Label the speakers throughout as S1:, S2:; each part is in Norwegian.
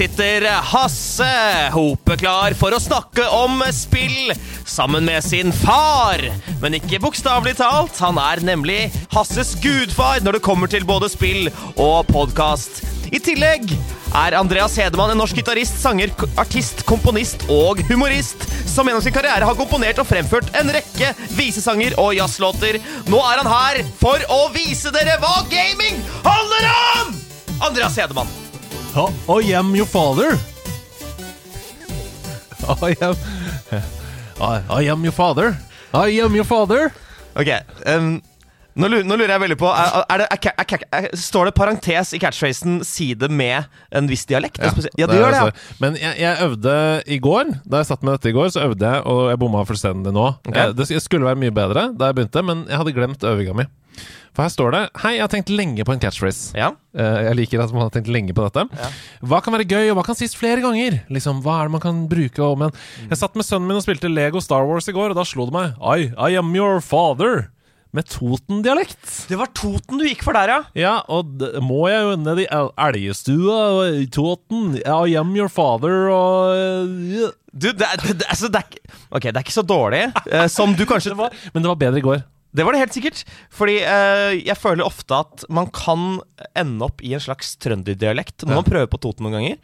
S1: Sitter Hasse Hope klar for å snakke om spill sammen med sin far. Men ikke bokstavelig talt. Han er nemlig Hasses gudfar når det kommer til både spill og podkast. I tillegg er Andreas Hedemann en norsk gitarist, sanger, artist, komponist og humorist som gjennom sin karriere har komponert og fremført en rekke visesanger og jazzlåter. Nå er han her for å vise dere hva gaming handler om! Andreas Hedemann.
S2: Oh, I am your father. I am I, I am your father. I am your father.
S1: Ok, um, nå, lurer, nå lurer jeg veldig på er, er det, er, er, er, Står det parentes i catchphrasen 'si det med en viss dialekt'? Ja, ja det
S2: det
S1: gjør det, ja.
S2: altså- Men jeg, jeg øvde i går. Da jeg satt med dette i går, så øvde jeg, og jeg bomma fullstendig nå.
S1: Okay.
S2: Jeg, Det skulle være mye bedre da jeg begynte, men jeg hadde glemt øvinga mi. For her står det Hei, jeg har tenkt lenge på en catchphrase.
S1: ja.
S2: Eh, Jeg liker at man har tenkt lenge på dette. Hva kan være gøy, og hva kan sies flere ganger? Liksom, Hva er det man kan bruke om igjen? Jeg satt med sønnen min og spilte Lego Star Wars i går, og da slo det meg. I, I am your father. Med Toten-dialekt.
S1: Det var Toten du gikk for der, ja.
S2: Ja, og må jeg jo ned i el- elgestua og i Toten. I am your father og
S1: Du, det, det, det, altså, det, er, ikke- ok, det er ikke så dårlig eh, som du kanskje
S2: Men det var bedre i går.
S1: Det var det helt sikkert. Fordi eh, jeg føler ofte at man kan ende opp i en slags trønderdialekt når
S2: Ja.
S1: man prøver på Toten noen ganger.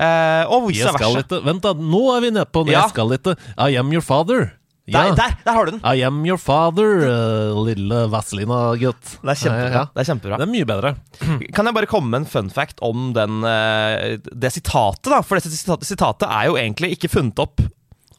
S1: Eh, og vice versa.
S2: Vent, da. Nå er vi nede på
S1: Ja.
S2: Jeg skal ikke I am your father.
S1: Der, der, der har du den!
S2: I am your father, uh, lille Vazelina-gutt.
S1: Det.
S2: Ja,
S1: Det er kjempebra.
S2: Det er mye bedre.
S1: Kan jeg bare komme med en fun fact om den, uh, det sitatet? da? For sitatet, sitatet er jo egentlig ikke funnet opp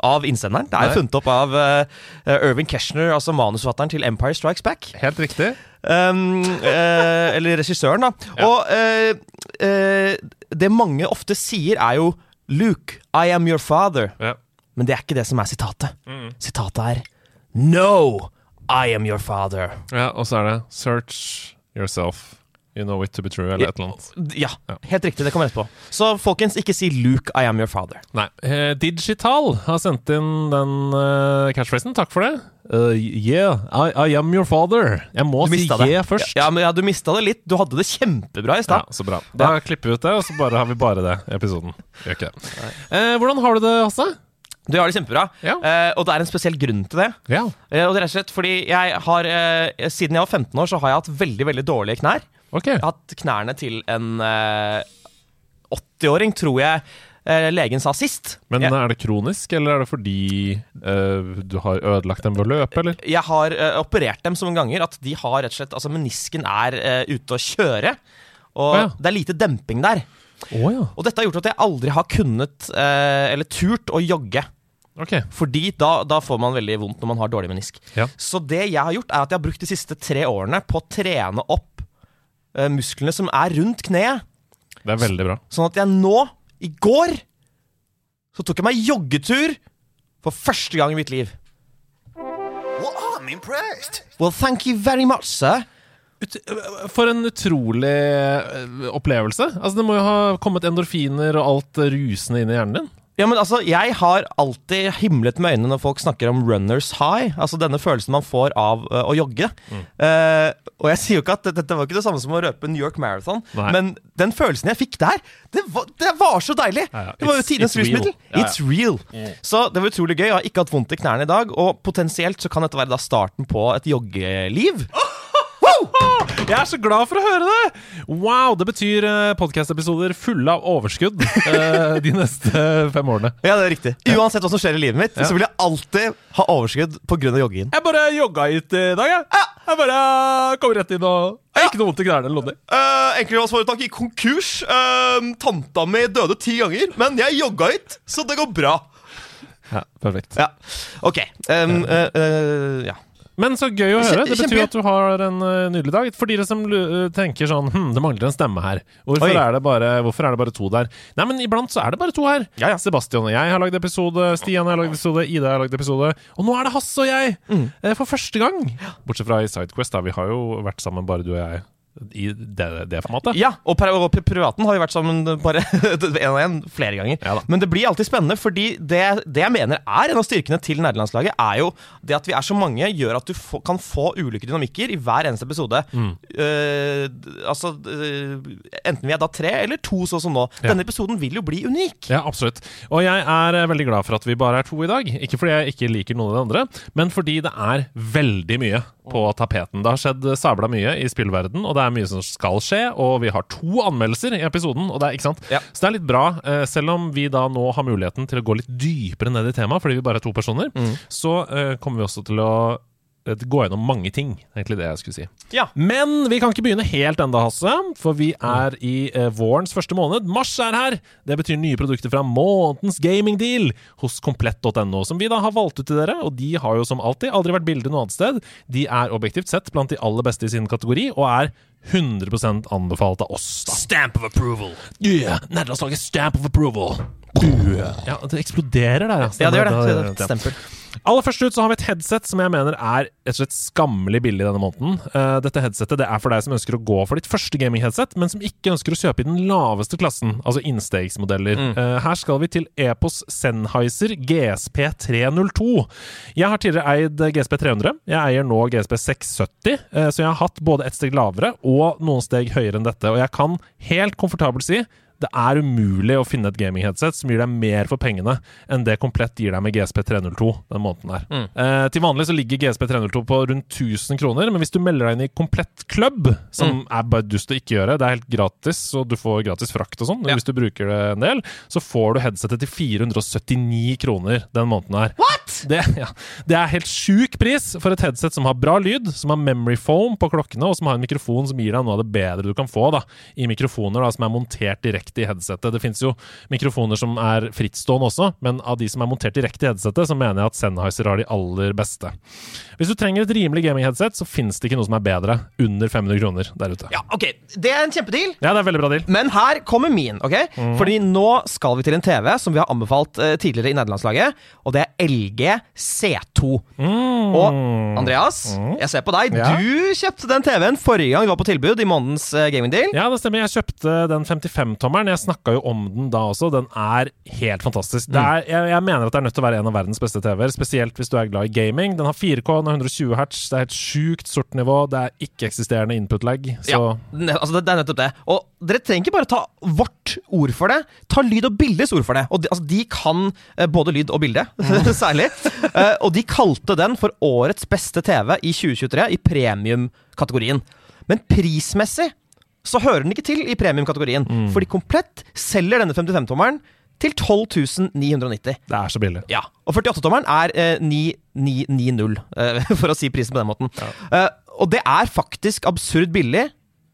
S1: av innsenderen. Det er jo funnet opp av uh, Irving Keshner, altså manusforfatteren til Empire Strikes Back.
S2: Helt riktig.
S1: Um, uh, eller regissøren, da. Og uh, det mange ofte sier, er jo Luke, I am your father.
S2: Ja.
S1: Men det er ikke det som er sitatet. Sitatet er No, I am your father.
S2: Ja, og så er det 'search yourself'. You know it to be true, eller et eller annet.
S1: Ja,
S2: Ja.
S1: helt riktig. Det kommer på. Så folkens, ikke si Luke, I am your father.
S2: Nei. Eh, Digital har sendt inn den eh, catchphrasen. Takk for det. Uh, yeah, I, I am your father. Jeg må si
S1: det.
S2: yeah først.
S1: Ja, men ja, du mista det litt. Du hadde det kjempebra i
S2: Ja,
S1: stad.
S2: så bra. Da klipper vi ut det, og så bare har vi bare det i episoden. Gjør ikke det. Eh, hvordan har du det, Hasse?
S1: Du har det kjempebra.
S2: Ja.
S1: Eh, og det er en spesiell grunn til det.
S2: Ja.
S1: Eh, og det er rett og slett fordi jeg har Siden jeg var 15 år, så har jeg hatt veldig veldig dårlige knær.
S2: Ok.
S1: Jeg har hatt knærne til en eh, 80-åring, tror jeg eh, legen sa sist.
S2: Men er det kronisk, eller er det fordi eh, du har ødelagt dem ved å løpe, eller?
S1: jeg har eh, operert dem så mange ganger at de har rett og slett Altså menisken er eh, ute å kjøre. Og
S2: ah, ja.
S1: det er lite demping der.
S2: Oh, ja.
S1: Og dette har gjort at jeg aldri har kunnet, eh, eller turt, å jogge.
S2: Okay.
S1: Fordi da, da får man veldig vondt når man har dårlig menisk.
S2: Ja.
S1: Så det jeg har gjort, er at jeg har brukt de siste tre årene på å trene opp eh, musklene som er rundt kneet.
S2: Det er veldig bra.
S1: Sånn at jeg nå, i går, så tok jeg meg joggetur for første gang i mitt liv.
S3: Well, I'm impressed.
S1: Well, thank you very much, sir.
S2: Ut, for en utrolig eh, opplevelse. Altså, det må jo ha kommet endorfiner og alt eh, rusende inn i hjernen din.
S1: Ja, men altså, Jeg har alltid himlet med øynene når folk snakker om runners high. Altså denne følelsen man får av uh, å jogge. Eh, og jeg sier jo ikke at dette, var ikke det samme som å røpe New York Marathon,
S2: Nei.
S1: men den følelsen jeg fikk der, det var, det var så deilig!
S2: Ja, ja.
S1: Det var jo tidenes
S2: it's real.
S1: rusmiddel. It's real. Så det var utrolig gøy. Jeg har ikke hatt vondt i knærne i dag, og potensielt så kan dette være da starten på et joggeliv.
S2: Jeg er så glad for å høre det! Wow, Det betyr uh, podkast-episoder fulle av overskudd eh, de neste fem årene.
S1: Ja, det er riktig. Uansett hva som skjer i livet mitt, så vil jeg alltid ha overskudd pga. joggingen.
S2: Jeg bare jogga hit i dag, jeg. Jeg bare kom rett inn og ja. ikke noe vondt i knærne eller noe.
S1: Uh, Enkeltmannsforetak gikk konkurs. Uh, tanta mi døde ti ganger, men jeg jogga hit, så det går bra.
S2: Ja, perfekt.
S1: Ja, ok. Um, uh, uh, ja.
S2: Men så gøy å høre. Det betyr at du har en eh, nydelig dag. For dere som tenker sånn Hm, det mangler en stemme her. Hvorfor er, det bare, hvorfor er det bare to der? Nei, men iblant så er det bare to her.
S1: Ja, ja.
S2: Sebastian og jeg har lagd episode, Stian har lagd episode, Ida har lagd episode. Og nå er det Hasse og jeg!
S1: Mm.
S2: eh, For første gang. Bortsett fra i Sidequest, da. Vi har jo vært sammen, bare du og jeg, i det, det formatet.
S1: Ja, og, pri- og pri- privaten har jo vært sammen bare én og én flere ganger.
S2: Ja.
S1: Men det blir alltid spennende, fordi det, det jeg mener er en av styrkene til nederlandslaget, er jo det at vi er så mange, gjør at du få, kan få ulike dynamikker i hver eneste episode.
S2: Mm.
S1: Uh, altså uh, Enten vi er da tre eller to, sånn som nå.
S2: Ja.
S1: Denne episoden vil jo bli unik.
S2: Ja, absolutt. Og jeg er eh, veldig glad for at vi bare er to i dag. Ikke fordi jeg ikke liker noen av de andre, men fordi det er veldig mye på tapeten. Det har skjedd sabla mye i spillverden, og det er mye som skal skje. Og vi har to anmeldelser i episoden, og det er, ikke sant?
S1: Ja.
S2: Så det er litt bra. eh, Selv om vi da nå har muligheten til å gå litt dypere ned i temaet, fordi vi bare er to personer, så eh, kommer vi også til å gå gjennom mange ting. Egentlig det jeg skulle si.
S1: Ja.
S2: Men vi kan ikke begynne helt enda, Hasse, for vi er i eh, vårens første måned. Mars er her! Det betyr nye produkter fra månedens gamingdeal hos komplett.no, som vi da har valgt ut til dere. Og de har jo som alltid aldri vært bildet noe annet sted. De er objektivt sett blant de aller beste i sin kategori, og er 100% anbefalt av oss. da.
S1: Stamp of approval.
S2: Yeah, Nederlandslaget stamp of approval. Ja, det eksploderer der,
S1: Ja, det gjør det. det, det, det, det.
S2: Aller først ut så har vi et headset som jeg mener er rett og slett skammelig billig denne måneden. Uh, dette headsetet det er for deg som ønsker å gå for ditt første gaming-headset, men som ikke ønsker å kjøpe i den laveste klassen, altså innstegsmodeller. Eh, her skal vi til Epos Sennheiser GSP 302. Jeg har tidligere eid GSP 300. Jeg eier nå GSP 670, uh, så jeg har hatt både et steg lavere og noen steg høyere enn dette, og jeg kan helt komfortabelt si det er umulig å finne et gaming-headset som gir deg mer for pengene enn det Komplett gir deg med GSP 302 den måneden her. Eh, til vanlig så ligger GSP 302 på rundt 1000 kroner, men hvis du melder deg inn i Komplett Club, som er bare dust å ikke gjøre, det er helt gratis, og du får gratis frakt og sånn,
S1: Ja.
S2: hvis du bruker det en del, så får du headsetet til 479 kroner den måneden her.
S1: What?!
S2: Det, ja, det er helt sjuk pris for et headset som har bra lyd, som har memory foam på klokkene, og som har en mikrofon som gir deg noe av det bedre du kan få da, i mikrofoner da, som er montert direkte i headsetet. Det finnes jo mikrofoner som er frittstående også, men av de som er montert direkte i headsetet, så mener jeg at Sennheiser har de aller beste. Hvis du trenger et rimelig gaming-headset, så finnes det ikke noe som er bedre under 500 kroner der ute.
S1: Ja, ok. Det er en kjempedeal.
S2: Ja, det er en veldig bra deal.
S1: Men her kommer min. ok?
S2: Mm.
S1: Fordi nå skal vi til en TV som vi har anbefalt uh, tidligere i nederlandslaget. Og det er LG C2. Og Andreas, jeg ser på deg.
S2: Ja.
S1: Du kjøpte den TV-en forrige gang du var på tilbud i månedens uh, gamingdeal.
S2: Ja, det stemmer. Jeg kjøpte den 55-tommeren. Jeg snakka jo om den da også. Den er helt fantastisk. Det er, jeg, jeg mener at det er nødt til å være en av verdens beste TV-er, spesielt hvis du er glad i gaming. Den har 4K, den har 120 hertz, det er helt sjukt sortnivå, det er ikke-eksisterende input-lag.
S1: Ja, altså det, det er nettopp det. Og dere trenger ikke bare ta vårt ord for det. Ta lyd og bildes ord for det. Og de, altså, de kan eh, både lyd og bilde, særlig. Eh, og de kalte den for årets beste TV i 2023 i premiumkategorien. Men prismessig så hører den ikke til i premiumkategorien. Fordi Komplett selger denne 55-tommeren til 12 990.
S2: det er så billig.
S1: Ja, og 48-tommeren er eh, 9990, eh, for å si prisen på den måten. Eh, og det er faktisk absurd billig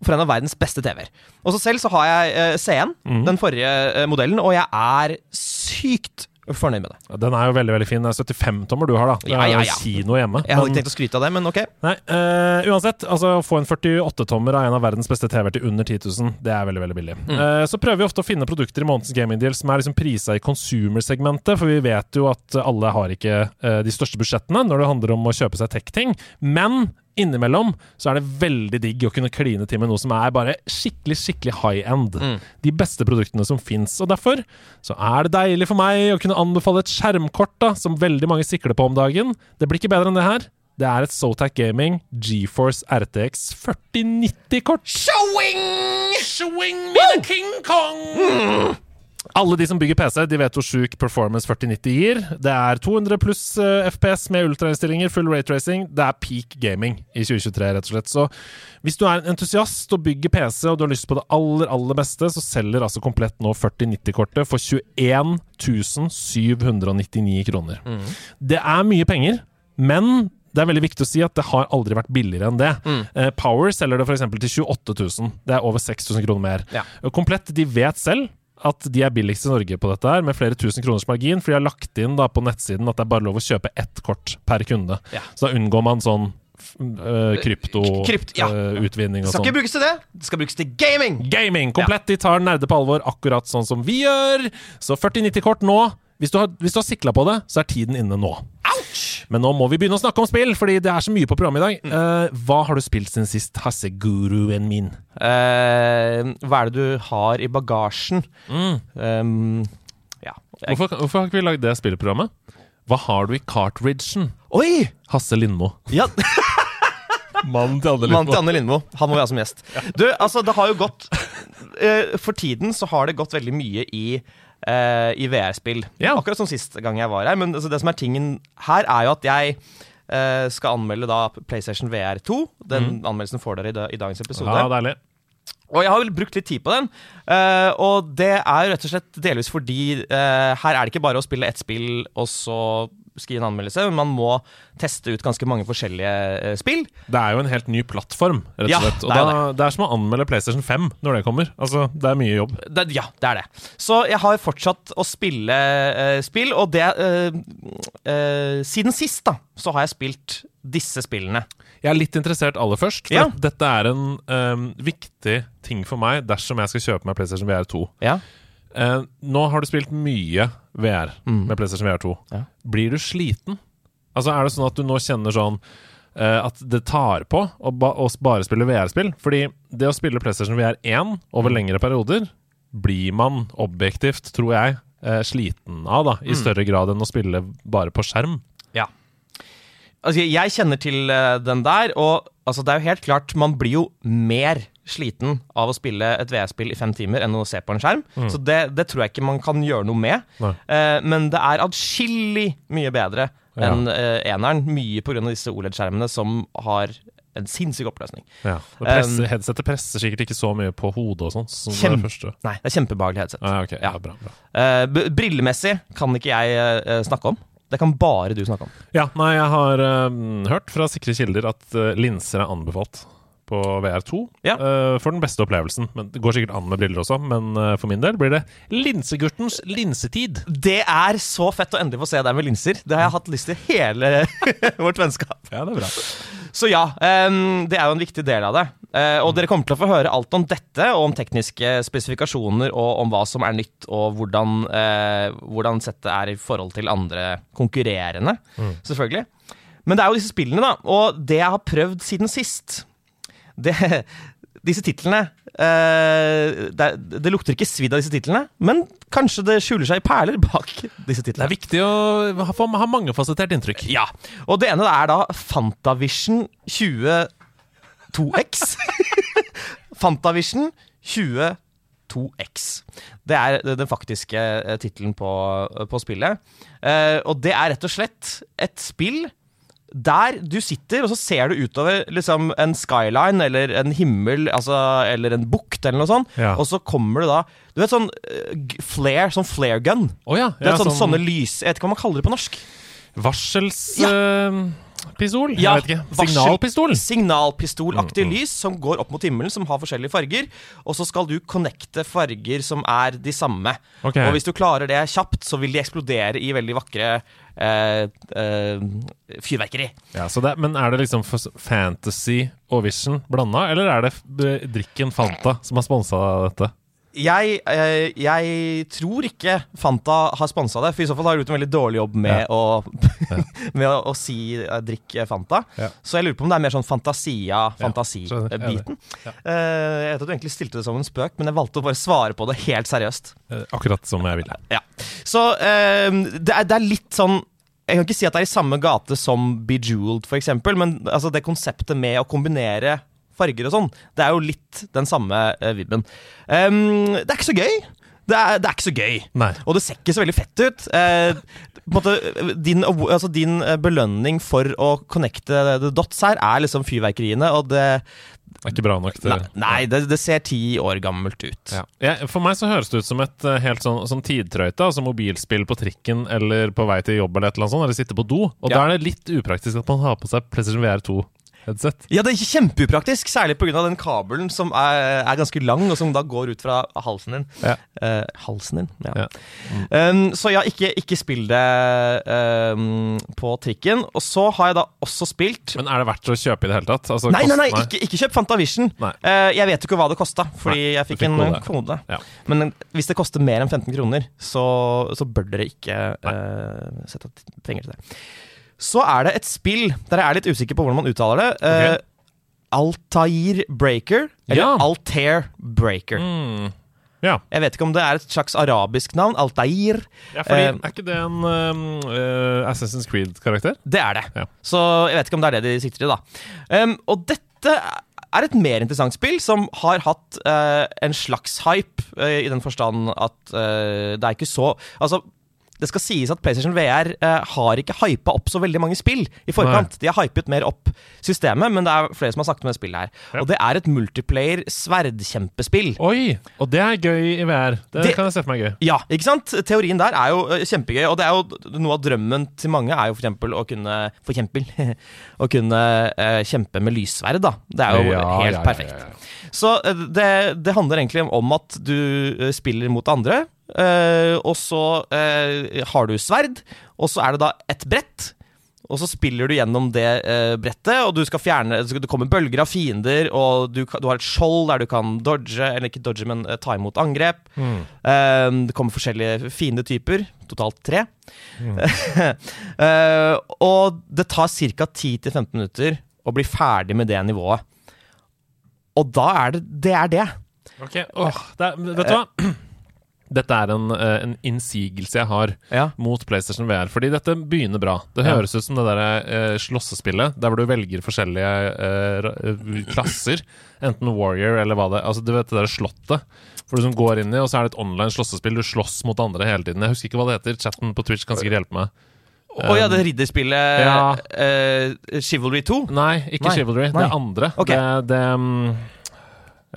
S1: for en av verdens beste TV-er. Og så selv så har jeg eh, C1, den forrige eh, modellen, og jeg er sykt fornøyd med det.
S2: Ja, Den er jo veldig veldig fin. Det er 75-tommer du har, da. Det
S1: Ja, ja, ja.
S2: kino hjemme.
S1: Jeg hadde ikke tenkt å skryte av det, men ok.
S2: Nei, uh, uansett, altså å få en 48-tommer av en av verdens beste TV-er til under 10 000, det er veldig veldig billig. Eh, så prøver vi ofte å finne produkter i månedens gaming deal som er liksom prisa i consumer-segmentet, for vi vet jo at alle har ikke uh, de største budsjettene når det handler om å kjøpe seg tech-ting. Men innimellom så er det veldig digg å kunne kline til med noe som er bare skikkelig, skikkelig high end. De beste produktene som fins. Og derfor så er det deilig for meg å kunne anbefale et skjermkort da, som veldig mange sikler på om dagen. Det blir ikke bedre enn det her. Det er et Zotac Gaming GeForce RTX 4090-kort. Showing! Showing me the King Kong! Alle de som bygger PC, de vet hvor sjuk performance 4090 gir. Det er 200 pluss eh, FPS med ultrainnstillinger, full raytracing. Det er peak gaming i 2023, rett og slett. Så hvis du er en entusiast og bygger PC, og du har lyst på det aller, aller beste, så selger altså Komplett nå 4090-kortet for 21 799 kroner. Det er mye penger, men det er veldig viktig å si at det har aldri vært billigere enn det. Eh, Power selger det f.eks. til 28 000. Det er over 6000 kroner mer.
S1: Ja.
S2: Komplett de vet selv at de er billigst i Norge på dette her, med flere tusen kroners margin, for de har lagt inn da på nettsiden at det er bare lov å kjøpe ett kort per kunde.
S1: Ja.
S2: Så da unngår man sånn uh,
S1: Krypt, ja.
S2: kryptoutvinning
S1: Det
S2: og
S1: skal ikke
S2: sånn.
S1: brukes til det. Det skal brukes til gaming.
S2: Gaming! Komplett. De tar nerde på alvor, akkurat sånn som vi gjør. Så 4090-kort nå. Hvis du har, hvis du har sikla på det, så er tiden inne nå. Men nå må vi begynne å snakke om spill, fordi det er så mye på programmet i dag. Eh, hva har du spilt siden sist, Hasseguruen min?
S1: Uh, hva er det du har i bagasjen?
S2: Mm.
S1: Um, ja. Jeg-
S2: Hvorfor, hvorfor har ikke vi lagd det spillprogrammet? Hva har du i cartridgen?
S1: Oi!
S2: Hasse Lindmo.
S1: Ja,
S2: Mannen til Anne
S1: Mannen til Anne Lindmo. Han må vi ha som gjest. Du, altså, det har jo gått eh, For tiden så har det gått veldig mye i eh, i VR-spill.
S2: Ja.
S1: Akkurat som sist gang jeg var her. Men altså, det som er tingen her, er jo at jeg eh, skal anmelde da PlayStation VR 2. Den anmeldelsen får dere i, da, i dagens episode.
S2: Ja, deilig.
S1: Og jeg har vel brukt litt tid på den. Uh, og det er jo rett og slett delvis fordi uh, her er det ikke bare å spille ett spill og så skrive en anmeldelse, men man må teste ut ganske mange forskjellige eh, spill.
S2: Det er jo en helt ny plattform, rett og
S1: Ja,
S2: slett. Og
S1: det er
S2: da, det er som å anmelde PlayStation 5 når det kommer. Altså, det er mye jobb.
S1: Det, ja, det er det. Så jeg har fortsatt å spille uh, spill, og det uh, uh, Siden sist, da, så har jeg spilt disse spillene.
S2: Jeg er litt interessert aller først. For
S1: Ja.
S2: dette er en um, viktig ting for meg dersom jeg skal kjøpe meg PlayStation VR 2.
S1: Ja.
S2: Eh, nå har du spilt mye VR med PlayStation VR 2.
S1: Ja.
S2: Blir du sliten? Altså Er det sånn at du nå kjenner sånn eh, at det tar på å, ba å bare spille VR-spill? Fordi det å spille PlayStation VR 1 over lengre perioder blir man objektivt, tror jeg, eh, sliten av, da. I større grad enn å spille bare på skjerm.
S1: ja. Altså, jeg- kjenner til eh, den der, og altså, det er jo helt klart Man blir jo mer sliten av å spille et VR-spill i fem timer enn å se på en skjerm. Så det, det tror jeg ikke man kan gjøre noe med. Eh, men det er adskillig mye bedre
S2: Ja.
S1: enn eh, eneren. Mye pga. disse OLED-skjermene som har en sinnssyk oppløsning.
S2: Ja. Presser,
S1: Um,
S2: headsetet presser sikkert ikke så mye på hodet og sånn. Som
S1: Kjem-
S2: det første.
S1: Nei, det er kjempebehagelig headset.
S2: Ah, okay. ja.
S1: Ja.
S2: bra, bra.
S1: Eh, brillemessig kan ikke jeg eh, snakke om. Det kan bare du snakke om.
S2: Ja, nei, jeg har øhm, hørt fra sikre kilder at uh, linser er anbefalt på VR2
S1: Ja.
S2: uh, for den beste opplevelsen. Men Det går sikkert an med briller også, men uh, for min del blir det Linsegurtens linsetid.
S1: Det er så fett å endelig få se deg med linser. Det har jeg hatt lyst til hele vårt vennskap.
S2: Ja, det er bra.
S1: Så ja, um, det er jo en viktig del av det. Uh, og dere kommer til å få høre alt om dette, og om tekniske spesifikasjoner, og om hva som er nytt, og hvordan, hvordan settet er i forhold til andre konkurrerende, selvfølgelig. Men det er jo disse spillene, da. Og det jeg har prøvd siden sist det, Disse titlene eh, det, det lukter ikke svidd av disse titlene, men kanskje det skjuler seg perler bak disse titlene.
S2: Det er viktig å ha, ha mangefasettert inntrykk.
S1: Ja, og det ene er da Fantavision 22X. Fantavision 22X. Det er den faktiske eh, tittelen på, på spillet. Eh, og det er rett og slett et spill der du sitter, og så ser du utover liksom, en skyline eller en himmel altså, eller en bukt eller noe sånt,
S2: Ja.
S1: og så kommer det da Du vet sånn uh, flare, sånn flare gun.
S2: Oh, ja.
S1: Du vet,
S2: ja
S1: sånn,
S2: sånn
S1: Sånne lys... Jeg vet ikke hva man kaller det på norsk.
S2: Varselspistol?
S1: Ja,
S2: jeg vet ikke. Signalpistol?
S1: Signalpistolaktig
S2: Mm,
S1: lys som går opp mot himmelen, som har forskjellige farger. Og så skal du connecte farger som er de samme.
S2: Okay.
S1: Og hvis du klarer det kjapt, så vil de eksplodere i veldig vakre fyrverkeri.
S2: Ja, det, men er det liksom fantasy og Vision blanda, eller er det drikken Fanta som har sponsa dette?
S1: Jeg, eh, jeg tror ikke Fanta har sponsa det, for i så fall har de gjort en veldig dårlig jobb med,
S2: Ja.
S1: å, med å, å si eh, 'drikk Fanta'.
S2: Ja.
S1: Så jeg lurer på om det er mer sånn fantasia-fantasi-biten.
S2: Ja.
S1: Eh, jeg vet at du egentlig stilte det som en spøk, men jeg valgte å bare svare på det helt seriøst.
S2: Akkurat som jeg ville.
S1: Ja. Så det, er, det er litt sånn Jeg kan ikke si at det er i samme gate som Bejeweled, eksempel, men altså, det konseptet med å kombinere farger og sånn, det er jo litt den samme eh, vibben. Um, det er ikke så gøy. Det er, det er ikke så gøy.
S2: Nei.
S1: Og det ser ikke så veldig fett ut. Eh, måte, din, altså din eh, belønning for å connecte the dots her er liksom fyrverkeriene, og det
S2: Det er ikke bra nok til
S1: Nei, nei det, det ser ti år gammelt ut.
S2: Ja. Ja, for meg så høres det ut som et eh, helt sånn, sånn tidtrøyte, altså mobilspill på trikken eller på vei til jobb eller et eller annet sånt, eller sitte på do. Og
S1: Ja.
S2: da er det litt upraktisk at man har på seg PlayStation VR 2 VR-headset.
S1: Ja, det er kjempeupraktisk, særlig pga. den kabelen som er, er ganske lang, og som da går ut fra halsen din.
S2: Ja.
S1: Uh, halsen din, ja.
S2: Ja.
S1: Um, så ja, ikke, ikke spill det um, på trikken. Og så har jeg da også spilt
S2: Men er det verdt å kjøpe i det hele tatt? Altså,
S1: Nei, nei, nei, ikke, ikke kjøp Fantavision. Eh, jeg vet jo ikke hva det kosta, fordi
S2: Nei,
S1: jeg fikk
S2: fikk
S1: en
S2: kode.
S1: kode.
S2: Ja.
S1: Men hvis det koster mer enn 15 kroner, så, så bør dere ikke uh, sette penger til det. Så er det et spill der jeg er litt usikker på hvordan man uttaler det. Okay.
S2: Uh,
S1: Altair Breaker, eller
S2: Ja.
S1: Altair Breaker.
S2: Mm. Ja.
S1: Jeg vet ikke om det er et slags arabisk navn. Altair.
S2: ja, fordi
S1: uh,
S2: Er ikke det en um, uh, Assassin's Creed-karakter?
S1: Det er det.
S2: Ja.
S1: Så jeg vet ikke om det er det de sikter til, da. Um, og dette er et mer interessant spill som har hatt uh, en slags hype, eh, i den forstand at eh, det er ikke så Altså, det skal sies at PlayStation VR eh, har ikke hypa opp så veldig mange spill i forkant. De har hypet mer opp systemet, men det er flere som har sagt om det spillet her.
S2: Ja.
S1: Og det er et multiplayer sverdkjempespill.
S2: Oi! Og det er gøy i VR. Det,
S1: Det-
S2: kan jeg se for meg gøy.
S1: Ja, ikke sant? Teorien der er jo eh, kjempegøy, og det er jo noe av drømmen til mange er jo for eksempel å kunne For eksempel å kunne uh, kjempe med lyssverd, da. Det er jo
S2: Ja,
S1: helt
S2: ja,
S1: perfekt. Så eh, det, det handler egentlig om at du eh, spiller mot andre, eh, og så har du sverd, og så er det da et brett. Og så spiller du gjennom det eh, brettet, og du skal fjerne Det kommer bølger av fiender, og du, du har et skjold der du kan dodge, eller ikke dodge, men ta imot angrep.
S2: Mm.
S1: Det kommer forskjellige fiendetyper, totalt tre. Eh, og det tar ca. 10-15 minutter å bli ferdig med det nivået. Og da er det det. Er det.
S2: Ok, Oh, det er, Vet du hva? Dette er en, eh, en innsigelse jeg har
S1: Ja.
S2: mot PlayStation VR. Fordi dette begynner bra. Det
S1: Ja.
S2: høres ut som det der eh, slåssespillet der hvor du velger forskjellige eh, eh, klasser. Enten Warrior eller hva det Altså Du vet det der slottet hvor du som går inn i, og så er det et online slåssespill. Du slåss mot andre hele tiden. Jeg husker ikke hva det heter. Chatten på Twitch kan sikkert hjelpe meg.
S1: Å ja, det ridderspillet
S2: Ja.
S1: uh, Chivalry 2?
S2: Nei, ikke
S1: Nei,
S2: Chivalry.
S1: nei.
S2: Det andre.
S1: Okay.
S2: Det, det um,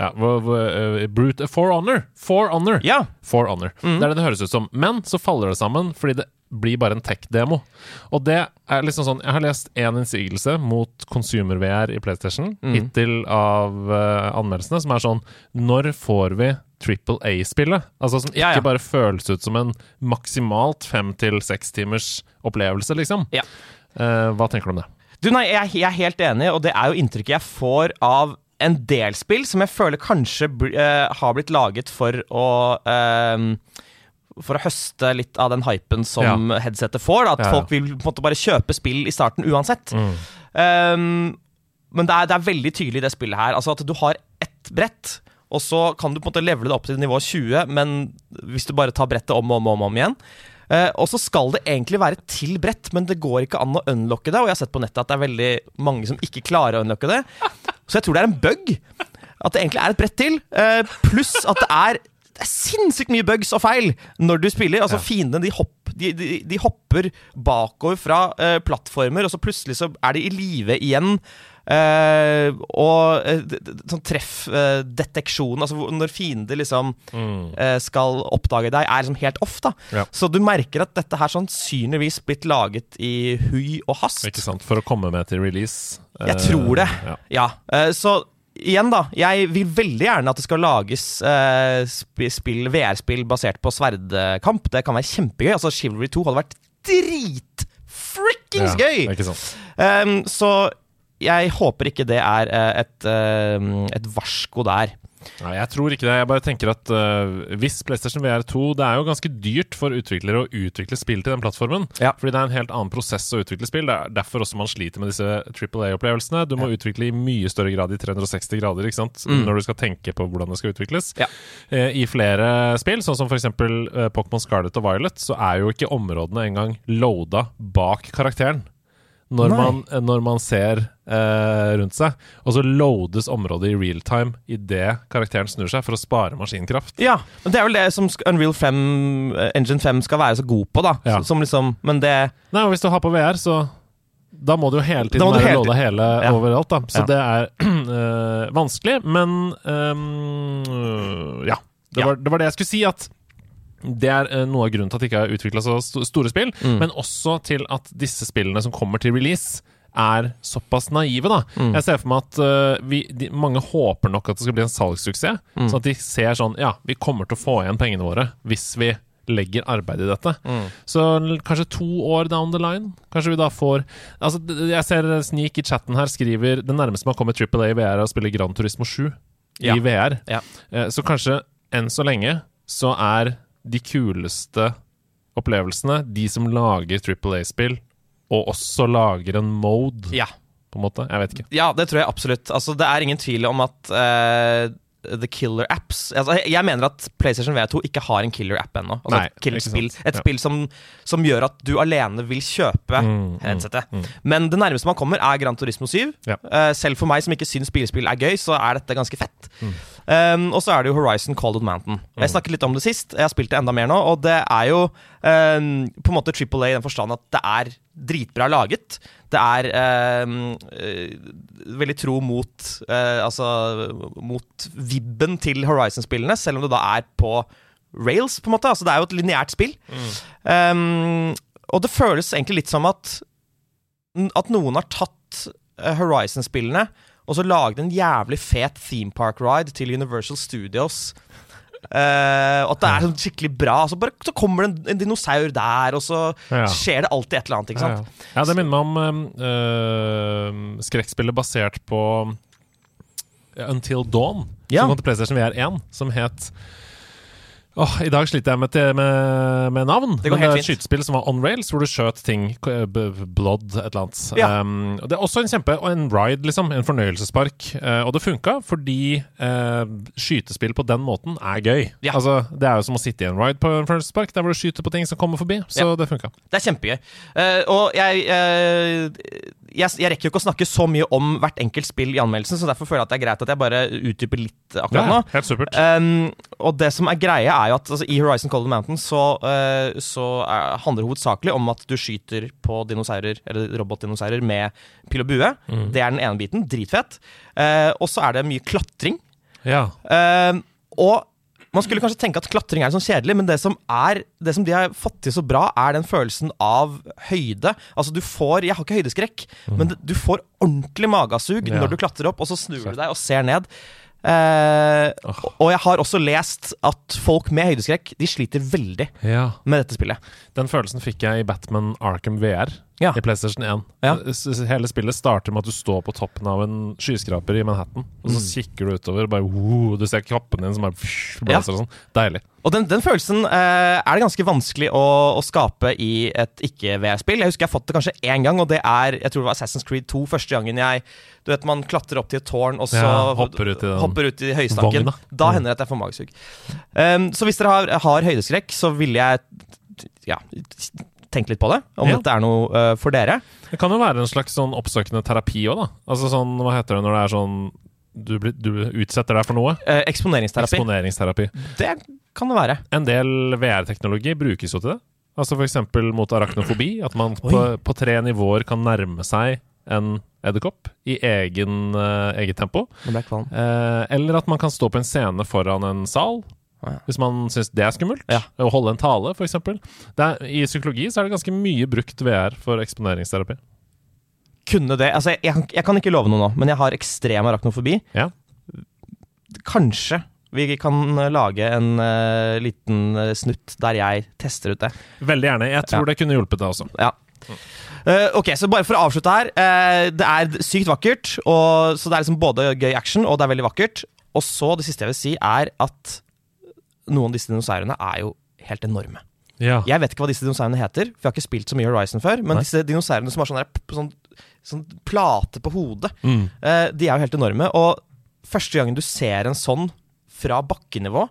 S2: Ja, eh, Brute For Honor. For Honor.
S1: Ja.
S2: For Honor.
S1: Mm.
S2: Det er det det høres ut som. Men så faller det sammen fordi det blir bare en tech-demo. Og det er liksom sånn Jeg har lest én innsigelse mot consumer-VR i PlayStation
S1: Mm.
S2: hittil av uh, anmeldelsene, som er sånn Når får vi Triple A-spillet? Altså som ikke
S1: Ja, ja.
S2: bare føles ut som en maksimalt fem til seks timers opplevelse, liksom.
S1: Ja.
S2: Uh, hva tenker du om det?
S1: Du, nei, jeg, jeg er helt enig, og det er jo inntrykket jeg får av en del spill som jeg føler kanskje eh, har blitt laget for å eh, For å høste litt av den hypen som headsetet får. Da, at
S2: Ja, ja.
S1: folk vil på en måte bare kjøpe spill i starten uansett. Um, men det er, det er veldig tydelig i det spillet her. Altså at du har ett brett, og så kan du på en måte levele det opp til nivå 20, men hvis du bare tar brettet om og om, om, om igjen. Uh, og så skal det egentlig være til brett, men det går ikke an å unlocke det. Og jeg har sett på nettet at det er veldig mange som ikke klarer å unlocke det. Så jeg tror det er en bug. At det egentlig er et brett til. Uh, pluss at det er, det er sinnssykt mye bugs og feil når du spiller. Altså Fiendene de, hopp, de, de, de hopper bakover fra uh, plattformer, og så plutselig så er de i live igjen. Uh, og d- sånn treffdeteksjon, altså når fiender liksom eh, skal oppdage deg, er liksom helt off. da
S2: Ja.
S1: Så du merker at dette her sannsynligvis blitt laget i hui og hast.
S2: Ikke sant? For å komme med til release.
S1: Jeg tror det.
S2: Ja.
S1: Ja, så igjen da, jeg vil veldig gjerne at det skal lages eh, sp spill, VR-spill basert på sverdkamp. Det kan være kjempegøy. Altså Chivalry 2 hadde vært dritfrikkings gøy!
S2: Ja.
S1: Um, så jeg håper ikke det er eh, et, eh, et varsko der.
S2: Nei, jeg tror ikke det. Jeg bare tenker at uh, hvis PlayStation VR 2 Det er jo ganske dyrt for utviklere å utvikle spill til den plattformen.
S1: Ja.
S2: Fordi det er en helt annen prosess å utvikle spill. Det er derfor også man sliter med disse Triple A-opplevelsene. Du må utvikle i mye større grad i 360 grader ikke sant?
S1: Mm.
S2: når du skal tenke på hvordan det skal utvikles.
S1: Ja.
S2: Uh, I flere spill, sånn som f.eks. Uh, Pokémon Scarlet og Violet, så er jo ikke områdene engang loada bak karakteren. Når man, eh, når man ser eh, rundt seg. Og så loades området i real time idet karakteren snur seg, for å spare maskinkraft.
S1: Ja, men Det er vel det som Unreal 5, eh, Engine 5 skal være så god på, da.
S2: Ja.
S1: Som liksom, men det
S2: Nei, og Hvis du har på VR, så da må du jo hele tiden være
S1: hele
S2: hele
S1: Ja.
S2: overalt. da Så
S1: Ja.
S2: det er øh, vanskelig, men øh, Ja. Det var, det var det jeg skulle si. at det er eh, noe av grunnen til at det ikke har utvikla så store spill,
S1: Mm.
S2: men også til at disse spillene som kommer til release, er såpass naive, da.
S1: Mm.
S2: Jeg ser for meg at uh, vi, de, mange håper nok at det skal bli en salgssuksess.
S1: Mm.
S2: Sånn at de ser sånn Ja, vi kommer til å få igjen pengene våre hvis vi legger arbeid i dette.
S1: Mm.
S2: Så kanskje to år down the line Kanskje vi da får Altså, jeg ser Sneak i chatten her skriver Det nærmeste man kommer Triple A i VR er å spille Gran Turismo 7
S1: Ja.
S2: i VR.
S1: Ja.
S2: Eh, Så kanskje enn så lenge så er de kuleste opplevelsene de som lager Triple A-spill, og også lager en mode,
S1: Ja.
S2: på en måte. Jeg vet ikke.
S1: Ja, det tror jeg absolutt. Altså, det er ingen tvil om at eh, The Killer Apps altså, jeg- mener at PlayStation V2 ikke har en killer app ennå. Altså, et
S2: killer-spill.
S1: et
S2: Ja.
S1: spill som, som gjør at du alene vil kjøpe
S2: Mm, mm,
S1: headsetet.
S2: mm.
S1: Men det nærmeste man kommer, er Gran Turismo 7.
S2: Ja.
S1: Uh, selv for meg som ikke syns bilspill er gøy, så er dette ganske fett.
S2: Mm.
S1: Um, og så er det jo Horizon Cold Mountain. Jeg snakket litt om det sist. Jeg har spilt det enda mer nå, og det er jo um, på en måte Triple A i den forstand at det er dritbra laget. Det er um, veldig tro mot eh, Altså mot vibben til Horizon-spillene, selv om det da er på rails, på en måte. Altså det er jo et lineært spill. Um, og det føles egentlig litt som at At noen har tatt eh, Horizon-spillene og så laget en jævlig fet theme park ride til Universal Studios. Eh, og at det er sånn skikkelig bra. Så, bare, så kommer det en, en dinosaur der, og så
S2: Ja.
S1: skjer det alltid et eller annet. Ikke sant?
S2: Ja, ja. ja, det minner meg om uh, skrekkspillet basert på Until Dawn, som kom til PlayStation VR 1, som het Åh, I dag sliter jeg med, med, med navn.
S1: Det går helt fint.
S2: skytespill som var on rails, hvor du skjøt ting. b- Blood, et eller annet.
S1: Ja.
S2: Um, det er også en kjempe Og en ride, liksom. En fornøyelsespark. Uh, og det funka fordi uh, skytespill på den måten er gøy.
S1: Ja.
S2: Altså, det er jo som å sitte i en ride på en fornøyelsespark, der hvor du skyter på ting som kommer forbi. Så
S1: Ja.
S2: det funka.
S1: Det er kjempegøy. Uh, og jeg, eh, jeg Jeg rekker jo ikke å snakke så mye om hvert enkelt spill i anmeldelsen, så derfor føler jeg at det er greit at jeg bare utdyper litt akkurat nå.
S2: helt supert.
S1: Um, og det som er greia, er jo at altså, i Horizon Cold Mountain så, uh, så er, handler det hovedsakelig om at du skyter på dinosaurer, eller robotdinosaurer, med pil og bue.
S2: Mm.
S1: Det er den ene biten. Dritfett. Uh, og så er det mye klatring.
S2: Ja.
S1: Uh, og man skulle kanskje tenke at klatring er sånn kjedelig, men det som, er, det som de har fått til så bra, er den følelsen av høyde. Altså du får Jeg har ikke høydeskrekk, men du får ordentlig magesug
S2: Ja.
S1: når du klatrer opp, og så snur du deg og ser ned. Eh, og jeg har også lest at folk med høydeskrekk De sliter veldig
S2: ja.
S1: med dette spillet.
S2: Den følelsen fikk jeg i Batman Arkham VR
S1: Ja.
S2: i PlayStation 1.
S1: Ja.
S2: Hele spillet starter med at du står på toppen av en skyskraper i Manhattan, og så
S1: Mm.
S2: kikker du utover, og bare wow, du ser kroppen din som bare pff, blåser og sånn. Deilig.
S1: Og den, den følelsen eh, er det ganske vanskelig å, å skape i et ikke-VR-spill. Jeg husker jeg har fått det kanskje én gang, og det er jeg tror det var Assassin's Creed 2. Første gangen jeg Du vet, man klatrer opp til et tårn, og så
S2: Ja, hopper ut i den
S1: hopper ut i høystakken.
S2: vogna.
S1: Da
S2: da
S1: hender det at jeg får magesug. Um, så hvis dere har, har høydeskrekk, så ville jeg ja, tenkt litt på det. Om
S2: Ja.
S1: dette er noe uh, for dere.
S2: Det kan jo være en slags sånn oppsøkende terapi òg, da. Altså sånn, hva heter det når det er sånn du, blir, du utsetter deg for noe?
S1: Eh, eksponeringsterapi.
S2: Eksponeringsterapi.
S1: det kan det være.
S2: En del VR-teknologi brukes jo til det. Altså f.eks. mot arachnofobi. At man på, på tre nivåer kan nærme seg en edderkopp i egen, eh, eget tempo. Eh, eller at man kan stå på en scene foran en sal.
S1: Ja.
S2: Hvis man syns det er skummelt.
S1: Ja.
S2: Å holde en tale, f.eks. I psykologi så er det ganske mye brukt VR for eksponeringsterapi.
S1: Kunne det Altså, jeg, jeg, kan- jeg kan ikke love noe nå, men jeg har ekstrem arachnofobi.
S2: Ja.
S1: Kanskje vi kan lage en uh, liten eh, snutt der jeg tester ut det.
S2: Veldig gjerne. Jeg tror
S1: Ja.
S2: det kunne hjulpet deg også.
S1: Ja. Uh, ok, så bare for å avslutte her. Uh, det er sykt vakkert. Og, så det er liksom både gøy action, og det er veldig vakkert. Og så, det siste jeg vil si, er at noen av disse dinosaurene er jo helt enorme.
S2: Ja.
S1: Jeg vet ikke hva disse dinosaurene heter, for jeg har ikke spilt så mye Horizon før. Men
S2: Nei.
S1: disse dinosaurene som har sånn, der, sånn, sånn plate på hodet,
S2: Mm.
S1: eh, de er jo helt enorme. Og første gangen du ser en sånn fra bakkenivå,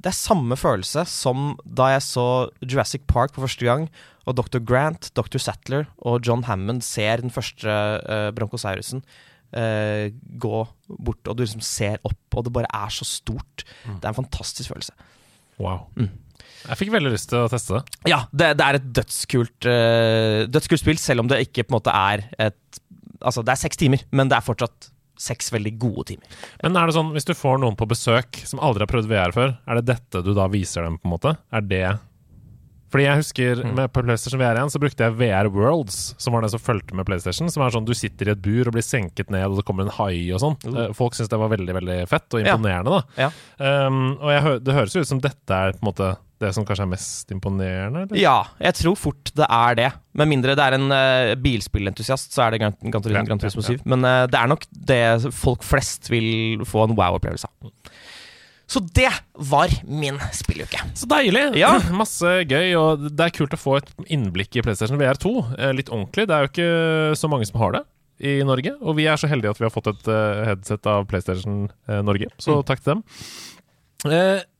S1: det er samme følelse som da jeg så Jurassic Park for første gang, og Dr. Grant, Dr. Sattler og John Hammond ser den første uh, bronkosaurusen eh, gå bort, og du liksom ser opp, og det bare er så stort. Det er en fantastisk følelse.
S2: Wow.
S1: Mm.
S2: Jeg fikk veldig lyst til å teste det.
S1: Ja, det, det er et dødskult, uh, dødskult spill, selv om det ikke på en måte er et Altså, det er seks timer, men det er fortsatt seks veldig gode timer.
S2: Men er det sånn, hvis du får noen på besøk som aldri har prøvd VR før, er det dette du da viser dem, på en måte? Er det Fordi jeg husker med på PlayStation VR 1 så brukte jeg VR Worlds, som var det som fulgte med PlayStation. Som er sånn du sitter i et bur og blir senket ned, og det kommer en hai og sånn. Eh, Folk syns det var veldig veldig fett og imponerende, da.
S1: Ja.
S2: Um, og jeg, det høres jo ut som dette er på en måte det som kanskje er mest imponerende? Eller?
S1: Ja, jeg tror fort det er det. Med mindre det er en uh, bilspillentusiast, så er det Gran, Gran,
S2: Ja,
S1: Gran Turismo
S2: ja, ja.
S1: 7. Men uh, det er nok det folk flest vil få en wow-opplevelse av. Så det var min spilluke.
S2: Så deilig!
S1: Ja.
S2: Masse gøy, og det er kult å få et innblikk i PlayStation VR2. eh, Litt ordentlig. Det er jo ikke så mange som har det i Norge. Og vi er så heldige at vi har fått et eh, headset av PlayStation eh, Norge, så takk til dem.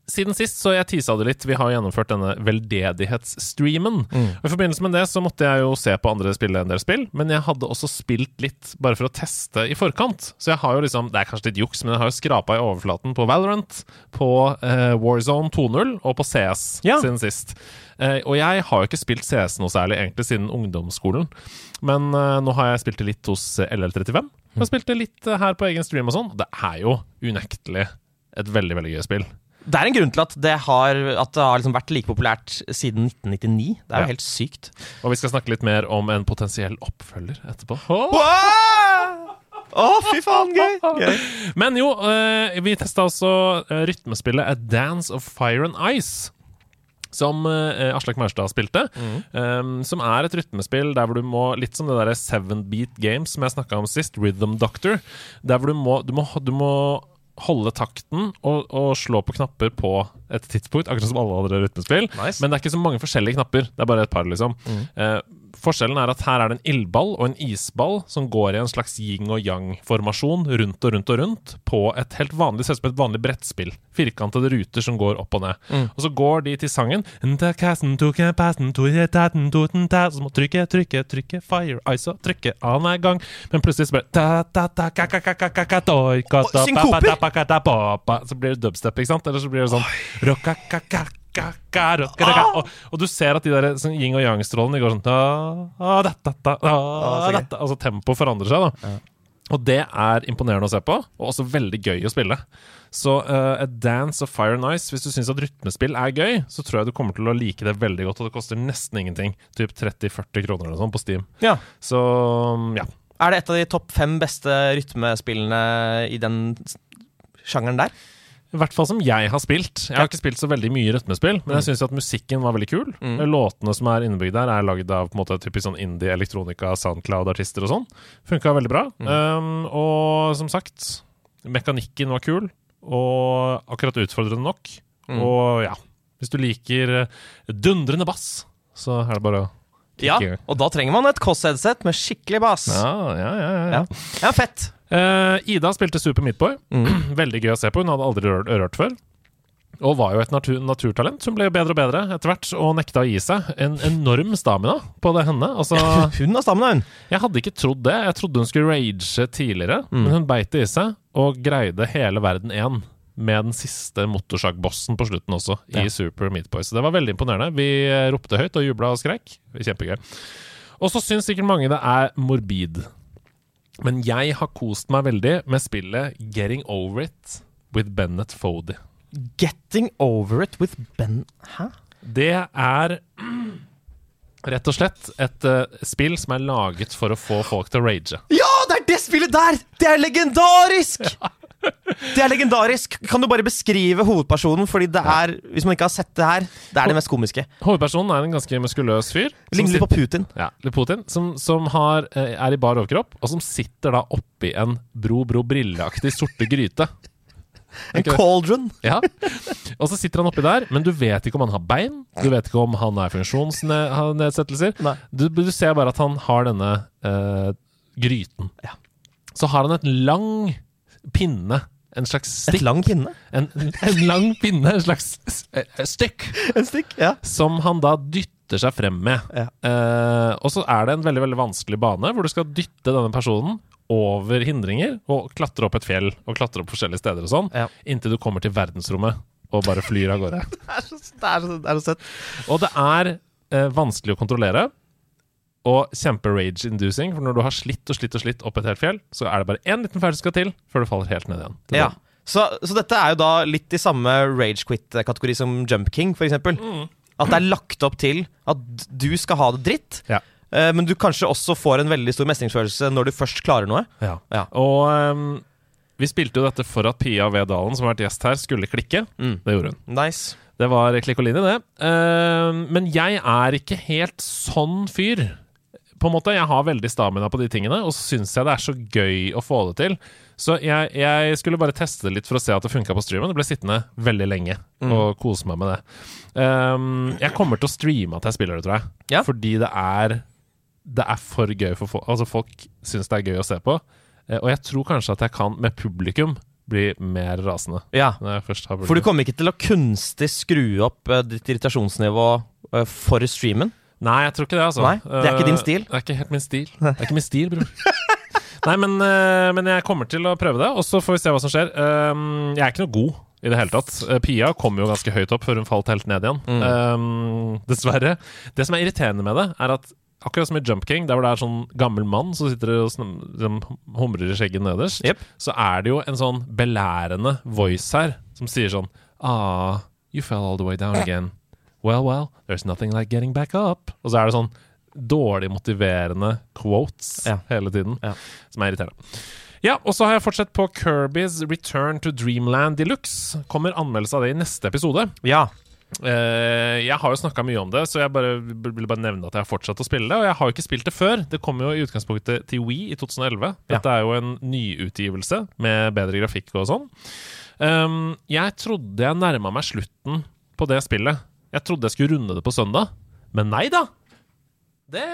S2: Siden sist så jeg tisa det litt. Vi har gjennomført denne veldedighetsstreamen. Og I forbindelse med det så måtte jeg jo se på andre spille en del spill, men jeg hadde også spilt litt bare for å teste i forkant. Så jeg har jo liksom, det er kanskje litt juks, men jeg har jo skrapa i overflaten på Valorant, på eh, Warzone 2.0 og på CS
S1: Ja.
S2: siden sist. Eh, og jeg har jo ikke spilt CS noe særlig egentlig siden ungdomsskolen, men eh, nå har jeg spilt det litt hos eh, LL35. Jeg har spilt det litt eh, her på egen stream og sånn. Det er jo unektelig et veldig, veldig gøy spill.
S1: Det er en grunn til at det har, at det har liksom vært like populært siden 1999. Det er jo
S2: Ja.
S1: helt sykt.
S2: Og vi skal snakke litt mer om en potensiell oppfølger etterpå.
S1: Å, fy faen, gøy! gøy.
S2: Men jo, eh, vi testa også eh, rytmespillet A Dance of Fire and Ice. Som eh, Aslak Maurstad spilte. eh, som er et rytmespill der hvor du må Litt som det derre Seven Beat Games som jeg snakka om sist, Rhythm Doctor. Der hvor du må, du må, du må holde takten og, og slå på knapper på et tidspunkt, akkurat som alle andre rytmespill.
S1: Nice.
S2: Men det er ikke så mange forskjellige knapper. Det er bare et par, liksom. Eh, forskjellen er at her er det en ildball og en isball som går i en slags yin og yang-formasjon rundt og rundt og rundt på et helt vanlig, ser ut som et vanlig brettspill. Firkantede ruter som går opp og ned. Og så går de til sangen Så må trykke, trykke, trykke, fire, iso, trykke annenhver gang. Men plutselig så blir da,
S1: synkoper!
S2: Så blir det dubstep, ikke sant? Eller så blir det sånn ka. Og, og du ser at de der sånn yin og yang-strålene de går sånn Altså tempoet forandrer seg, da. Og det er imponerende å se på, og også veldig gøy å spille. Så uh, A Dance of Fire and Ice, hvis du syns at rytmespill er gøy, så tror jeg du kommer til å like det veldig godt, og det koster nesten ingenting. Typ 30-40 kroner eller sånn på Steam.
S1: Ja.
S2: Så ja.
S1: Er det et av de topp fem beste rytmespillene i den sjangeren der?
S2: I hvert fall som jeg har spilt. Jeg har ikke spilt så veldig mye rytmespill, men jeg syns at musikken var veldig kul. Låtene som er innebygd der, er lagd av på en måte typisk sånn indie, elektronika, Soundcloud-artister og sånn. Funka veldig bra. Um, og som sagt, mekanikken var kul, og akkurat utfordrende nok. Og ja, hvis du liker eh, dundrende bass, så er det bare å
S1: Ja, og da trenger man et Koss-headset med skikkelig bass.
S2: Ja, ja, ja, ja. Ja,
S1: ja fett.
S2: Eh, Ida spilte Super Meatboy. Veldig gøy å se på. Hun hadde aldri rørt, rørt før. Og var jo et natur, naturtalent. Hun ble jo bedre og bedre etter hvert, og nekta å gi seg. En enorm stamina på det henne. Altså,
S1: Hun har stamina, hun.
S2: jeg hadde ikke trodd det. Jeg trodde hun skulle rage tidligere, men hun beit det i seg, og greide hele verden én. Med den siste motorsagbossen på slutten også, i Super Meatboy. Så det var veldig imponerende. Vi ropte høyt og jubla og skreik. Kjempegøy. Og så syns sikkert mange det er morbid. Men jeg har kost meg veldig med spillet Getting Over It with Bennett Fody.
S1: Getting over it with Ben Hæ?
S2: Det er rett og slett et uh, spill som er laget for å få folk til å rage.
S1: Ja, det er det spillet der! Det er legendarisk! Det er legendarisk. Kan du bare beskrive hovedpersonen? Fordi det er, Hvis man ikke har sett det her, det er det mest komiske.
S2: Hovedpersonen er en ganske muskuløs fyr.
S1: Ligner litt på Putin.
S2: Ja, Putin. Som, som har, eh, er i bar overkropp, og som sitter da oppi en Bro Bro Brilleaktig sorte gryte.
S1: En cauldron.
S2: Ja. Og så sitter han oppi der, men du vet ikke om han har bein. Du vet ikke om han er funksjonsnedsettelser. Du, du ser bare at han har denne eh, gryten.
S1: Ja.
S2: Så har han et lang pinne. En slags stikk.
S1: Et lang pinne.
S2: En, en lang pinne, en slags eh, stikk,
S1: En stikk. Ja.
S2: som han da dytter seg frem med.
S1: Ja.
S2: Eh, og så er det en veldig veldig vanskelig bane, hvor du skal dytte denne personen over hindringer og klatre opp et fjell og klatre opp forskjellige steder og sånn,
S1: Ja.
S2: inntil du kommer til verdensrommet og bare flyr av gårde.
S1: Det er så, det er så, det er så søtt.
S2: Og det er eh, vanskelig å kontrollere. Og kjempe-rage-inducing, for når du har slitt og slitt og slitt opp et helt fjell, så er det bare én liten feil som skal til før du faller helt ned igjen.
S1: Ja. Så, så dette er jo da litt i samme rage quit-kategori som Jump King, for eksempel. At det er lagt opp til at du skal ha det dritt,
S2: Ja.
S1: eh, men du kanskje også får en veldig stor mestringsfølelse når du først klarer noe.
S2: Ja.
S1: Ja.
S2: Og um, vi spilte jo dette for at Pia V. Dalen, som har vært gjest her, skulle klikke.
S1: Mm.
S2: Det gjorde hun.
S1: Nice.
S2: Det var klikk og linje, det. Uh, men jeg er ikke helt sånn fyr. På en måte, Jeg har veldig stamina på de tingene, og så syns jeg det er så gøy å få det til. Så jeg, jeg skulle bare teste det litt for å se at det funka på streamen. Det ble sittende veldig lenge og kose meg med det. Um, jeg kommer til å streame at jeg spiller det, tror jeg.
S1: Ja.
S2: Fordi det er Det er for gøy for folk. Altså, folk syns det er gøy å se på. Eh, og jeg tror kanskje at jeg kan, med publikum, bli mer rasende.
S1: Ja. For du kommer ikke til å kunstig skru opp eh, ditt irritasjonsnivå eh, for streamen?
S2: Nei, jeg tror ikke det, altså.
S1: Nei, det er ikke din stil?
S2: Eh, Det er ikke helt min stil. Det er ikke min stil, bror. Nei, men, eh, men jeg kommer til å prøve det, og så får vi se hva som skjer. Um, jeg er ikke noe god i det hele tatt. Eh, Pia kom jo ganske høyt opp før hun falt helt ned igjen.
S1: Mm.
S2: Um, dessverre. Det som er irriterende med det, er at akkurat som i Jump King, der hvor det er sånn gammel mann som sitter og sn- som humrer i skjegget nederst,
S1: yep.
S2: så er det jo en sånn belærende voice her som sier sånn Ah, you fell all the way down again. Well, well, there's nothing like getting back up. Og så er det sånn dårlig motiverende quotes
S1: Ja.
S2: hele tiden,
S1: Ja.
S2: som er irriterende. Ja, og så har jeg fortsatt på Kirby's Return to Dreamland Deluxe. Kommer anmeldelse av det i neste episode.
S1: Ja.
S2: Uh, jeg har jo snakka mye om det, så jeg bare, vil bare nevne at jeg har fortsatt å spille det. Og jeg har jo ikke spilt det før. Det kom jo i utgangspunktet til Wii i 2011. Dette er jo en nyutgivelse med bedre grafikk og sånn. Um, jeg trodde jeg nærma meg slutten på det spillet. Jeg trodde jeg skulle runde det på søndag, men nei da! Det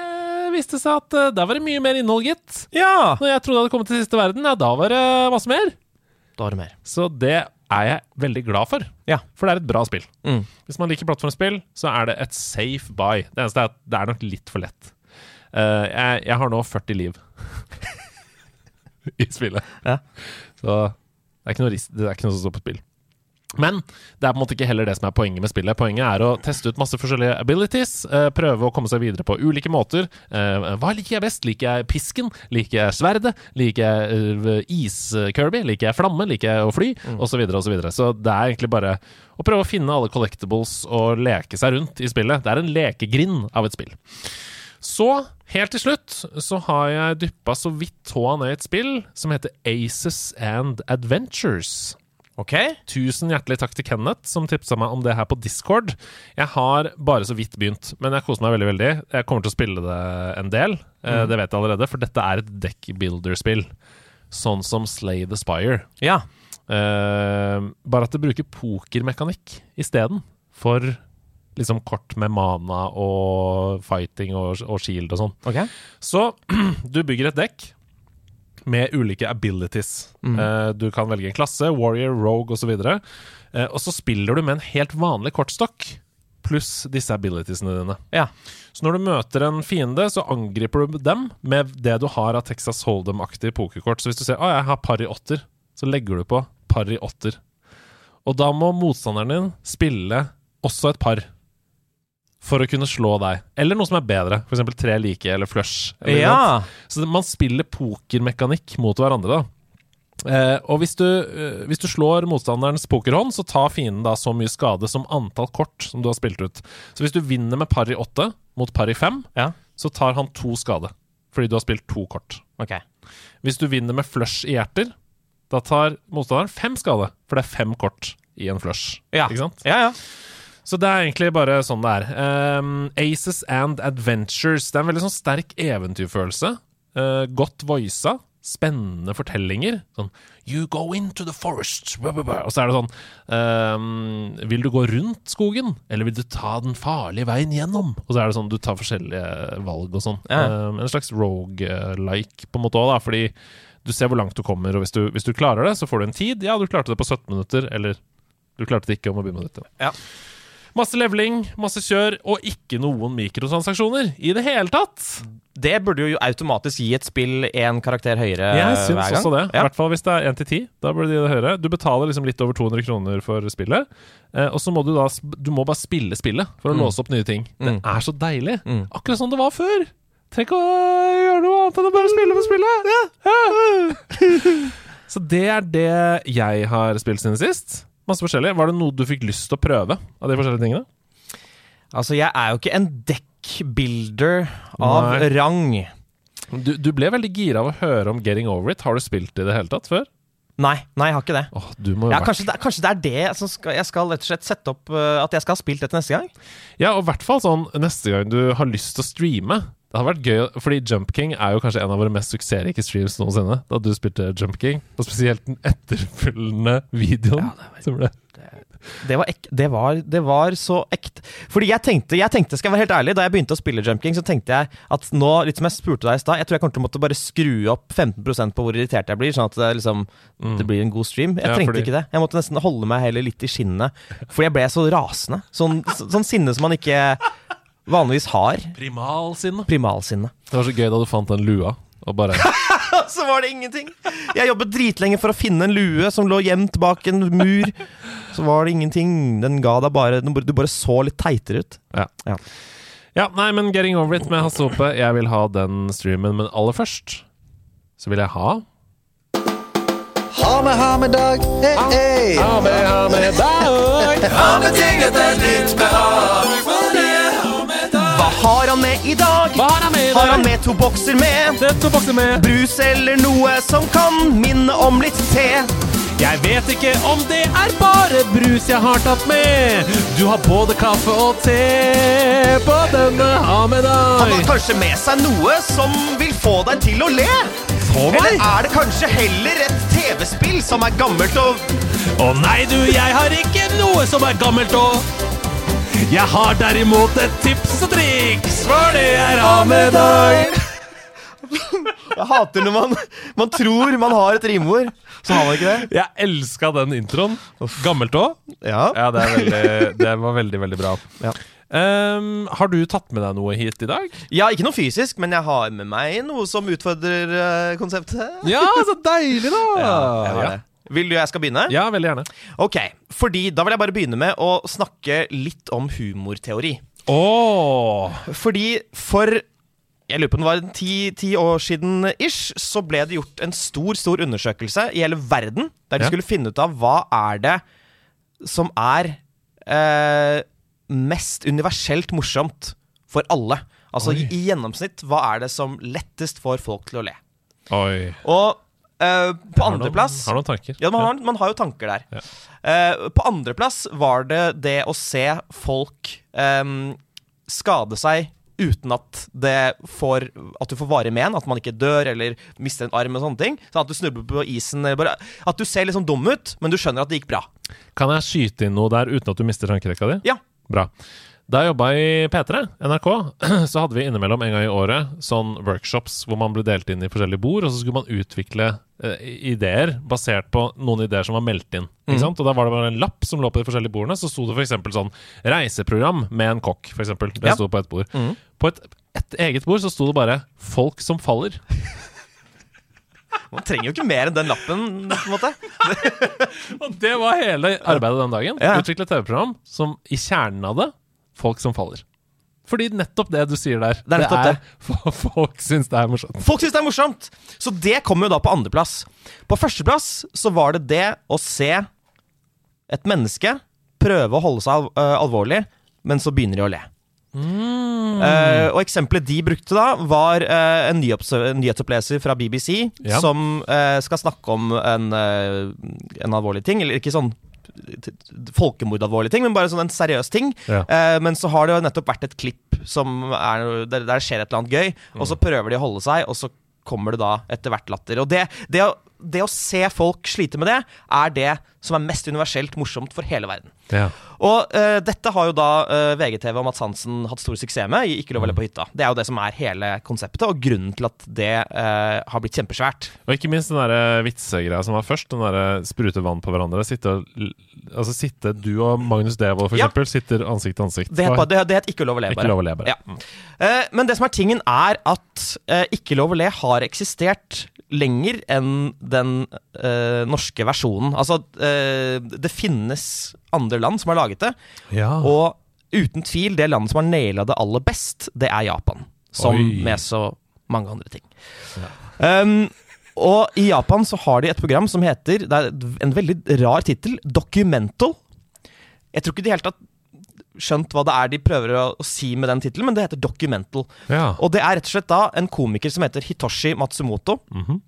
S2: viste seg at uh, der var det mye mer innhold, gitt.
S1: ja!
S2: Når jeg trodde jeg hadde kommet til siste verden, ja, da var det masse mer.
S1: Da var det mer.
S2: Så det er jeg veldig glad for.
S1: Ja.
S2: For det er et bra spill.
S1: Mm.
S2: Hvis man liker plattformspill, så er det et safe buy. Det eneste er at det er nok litt for lett. Eh, jeg, jeg har nå 40 liv i spillet.
S1: Ja.
S2: Så det er ikke noe, ris det er ikke noe som står på spill. Men det er på en måte ikke heller det som er poenget med spillet. Poenget er å teste ut masse forskjellige abilities. eh, prøve å komme seg videre på ulike måter. Eh, hva liker jeg best? Liker jeg pisken? Liker jeg sverdet? Liker jeg uh, is-Kirby? Liker jeg flamme? Liker jeg å fly? Og så videre og så videre. Så det er egentlig bare å prøve å finne alle collectibles og leke seg rundt i spillet. Det er en lekegrind av et spill. Så, helt til slutt, så har jeg dyppa så vidt tåa ned i et spill som heter Aces and Adventures.
S1: Ok.
S2: Tusen hjertelig takk til Kenneth, som tipsa meg om det her på Discord. Jeg har bare så vidt begynt, men jeg koser meg veldig. veldig Jeg kommer til å spille det en del, eh, det vet jeg allerede, for dette er et deckbuilder-spill. Sånn som Slay the Spire.
S1: Ja.
S2: Uh, bare at det bruker pokermekanikk isteden, for liksom kort med mana og fighting og, og shield og sånn.
S1: Ok.
S2: Så du bygger et dekk med ulike abilities. Eh, du kan velge en klasse, warrior, rogue osv. Og, uh, og så spiller du med en helt vanlig kortstokk pluss disse abilitiesene dine.
S1: Ja.
S2: Så når du møter en fiende, så angriper du dem med det du har av Texas Hold'em-aktig pokerkort. Så hvis du ser at jeg har par i åtter, så legger du på par i åtter. Og da må motstanderen din spille også et par. For å kunne slå deg. Eller noe som er bedre. F.eks. tre like eller flush. Eller.
S1: Ja.
S2: Så man spiller pokermekanikk mot hverandre, da. Eh, og hvis du, eh, hvis du slår motstanderens pokerhånd, så tar fienden da så mye skade som antall kort som du har spilt ut. Så hvis du vinner med par i åtte mot par i fem,
S1: Ja.
S2: så tar han to skade. Fordi du har spilt to kort.
S1: Ok.
S2: Hvis du vinner med flush i hjerter, da tar motstanderen fem skade. For det er fem kort i en flush.
S1: Ja.
S2: Ikke sant?
S1: Ja, ja.
S2: Så det er egentlig bare sånn det er. Um, Aces and Adventures. Det er en veldig sånn sterk eventyrfølelse. Uh, godt voisa. Spennende fortellinger. Sånn You go into the forest. Og så er det sånn um, Vil du gå rundt skogen, eller vil du ta den farlige veien gjennom? Og så er det sånn du tar forskjellige valg og sånn.
S1: Ja.
S2: Um, en slags rogue-like på en måte òg, da, fordi du ser hvor langt du kommer, og hvis du, hvis du klarer det, så får du en tid. Ja, du klarte det på 17 minutter, eller du klarte det ikke om å begynne med dette.
S1: Ja.
S2: Masse leveling, masse kjør, og ikke noen mikrotransaksjoner i det hele tatt.
S1: Det burde jo automatisk gi et spill én karakter høyere
S2: Jeg syns
S1: hver gang.
S2: også det. I
S1: Ja.
S2: hvert fall hvis det er 1 til 10. Da burde de det høyere. Du betaler liksom litt over 200 kroner for spillet, eh, og så må du da Du må bare spille spillet for å
S1: Mm.
S2: låse opp nye ting. Det
S1: Mm.
S2: er så deilig.
S1: Mm.
S2: Akkurat som det var før. Tenk å gjøre noe annet enn å bare spille med spillet. Ja. så det er det jeg har spilt siden sist. Masse forskjellig. Var det noe du fikk lyst til å prøve av de forskjellige tingene?
S1: Altså, jeg er jo ikke en deckbuilder av
S2: Nei.
S1: rang.
S2: Du, du ble veldig gira av å høre om Getting Over It. Har du spilt i det hele tatt før?
S1: Nei, nei, jeg har ikke det.
S2: Åh, du må jo
S1: Ja, kanskje, det, kanskje det er det som skal, jeg skal rett og slett sette opp uh, At jeg skal ha spilt dette neste gang?
S2: Ja, og i hvert fall sånn neste gang du har lyst til å streame. Det hadde vært gøy, fordi Jump King er jo kanskje en av våre mest suksessrike streams noensinne. Da du spilte Jump King, og spesielt den etterfølgende videoen. ble
S1: Det var, ek, det, var, det var så ekte. Fordi jeg tenkte, jeg tenkte, skal jeg være helt ærlig, da jeg begynte å spille Jump King, så tenkte jeg at nå, litt som jeg spurte deg i stad, jeg tror jeg kommer til å måtte bare skru opp 15% på hvor irritert jeg blir, sånn at det, liksom, det blir en god stream. Jeg
S2: Mm. Ja,
S1: trengte
S2: fordi-
S1: ikke det. Jeg måtte nesten holde meg heller litt i skinnet, fordi jeg ble så rasende. Sånn, sånn sinne som man ikke vanligvis har.
S2: primalsinne.
S1: Primalsinne.
S2: Det var så gøy da du fant den lua, og bare
S1: så var det ingenting. Jeg jobbet dritlenge for å finne en lue som lå gjemt bak en mur. Så var det ingenting. Den ga deg bare Du bare så litt teitere ut.
S2: Ja.
S1: Ja.
S2: Ja, nei, men Getting Over It med Hasse Hope. Jeg vil ha den streamen, men aller først så vil jeg ha
S4: Ha med, ha med dag. Hey, hey.
S2: Ha med, ha med dag.
S3: Ha med ting etter ditt behag.
S1: Hva har han med i dag?
S2: Hva har han med i dag?
S1: Har han med to bokser med?
S2: Det er to bokser med.
S1: Brus eller noe som kan minne om litt te?
S2: Jeg vet ikke om det er bare brus jeg har tatt med. Du har både kaffe og te på denne ha med deg.
S1: Han har kanskje med seg noe som vil få deg til å le? Eller er det kanskje heller et TV-spill som er gammelt og
S2: Å nei, du, jeg har ikke noe som er gammelt og Jeg har derimot et tips og triks, for det er har med deg.
S1: Jeg hater når man, man tror man har et rimord, så har man ikke det.
S2: Jeg elska den introen. Gammelt òg.
S1: Ja.
S2: Ja, det, veldig, det var veldig, veldig bra.
S1: Ja.
S2: Um, har du tatt med deg noe hit i dag?
S1: ja, ikke noe fysisk, men jeg har med meg noe som utfordrer uh, konseptet.
S2: Ja, så deilig, da!
S1: jeg har
S2: ja.
S1: Vil du jeg skal begynne?
S2: ja, veldig gjerne.
S1: Ok, fordi da vil jeg bare begynne med å snakke litt om humorteori.
S2: Åh
S1: Fordi for jeg lurer på om det var ti, ti år siden ish, så ble det gjort en stor stor undersøkelse i hele verden, der de
S2: Ja.
S1: skulle finne ut av hva er det som er eh, mest universelt morsomt for alle. Altså
S2: Oi.
S1: i, i gjennomsnitt, hva er det som lettest får folk til å le?
S2: Oi.
S1: Og eh, på andreplass
S2: Har noen tanker?
S1: ja, man har, man har jo tanker der.
S2: Ja.
S1: Uh, på andreplass var det det å se folk um, skade seg uten at det får At du får varig men, at man ikke dør eller mister en arm og sånne ting. Sånn at du snubler på isen bare At du ser liksom dum ut, men du skjønner at det gikk bra.
S2: Kan jeg skyte inn noe der uten at du mister tankerekka di?
S1: Ja.
S2: Bra. Da jeg jobba i P3, NRK, så hadde vi innimellom en gang i året sånn workshops hvor man ble delt inn i forskjellige bord, og så skulle man utvikle eh, ideer basert på noen ideer som var meldt inn. Ikke sant? Og da var det bare en lapp som lå på de forskjellige bordene, så sto det f.eks. sånn 'reiseprogram med en kokk', for eksempel. Det
S1: Ja.
S2: sto på et bord. På et, et eget bord så sto det bare 'folk som faller'.
S1: Man trenger jo ikke mer enn den lappen, på en måte.
S2: Og det var hele arbeidet den dagen.
S1: Ja.
S2: Utvikle TV-program som i kjernen av det folk som faller. Fordi nettopp det du sier der,
S1: Det er nettopp det.
S2: folk syns det er morsomt.
S1: Folk syns det er morsomt! Så det kommer jo da på andreplass. På førsteplass så var det det å se et menneske prøve å holde seg øh, alvorlig, men så begynner de å le. Eh, og eksempelet de brukte da, var uh, en nyhets nyhetsoppleser fra BBC
S2: Ja.
S1: som uh, skal snakke om en, eh, en alvorlig ting. Eller ikke sånn folkemordalvorlig ting, men bare sånn en seriøs ting.
S2: Ja.
S1: Eh, men så har det jo nettopp vært et klipp som er, der, der det skjer et eller annet gøy, og så prøver de å holde seg, og så kommer det da etter hvert latter. Og det, det, å, det å se folk slite med det, er det som er mest universelt morsomt for hele verden.
S2: Ja.
S1: Og uh, dette har jo da uh, VGTV og Mads Hansen hatt stor suksess med i Ikke lov å le på hytta. Det er jo det som er hele konseptet, og grunnen til at det uh, har blitt kjempesvært.
S2: Og ikke minst den der vitsegreia som var først. Den der sprute vann på hverandre. Sitte, altså sitte Du og Magnus Devold, for
S1: Ja.
S2: eksempel, sitter ansikt til ansikt.
S1: Det het, bare- det, det het Ikke lov å le,
S2: Ikke lov å le, bare.
S1: Ja. Men det som er tingen, er at Ikke lov å le har eksistert lenger enn den eh, norske versjonen. Altså, eh, det finnes andre land som har laget det,
S2: Ja.
S1: og uten tvil, det landet som har naila det aller best, det er Japan. Som
S2: Oi.
S1: med så mange andre ting. Um, og i Japan så har de et program som heter Det er en veldig rar tittel. Documental. Jeg tror ikke de helt tatt skjønt hva det er de prøver å, å si med den tittelen, men det heter Documental.
S2: Ja.
S1: Og det er rett og slett da en komiker som heter Hitoshi Matsumoto,
S2: Mhm.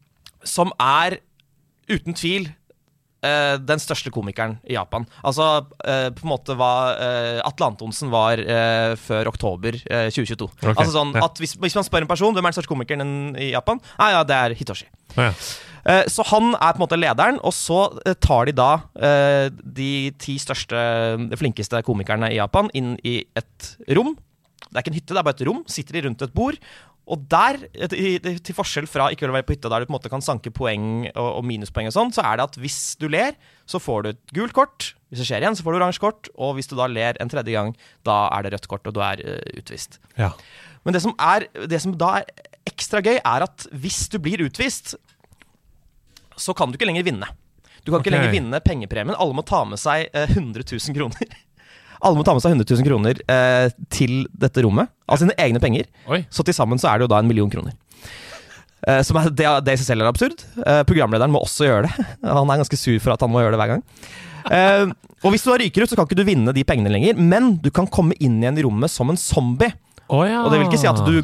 S1: som er uten tvil eh, den største komikeren i Japan. Altså eh, på en måte hva eh, Atle Antonsen var eh, før oktober eh, 2022.
S2: Okay.
S1: Altså sånn at hvis, hvis man spør en person hvem er den største komikeren i Japan, ah, ja, det er Hitoshi.
S2: Ja.
S1: Eh, Så han er på en måte lederen, og så eh, tar de da eh, de ti største, flinkeste komikerne i Japan inn i et rom. Det er ikke en hytte, det er bare et rom. Sitter de rundt et bord. Og der, til forskjell fra ikke å være på hytta der du på en måte kan sanke poeng og, minuspoeng og sånn, så er det at hvis du ler, så får du et gult kort. Hvis det skjer igjen, så får du oransje kort. Og hvis du da ler en tredje gang, da er det rødt kort, og du er utvist.
S2: Ja.
S1: Men det som, er, det som da er ekstra gøy, er at hvis du blir utvist, så kan du ikke lenger vinne. Du kan ikke lenger vinne pengepremien. Alle må ta med seg eh, 100 000 kroner. Alle må ta med seg 100 000 kroner eh, til dette rommet, av sine egne penger.
S2: Oi.
S1: Så til sammen så er det jo da en million kroner. Eh, som er, det, det i seg selv er absurd. Eh, programlederen må også gjøre det. Han er ganske sur for at han må gjøre det hver gang. Eh, og hvis du da ryker ut, så kan ikke du vinne de pengene lenger, men du kan komme inn igjen i rommet som en zombie.
S2: Å ja.
S1: Og det vil ikke si at du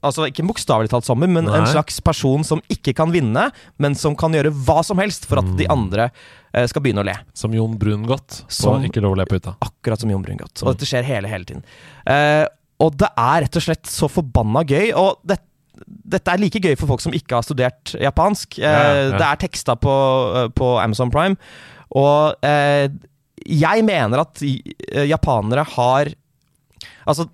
S1: Altså ikke bokstavelig talt zombie, men en slags person som ikke kan vinne, men som kan gjøre hva som helst for at de
S2: Mm.
S1: andre eh, skal begynne å le.
S2: Som Jon Brungot
S1: Som-
S2: Ikke lov å le på hytta.
S1: Akkurat som Jon Brungot. Og dette skjer hele, hele tiden. Eh, og det er rett og slett så forbanna gøy. Og det, dette er like gøy for folk som ikke har studert japansk. Eh,
S2: Ja, ja.
S1: Det er teksta på, eh, på Amazon Prime. Og eh, jeg mener at eh, japanere har Altså,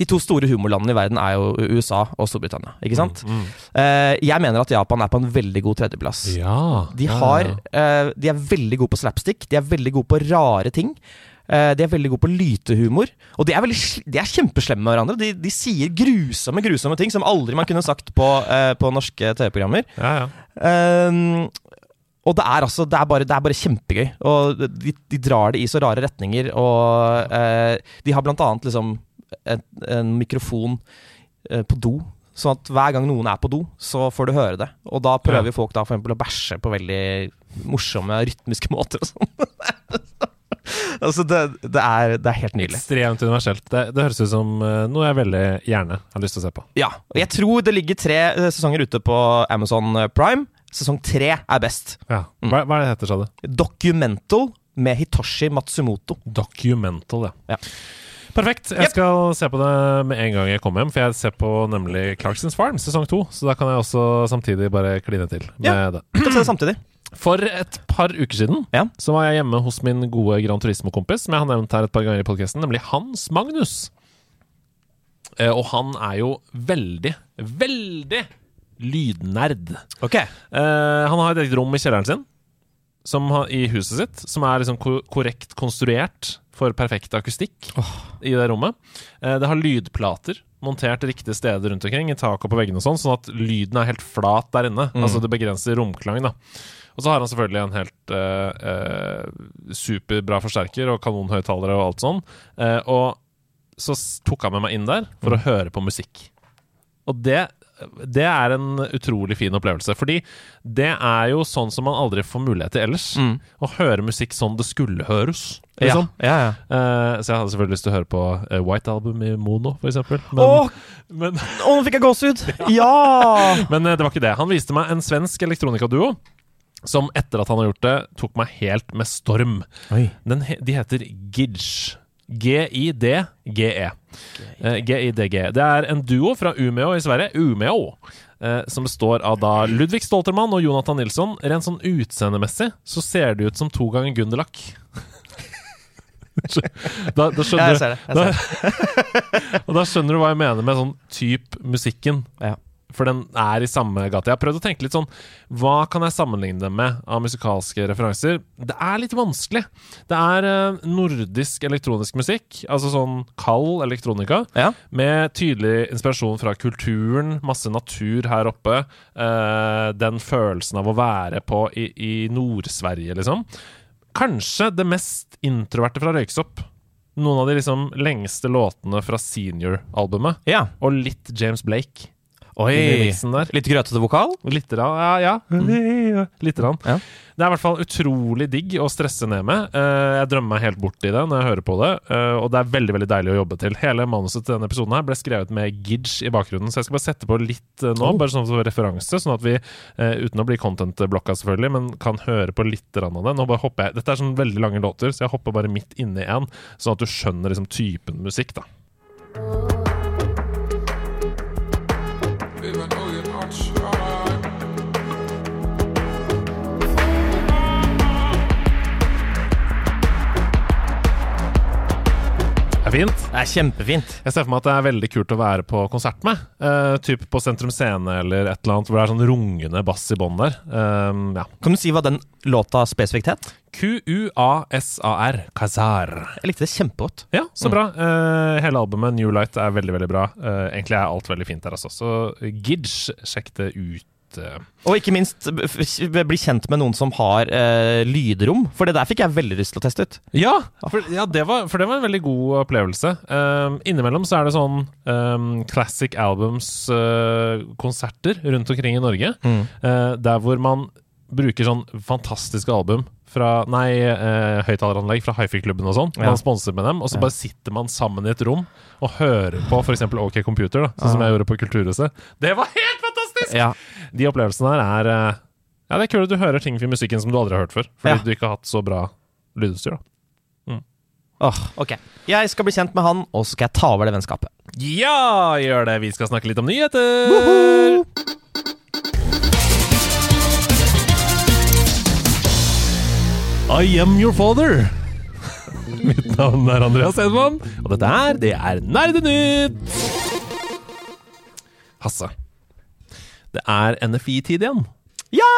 S1: de to store humorlandene i verden er jo USA og Storbritannia, ikke sant?
S2: Mm.
S1: Eh, jeg mener at Japan er på en veldig god tredjeplass.
S2: Ja.
S1: De, har,
S2: ja.
S1: eh, de er veldig gode på slapstick, de er veldig gode på rare ting. Eh, de er veldig gode på lytehumor. Og de er, veldig, de er kjempeslemme med hverandre. De, de sier grusomme grusomme ting som aldri man kunne sagt på, eh, på norske TV-programmer.
S2: ja, ja.
S1: Ehm, og det er, altså, det, er bare, det er bare kjempegøy. Og de, de drar det i så rare retninger. Og eh, de har blant annet liksom en, en mikrofon eh, på do. Sånn at hver gang noen er på do, så får du høre det. Og da prøver
S2: Ja.
S1: folk da for eksempel å bæsje på veldig morsomme, rytmiske måter og sånn. altså, det, det, er, det er helt nydelig.
S2: Ekstremt universelt. Det, det høres ut som eh, noe jeg veldig gjerne har lyst til å se på.
S1: Ja, og jeg tror det ligger tre eh, sesonger ute på Amazon Prime. Sesong tre er best.
S2: Ja. Hva, hva er det heter, sa du?
S1: Documental med Hitoshi Matsumoto.
S2: Documental, ja.
S1: Ja.
S2: Perfekt. Jeg skal se på det med en gang jeg kommer hjem, for jeg ser på nemlig Clarksons Farm sesong to. Så da kan jeg også samtidig bare kline til med
S1: Ja.
S2: det.
S1: Kan se det samtidig.
S2: For et par uker siden
S1: Ja.
S2: så var jeg hjemme hos min gode Gran Turismo-kompis, som jeg har nevnt her et par ganger i podkasten, nemlig Hans Magnus. Eh, og han er jo veldig, veldig lydnerd.
S1: Ok.
S2: Eh, han har et eget rom i kjelleren sin som i huset sitt, som er liksom korrekt konstruert for perfekt akustikk i det rommet. Eh, det har lydplater montert riktige steder rundt omkring, i taket og på veggene og sånn, sånn at lyden er helt flat der inne. Altså det begrenser romklang, da. Og så har han selvfølgelig en helt eh, eh, superbra forsterker og kanonhøyttalere og alt sånn. Eh, og så tok han med meg inn der for å høre på musikk. Og det, det er en utrolig fin opplevelse. Fordi det er jo sånn som man aldri får mulighet til ellers.
S1: Mm.
S2: Å høre musikk sånn det skulle høres. Liksom.
S1: ja, ja.
S2: Eh, så jeg hadde selvfølgelig lyst til å høre på eh, White Album i mono, for eksempel. Men, men,
S1: å, nå fikk jeg gåsehud! Ja!
S2: men uh, det var ikke det. Han viste meg en svensk elektronikaduo. Som etter at han har gjort det, tok meg helt med storm.
S1: Oi.
S2: Den, de heter Gidge. G-I-D-G-E. Eh, G-I-D-G. Det er en duo fra Umeå i Sverige. Umeå. Eh, som består av da Ludvig Stoltermann og Jonathan Nilsson. Rent sånn utseendemessig så ser de ut som to ganger Gunderlach. da, da
S1: Ja, jeg ser det. Jeg ser det.
S2: og da skjønner du hva jeg mener med sånn type musikken.
S1: Ja.
S2: For den er i samme gate. Jeg har prøvd å tenke litt sånn Hva kan jeg sammenligne det med av musikalske referanser? Det er litt vanskelig. Det er eh, nordisk elektronisk musikk, altså sånn kald elektronika,
S1: Ja.
S2: med tydelig inspirasjon fra kulturen, masse natur her oppe. eh, den følelsen av å være på i, i Nord-Sverige, liksom. Kanskje det mest introverte fra Røyksopp. Noen av de liksom lengste låtene fra senior-albumet.
S1: ja.
S2: Og litt James Blake.
S1: Oi. Litt grøtete vokal?
S2: Litt ja, ja. Litt rann.
S1: Ja.
S2: Det er i hvert fall utrolig digg å stresse ned med. Eh, jeg drømmer meg helt bort i det når jeg hører på det, eh, og det er veldig veldig deilig å jobbe til. Hele manuset til denne episoden her ble skrevet med Gidge i bakgrunnen, så jeg skal bare sette på litt eh, nå, bare sånn som referanse, sånn at vi, uten å bli content-blokka selvfølgelig, men kan høre på litt av det. Nå bare hopper jeg Dette er sånn veldig lange låter, så jeg hopper bare midt inni en, sånn at du skjønner liksom typen musikk, da. Det er fint.
S1: Det er kjempefint.
S2: Jeg ser for meg at det er veldig kult å være på konsert med. Uh, typ på Sentrum Scene eller et eller annet hvor det er sånn rungende bass i bånn der. Um, ja.
S1: Kan du si hva den låta spesifikt het?
S2: Q-U-A-S-A-R. Kazar.
S1: Jeg likte det kjempegodt.
S2: Ja, så bra. Uh, hele albumet New Light er veldig, veldig bra. Uh, egentlig er alt veldig fint der, altså. Så Gidge, sjekk det ut. Eh.
S1: Og ikke minst bli kjent med noen som har uh, lydrom, for det der fikk jeg veldig lyst til å teste ut.
S2: Ja, for, ja det, var, for det var en veldig god opplevelse. Um, innimellom så er det sånn um, Classic Albums-konserter rundt omkring i Norge. eh, der hvor man bruker sånn fantastiske album fra Nei, eh, høyttaleranlegg fra hifi-klubben og sånn.
S1: Ja.
S2: Man sponser med dem, og så bare sitter man sammen i et rom og hører på f.eks. OK Computer, da, sånn som jeg gjorde på Kulturhuset. Det var helt fantastisk!
S1: Ja.
S2: De opplevelsene her er eh, Ja, det er kult at du hører ting fra musikken som du aldri har hørt før. Fordi
S1: Ja.
S2: du ikke har hatt så bra lydutstyr. da
S1: Åh, ok. Jeg skal bli kjent med han, og så skal jeg ta over det vennskapet.
S2: Ja, gjør det! Vi skal snakke litt om nyheter! I am your father. Mitt navn er Andreas Edman, og dette her, det er Nerdenytt! Hasse. Det er NFI-tid igjen.
S1: Ja!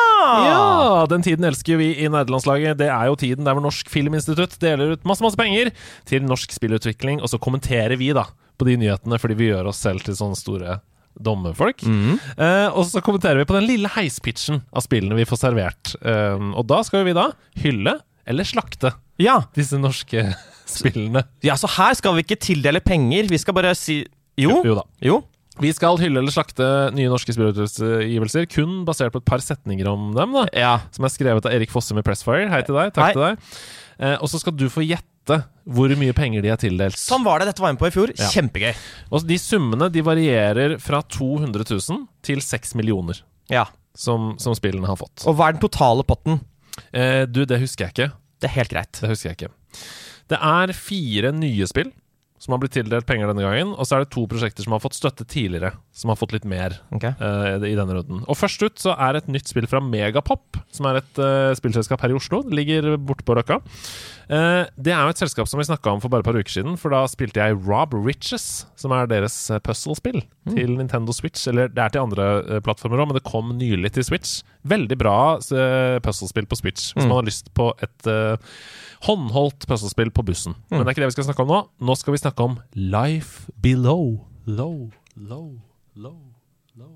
S2: Ja, Den tiden elsker vi i nerdelandslaget. Det er jo tiden der hvor Norsk Filminstitutt deler ut masse masse penger til norsk spillutvikling, og så kommenterer vi da på de nyhetene fordi vi gjør oss selv til sånne store dommerfolk. Eh, og så kommenterer vi på den lille heispitchen av spillene vi får servert. Eh, og da skal vi da hylle eller slakte
S1: Ja.
S2: disse norske spillene.
S1: ja, så her skal vi ikke tildele penger. Vi skal bare si Jo.
S2: Jo da.
S1: Jo.
S2: Vi skal hylle eller slakte nye norske spillutgivelser, kun basert på et par setninger om dem. da
S1: Ja.
S2: som er skrevet av Erik Fossum i Pressfire. Hei til deg. Takk
S1: Hei.
S2: til deg. Eh, og så skal du få gjette hvor mye penger de er tildelt.
S1: Sånn var det. Dette var med på i fjor.
S2: Ja.
S1: Kjempegøy.
S2: Og de summene de varierer fra 200 000 til 6 millioner,
S1: Ja.
S2: som, som spillene har fått.
S1: Og hva er den totale potten?
S2: Eh, du, det husker jeg ikke.
S1: Det er helt greit.
S2: Det husker jeg ikke. Det er fire nye spill som har blitt tildelt penger denne gangen. Og så er det to prosjekter som har fått støtte tidligere, som har fått litt mer
S1: okay.
S2: uh, i denne runden. Og først ut så er et nytt spill fra Megapop, som er et uh, spillselskap her i Oslo. Det ligger borte på Røkka. Uh, det er jo et selskap som vi snakka om for bare et par uker siden, for da spilte jeg Rob Riches, som er deres puzzle-spill til Nintendo Switch. Eller det er til andre plattformer òg, men det kom nylig til Switch. Veldig bra puzzle-spill på Switch, hvis man har lyst på et håndholdt puslespill på bussen. Men det er ikke det vi skal snakke om nå. Nå skal vi snakke om Life Below. Low, low, low, low.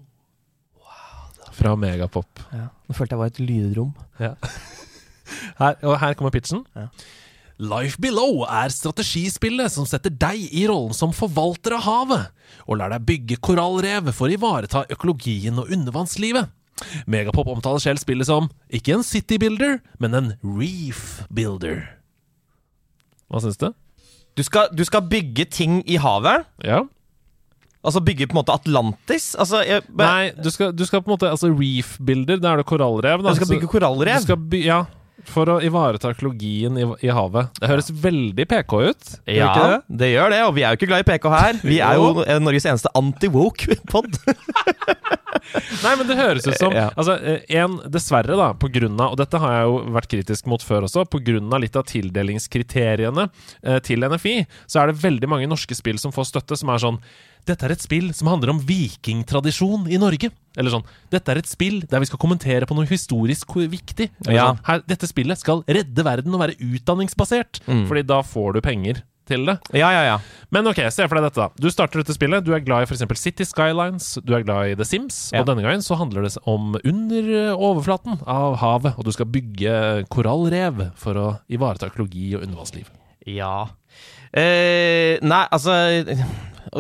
S2: Wow, Fra Megapop.
S1: Ja. Nå følte jeg var et lydrom.
S2: Ja. Her, og her kommer pitchen.
S1: Ja.
S2: Life Below er strategispillet som setter deg i rollen som forvalter av havet, og lar deg bygge korallrev for å ivareta økologien og undervannslivet. Megapop omtaler selv spillet som ikke en city builder, men en reef builder. Hva syns du?
S1: Du skal, du skal bygge ting i havet.
S2: Ja?
S1: Altså bygge på en måte Atlantis. Altså, jeg, bare-
S2: Nei, du skal, du skal på en måte Altså reef builder, da er det korallrev. Da.
S1: du skal bygge korallrev.
S2: Du skal by ja, for å ivareta økologien i, i havet. Det høres veldig PK ut.
S1: Ja,
S2: det?
S1: det gjør det, og vi er jo ikke glad i PK her. Vi er jo eh, Norges eneste anti-woke-pod.
S2: Nei, men det høres ut som. Altså, eh, en, dessverre, da, på grunn av Og dette har jeg jo vært kritisk mot før også. På grunn av litt av tildelingskriteriene eh, til NFI, så er det veldig mange norske spill som får støtte, som er sånn dette er et spill som handler om vikingtradisjon i Norge. Eller sånn Dette er et spill der vi skal kommentere på noe historisk viktig.
S1: Ja.
S2: sånn, her, dette spillet skal redde verden og være utdanningsbasert. Fordi da får du penger til det.
S1: ja, ja, ja.
S2: Men ok, se for deg dette. da Du starter dette spillet. Du er glad i f.eks. City Skylines, du er glad i The Sims.
S1: Ja.
S2: Og denne gangen så handler det om under eh, overflaten av havet. Og du skal bygge korallrev for å ivareta økologi og undervannsliv.
S1: Ja. Eh, nei, altså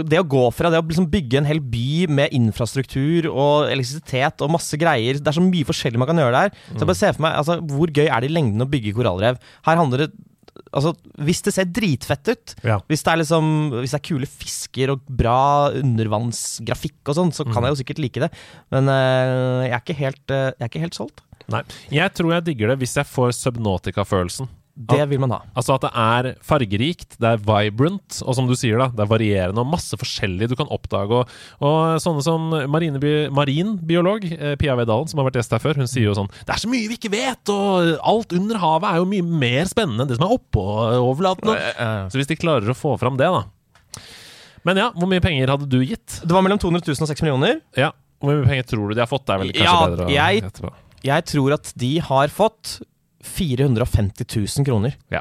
S1: Det å gå fra det å liksom bygge en hel by med infrastruktur og elektrisitet og masse greier Det er så mye forskjellig man kan gjøre der. Så jeg bare ser for meg, altså, Hvor gøy er det i lengden å bygge korallrev? Her handler det Altså, Hvis det ser dritfett ut,
S2: Ja.
S1: hvis, det er liksom, hvis det er kule fisker og bra undervannsgrafikk og sånn, så kan jeg jo sikkert like det. Men uh, jeg, er ikke helt, uh, jeg er ikke helt solgt.
S2: Nei. Jeg tror jeg digger det hvis jeg får Subnautica-følelsen.
S1: Det vil man ha.
S2: Altså at det er fargerikt, det er vibrant, og som du sier, da, det er varierende og masse forskjellig du kan oppdage. Og, og sånne som marinebi marinbiolog eh, Pia Vedalen, som har vært gjest her før, hun sier jo sånn Det er så mye vi ikke vet, og alt under havet er jo mye mer spennende enn det som er oppå overflaten. Så hvis de klarer å få fram det, da. Men ja, hvor mye penger hadde du gitt?
S1: Det var mellom 200 000 og 6 millioner.
S2: Ja, Hvor mye penger tror du de har fått? Det er vel kanskje
S1: Ja,
S2: bedre å
S1: jeg-. Jeg tror at de har fått 450 000 kroner.
S2: Ja.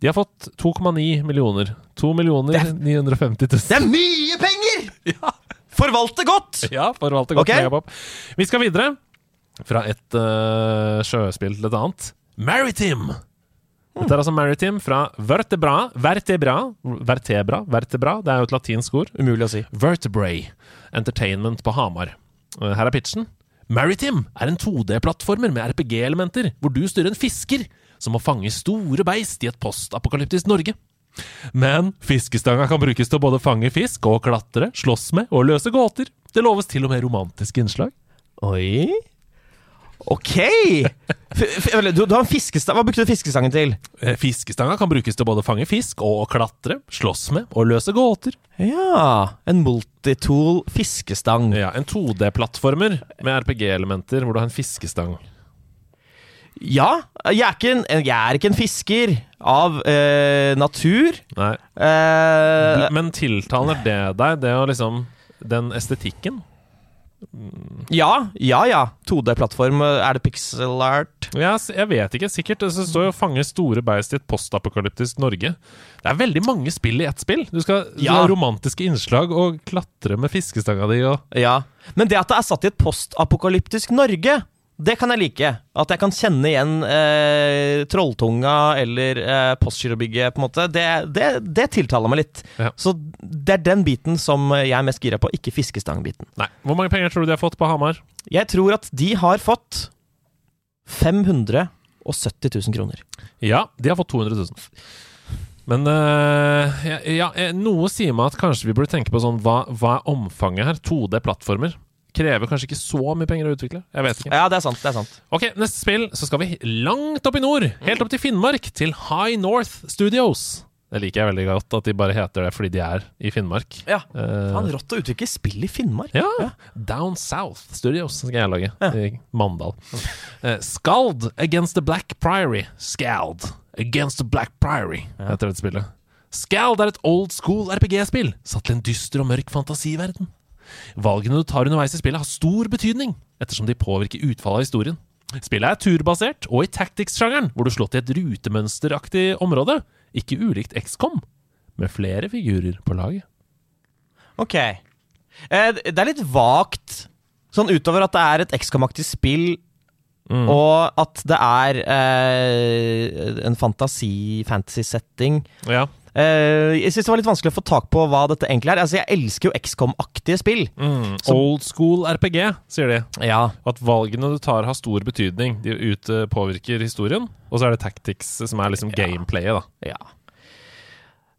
S2: De har fått 2,9 millioner. 2 millioner
S1: er-
S2: 950 000.
S1: Det er mye penger! Forvalte godt!
S2: Ja, forvalte godt. Okay. Vi skal videre fra et uh, sjøspill til et annet. Maritime! Dette er altså Maritime fra vertebra Vertebra Vertebra, vertebra Det er jo et latinsk ord.
S1: Umulig å si.
S2: Vertebrae Entertainment på Hamar. Uh, Her er pitchen. Maritime er en 2D-plattformer med RPG-elementer, hvor du styrer en fisker som må fange store beist i et postapokalyptisk Norge. Men fiskestanga kan brukes til å både fange fisk og klatre, slåss med og løse gåter. Det loves til og med romantiske innslag.
S1: Oi Ok! F du, du har fiskestang. Hva brukte du fiskestangen til?
S2: Eh, Fiskestanga kan brukes til både å fange fisk og klatre, slåss med og løse gåter.
S1: Ja En multitool fiskestang.
S2: Ja, En 2D-plattformer med RPG-elementer hvor du har en fiskestang.
S1: Ja, jeg er ikke en, jeg er ikke en fisker av eh, natur.
S2: Nei.
S1: Eh,
S2: Men tiltaler det deg, det å liksom Den estetikken?
S1: Ja, ja, ja. 2D-plattform. Er det pixel art?
S2: Ja, jeg vet ikke. Sikkert. Det står jo 'fange store beist i et postapokalyptisk Norge'. Det er veldig mange spill i ett spill. Du skal,
S1: Ja.
S2: ha romantiske innslag og klatre med fiskestanga di og
S1: Ja. Men det at det er satt i et postapokalyptisk Norge, det kan jeg like. At jeg kan kjenne igjen eh, Trolltunga eller eh, Postgirobygget, på en måte. Det, det, det tiltaler meg litt.
S2: Ja.
S1: Så det er den biten som jeg er mest gira på, ikke fiskestangbiten.
S2: Nei. Hvor mange penger tror du de har fått på Hamar?
S1: Jeg tror at de har fått 570 000 kroner.
S2: Ja, de har fått 200 000. Men øh, ja, ja, noe sier meg at kanskje vi burde tenke på sånn Hva, hva er omfanget her? 2D-plattformer. Krever kanskje ikke så mye penger å utvikle? Jeg vet ikke.
S1: Ja, det er sant. det er sant
S2: Ok, neste spill, så skal vi langt opp i nord. Helt opp til Finnmark, til High North Studios. Det liker jeg veldig godt, at de bare heter det fordi de er i Finnmark.
S1: Ja,
S2: Eh,
S1: Faen, rått å utvikle spill i Finnmark.
S2: ja. Down South Studios skal jeg lage.
S1: Ja.
S2: I Mandal. Uh, Skald Against the Black Priory. Skald Against the Black Priory heter dette spillet. Skald er et old school RPG-spill satt til en dyster og mørk fantasiverden. Valgene du tar underveis i spillet har stor betydning, ettersom de påvirker utfallet av historien. Spillet er turbasert og i tactics-sjangeren, hvor du slår til et rutemønsteraktig område, ikke ulikt XCOM, med flere figurer på laget.
S1: Ok. Eh, det er litt vagt, sånn utover at det er et XCOM-aktig spill,
S2: Mm.
S1: og at det er eh, en fantasi-fantasy-setting.
S2: Ja.
S1: Eh, jeg syns det var litt vanskelig å få tak på hva dette egentlig er. Altså, Jeg elsker jo XCOM-aktige spill.
S2: Mm. Old school RPG, sier de.
S1: Ja.
S2: At valgene du tar, har stor betydning. De ut, eh, påvirker historien. Og så er det tactics som er liksom gameplayet, da.
S1: ja.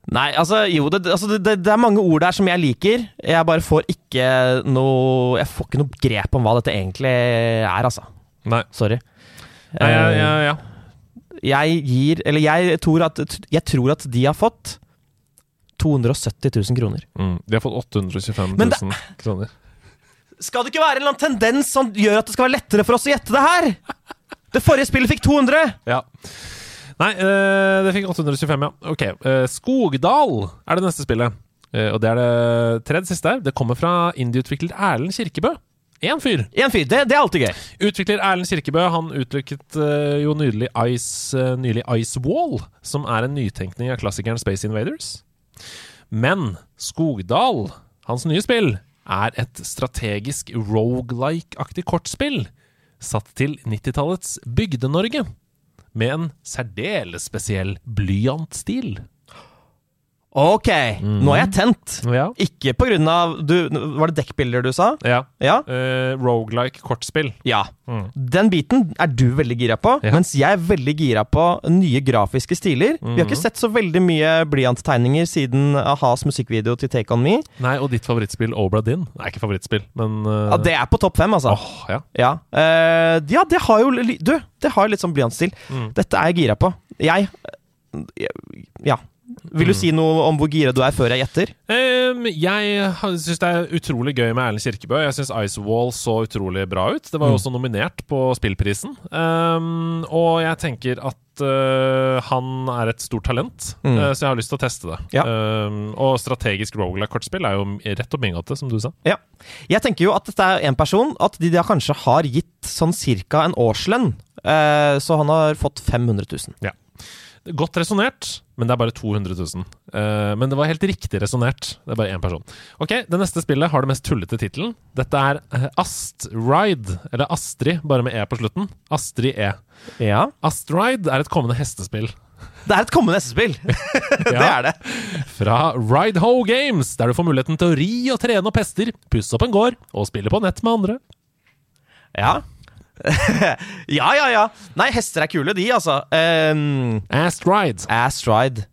S1: Nei, altså jo, det, altså, det, det, det er mange ord der som jeg liker. Jeg bare får ikke noe Jeg får ikke noe grep om hva dette egentlig er, altså.
S2: Nei.
S1: Sorry.
S2: Nei, ja,
S1: Eh,
S2: ja, ja.
S1: Jeg gir Eller jeg tror at, jeg tror at de har fått 270 000 kroner.
S2: Mm. De har fått 825
S1: Men
S2: 000 kroner.
S1: Skal det ikke være en eller annen tendens som gjør at det skal være lettere for oss å gjette det her? Det forrige spillet fikk 200!
S2: Ja. Nei, eh, det fikk 825, ja. Ok. eh, Skogdal er det neste spillet. Eh, og det er det tredje siste her. Det kommer fra indieutvikler Erlend Kirkebø. Én fyr.
S1: En fyr. Det, det er alltid gøy.
S2: Utvikler Erlend Kirkebø han utviklet uh, jo nydelig Ice, uh, nylig Ice Wall, som er en nytenkning av klassikeren Space Invaders. Men Skogdal, hans nye spill, er et strategisk rogelike-aktig kortspill satt til 90-tallets Bygde-Norge, med en særdeles spesiell blyantstil.
S1: Ok, nå er jeg tent.
S2: Ja.
S1: Ikke på grunn av du, Var det dekkbilder du sa?
S2: ja.
S1: Ja?
S2: Uh, Rogelike kortspill.
S1: Ja.
S2: Mm.
S1: Den biten er du veldig gira på,
S2: Ja.
S1: mens jeg er veldig gira på nye grafiske stiler. Vi har ikke sett så veldig mye blyanttegninger siden a-has musikkvideo til Take On Me.
S2: Nei, og ditt favorittspill Obra Dinn? Nei, ikke favorittspill, men uh,
S1: Ja, Det er på topp fem, altså.
S2: Åh, ja.
S1: Ja. Uh, ja, det har jo Du, det har jo litt sånn blyantstil.
S2: Mm.
S1: Dette er jeg gira på. Jeg Ja. Vil du
S2: Mm.
S1: si noe om hvor gira du er før jeg gjetter?
S2: Um, jeg syns det er utrolig gøy med Erlend Kirkebø. Jeg syns Icewall så utrolig bra ut. Det var jo
S1: Mm.
S2: også nominert på Spillprisen. Um, og jeg tenker at uh, han er et stort talent,
S1: Mm.
S2: uh, så jeg har lyst til å teste det.
S1: Ja.
S2: Um, og strategisk rogelike-kortspill er jo rett opp min gate, som du sa.
S1: Ja. Jeg tenker jo at dette er en person At de da kanskje har gitt sånn cirka en årslønn. Uh, så han har fått 500 000.
S2: Godt resonnert, men det er bare 200 000. Uh, men det var helt riktig resonnert. Det er bare én person. Ok, Det neste spillet har det mest tullete tittelen. Dette er uh, Astride, eller Astrid, bare med E på slutten. Astrid E.
S1: Ja.
S2: Astride er et kommende hestespill
S1: Det er et kommende hestespill! det
S2: Ja.
S1: er det.
S2: fra Ride Ho Games, der du får muligheten til å ri og trene opp hester, pusse opp en gård og spille på nett med andre.
S1: Ja. ja, ja, ja. Nei, hester er kule, de, altså. Um,
S2: Astride.
S1: Astride.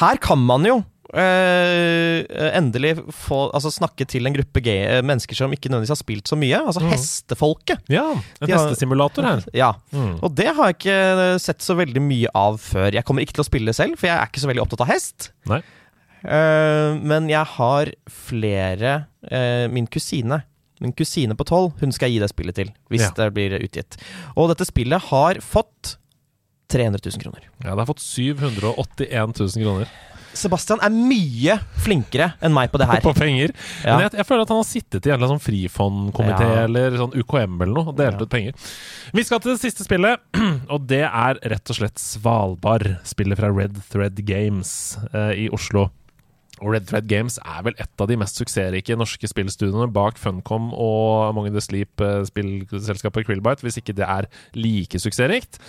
S1: Her kan man jo uh, endelig få altså, snakke til en gruppe gay, eh, mennesker som ikke nødvendigvis har spilt så mye. Altså hestefolket.
S2: Ja, en hestesimulator her.
S1: Ja.
S2: Mm.
S1: Og det har jeg ikke sett så veldig mye av før. Jeg kommer ikke til å spille det selv, for jeg er ikke så veldig opptatt av hest.
S2: Nei.
S1: Uh, men jeg har flere uh, Min kusine Min kusine på tolv, hun skal jeg gi det spillet til. Hvis
S2: Ja.
S1: det blir utgitt. Og dette spillet har fått 300 000 kroner.
S2: Ja, det har fått 781 000 kroner
S1: Sebastian er mye flinkere enn meg på det her.
S2: på penger.
S1: Ja.
S2: Men jeg, jeg føler at han har sittet i en sånn frifondkomité
S1: Ja.
S2: eller sånn UKM eller noe og delt
S1: Ja.
S2: ut penger. Vi skal til det siste spillet, og det er rett og slett Svalbard. Spillet fra Red Thread Games eh, i Oslo. Og Red Thread Games er vel et av de mest suksessrike norske spillstudioene bak Funcom og Among the Sleep-spillselskapet Krillbite, hvis ikke det er like suksessrikt.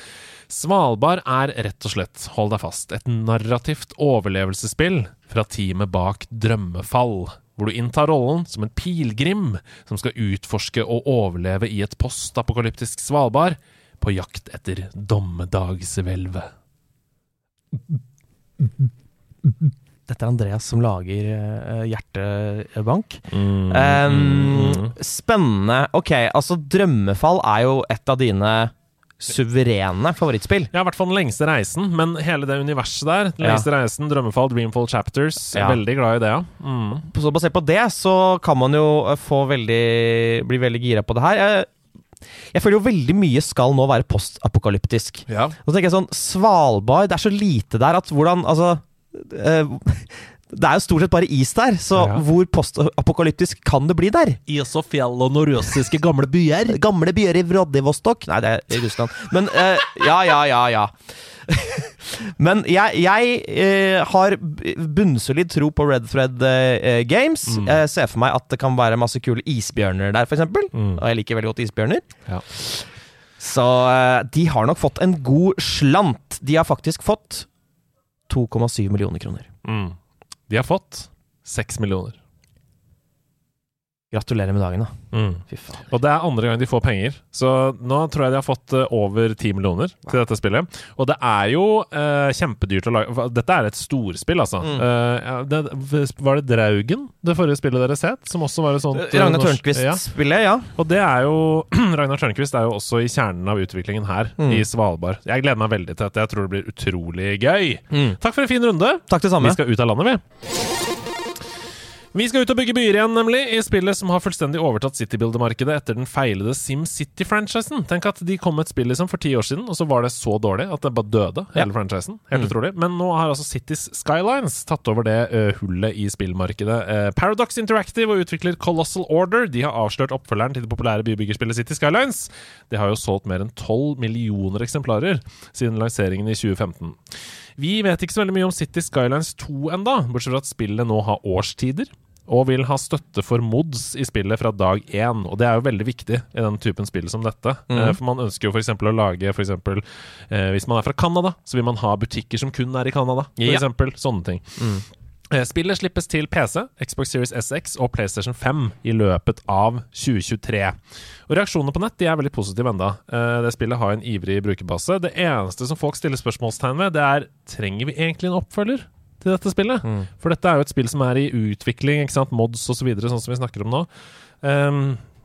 S2: Svalbard er rett og slett, hold deg fast, et narrativt overlevelsesspill fra teamet bak Drømmefall, hvor du inntar rollen som en pilegrim som skal utforske og overleve i et postapokalyptisk Svalbard på jakt etter dommedagshvelvet.
S1: Dette er Andreas som lager uh, hjertebank.
S2: Mm,
S1: Um, spennende. Ok, altså Drømmefall er jo et av dine suverene favorittspill.
S2: Ja, i hvert fall Den lengste reisen, men hele det universet der. Den
S1: Ja.
S2: lengste reisen, Drømmefall, Dreamfall Chapters.
S1: Ja.
S2: Veldig glad i det, ja. Mm.
S1: Så basert på det så kan man jo eh, få veldig bli veldig gira på det her. Jeg, jeg føler jo veldig mye skal nå være postapokalyptisk.
S2: ja.
S1: Så tenker jeg sånn Svalbard, det er så lite der at hvordan Altså Det er jo stort sett bare is der, så
S2: Ja.
S1: hvor postapokalyptisk kan det bli der?
S2: Is og fjell og nordjøsiske gamle byer.
S1: Gamle byer i Vladivostok Nei, det er i Russland. Men uh, ja, ja, ja, ja. Men jeg, jeg eh, har bunnsolid tro på Red Thread eh, Games.
S2: Mm.
S1: Jeg ser for meg at det kan være masse kule isbjørner der, f.eks.
S2: Mm.
S1: Og jeg liker veldig godt isbjørner.
S2: Ja.
S1: Så eh, de har nok fått en god slant. De har faktisk fått 2,7 millioner kroner.
S2: Mm. De har fått 6 millioner.
S1: Gratulerer med dagen, da.
S2: Mm.
S1: Fy faen.
S2: Og det er andre gang de får penger. Så nå tror jeg de har fått eh, over ti millioner til dette spillet. Og det er jo eh, kjempedyrt å lage Dette er et storspill, altså.
S1: Mm.
S2: Eh, det, var det Draugen, det forrige spillet dere set, Som også var et sånt eh,
S1: Ragnar Tørnquist-spillet, ja.
S2: Og det er jo Ragnar Tørnquist er jo også i kjernen av utviklingen her,
S1: Mm.
S2: i Svalbard. Jeg gleder meg veldig til dette. Jeg tror det blir utrolig gøy.
S1: Mm.
S2: Takk for en fin runde.
S1: Takk det samme.
S2: Vi skal ut av landet, vi. Vi skal ut og bygge byer igjen, nemlig, i spillet som har fullstendig overtatt Citybuilder-markedet etter den feilede SimCity-franchisen. Tenk at de kom med et spill liksom for ti år siden, og så var det så dårlig at det bare døde, hele franchisen. Helt
S1: Mm.
S2: utrolig. Men nå har altså Cities Skylines tatt over det uh, hullet i spillmarkedet. Uh, Paradox Interactive og utvikler Colossal Order De har avslørt oppfølgeren til det populære bybyggerspillet City Skylines. Det har jo solgt mer enn 12 millioner eksemplarer siden lanseringen i 2015. Vi vet ikke så veldig mye om City Skylines 2 enda, bortsett fra at spillet nå har årstider. Og vil ha støtte for mods i spillet fra dag én. Og det er jo veldig viktig i den typen spill som dette.
S1: Mm.
S2: Eh, For man ønsker jo f.eks. å lage for eksempel, eh, Hvis man er fra Canada, så vil man ha butikker som kun er i Canada. For
S1: Ja.
S2: eksempel, sånne ting.
S1: Mm.
S2: Eh, Spillet slippes til PC, Xbox Series SX og PlayStation 5 i løpet av 2023. Og Reaksjonene på nett de er veldig positive enda. Eh, Det spillet har en ivrig brukerbase. Det eneste som folk stiller spørsmålstegn ved, det er trenger vi egentlig en oppfølger til dette spillet. For dette er jo et spill som er i utvikling, ikke sant? mods osv., så videre, sånn som vi snakker om nå. Um,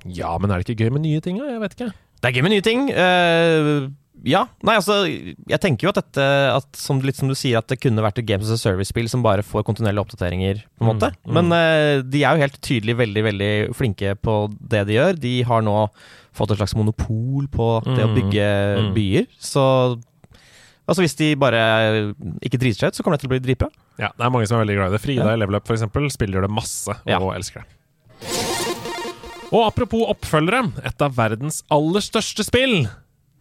S2: ja, men er det ikke gøy med nye ting? da? Jeg vet ikke.
S1: Det er gøy med nye ting. Uh, ja. Nei, altså, jeg tenker jo at dette at, som, Litt som du sier, at det kunne vært et Games as a Service-spill som bare får kontinuerlige oppdateringer, på en måte.
S2: mm.
S1: Men uh, de er jo helt tydelig veldig, veldig flinke på det de gjør. De har nå fått et slags monopol på det å
S2: Mm.
S1: bygge
S2: Mm.
S1: byer. Så Altså Hvis de bare ikke driter seg ut, så kommer det til å bli dritbra.
S2: Ja, det er mange som er veldig glad i det. Frida
S1: Ja.
S2: i Level Up for eksempel, spiller det masse og
S1: Ja.
S2: elsker det. Og apropos oppfølgere, et av verdens aller største spill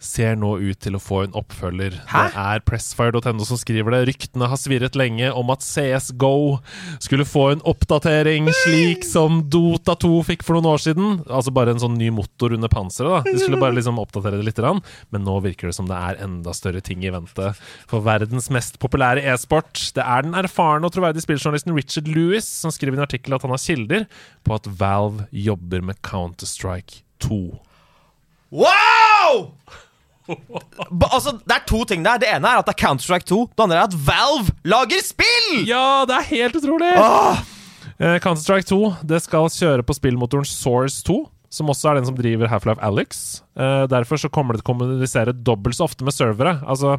S2: ser nå ut til å få en oppfølger.
S1: Hæ?
S2: Det er Pressfire.no som skriver det. Ryktene har svirret lenge om at CSGO skulle få en oppdatering, slik som Dota 2 fikk for noen år siden. Altså bare en sånn ny motor under panseret. da. De skulle bare liksom oppdatere det litt. Men nå virker det som det er enda større ting i vente for verdens mest populære e-sport. Det er den erfarne og troverdige spilljournalisten Richard Lewis som skriver i en artikkel at han har kilder på at Valve jobber med Counter-Strike 2.
S1: Wow! Altså, Det er to ting der. Det ene er at det er Counter-Strike 2. Det andre er at Valve lager spill!
S2: Ja, det er helt utrolig! Eh, Counter-Strike 2 det skal kjøre på spillmotoren Source 2, som også er den som driver Half-Life Alyx. Uh, derfor så kommer det til å kommunisere dobbelt så ofte med servere. Altså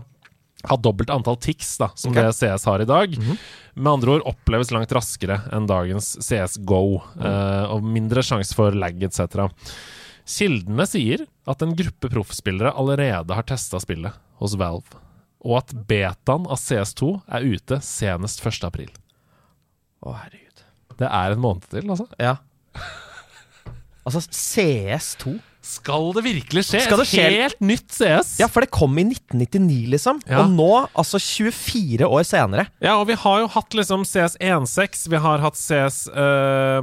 S2: ha dobbelt antall ticks da, som
S1: okay.
S2: det CS har i dag. Med andre ord oppleves langt raskere enn dagens CSGO, eh, og mindre sjanse for lag etc. Kildene sier at en gruppe proffspillere allerede har testa spillet hos Valve, og at betaen av CS2 er ute senest 1. april.
S1: Å, herregud.
S2: Det er en måned til, altså.
S1: Ja. Altså, CS2
S2: Skal det virkelig skje?
S1: Skal det skje?
S2: Et helt nytt CS?
S1: Ja, for det kom i 1999, liksom.
S2: Ja.
S1: Og nå, altså 24 år senere
S2: Ja, og vi har jo hatt liksom CS 1.6, vi har hatt CS øh,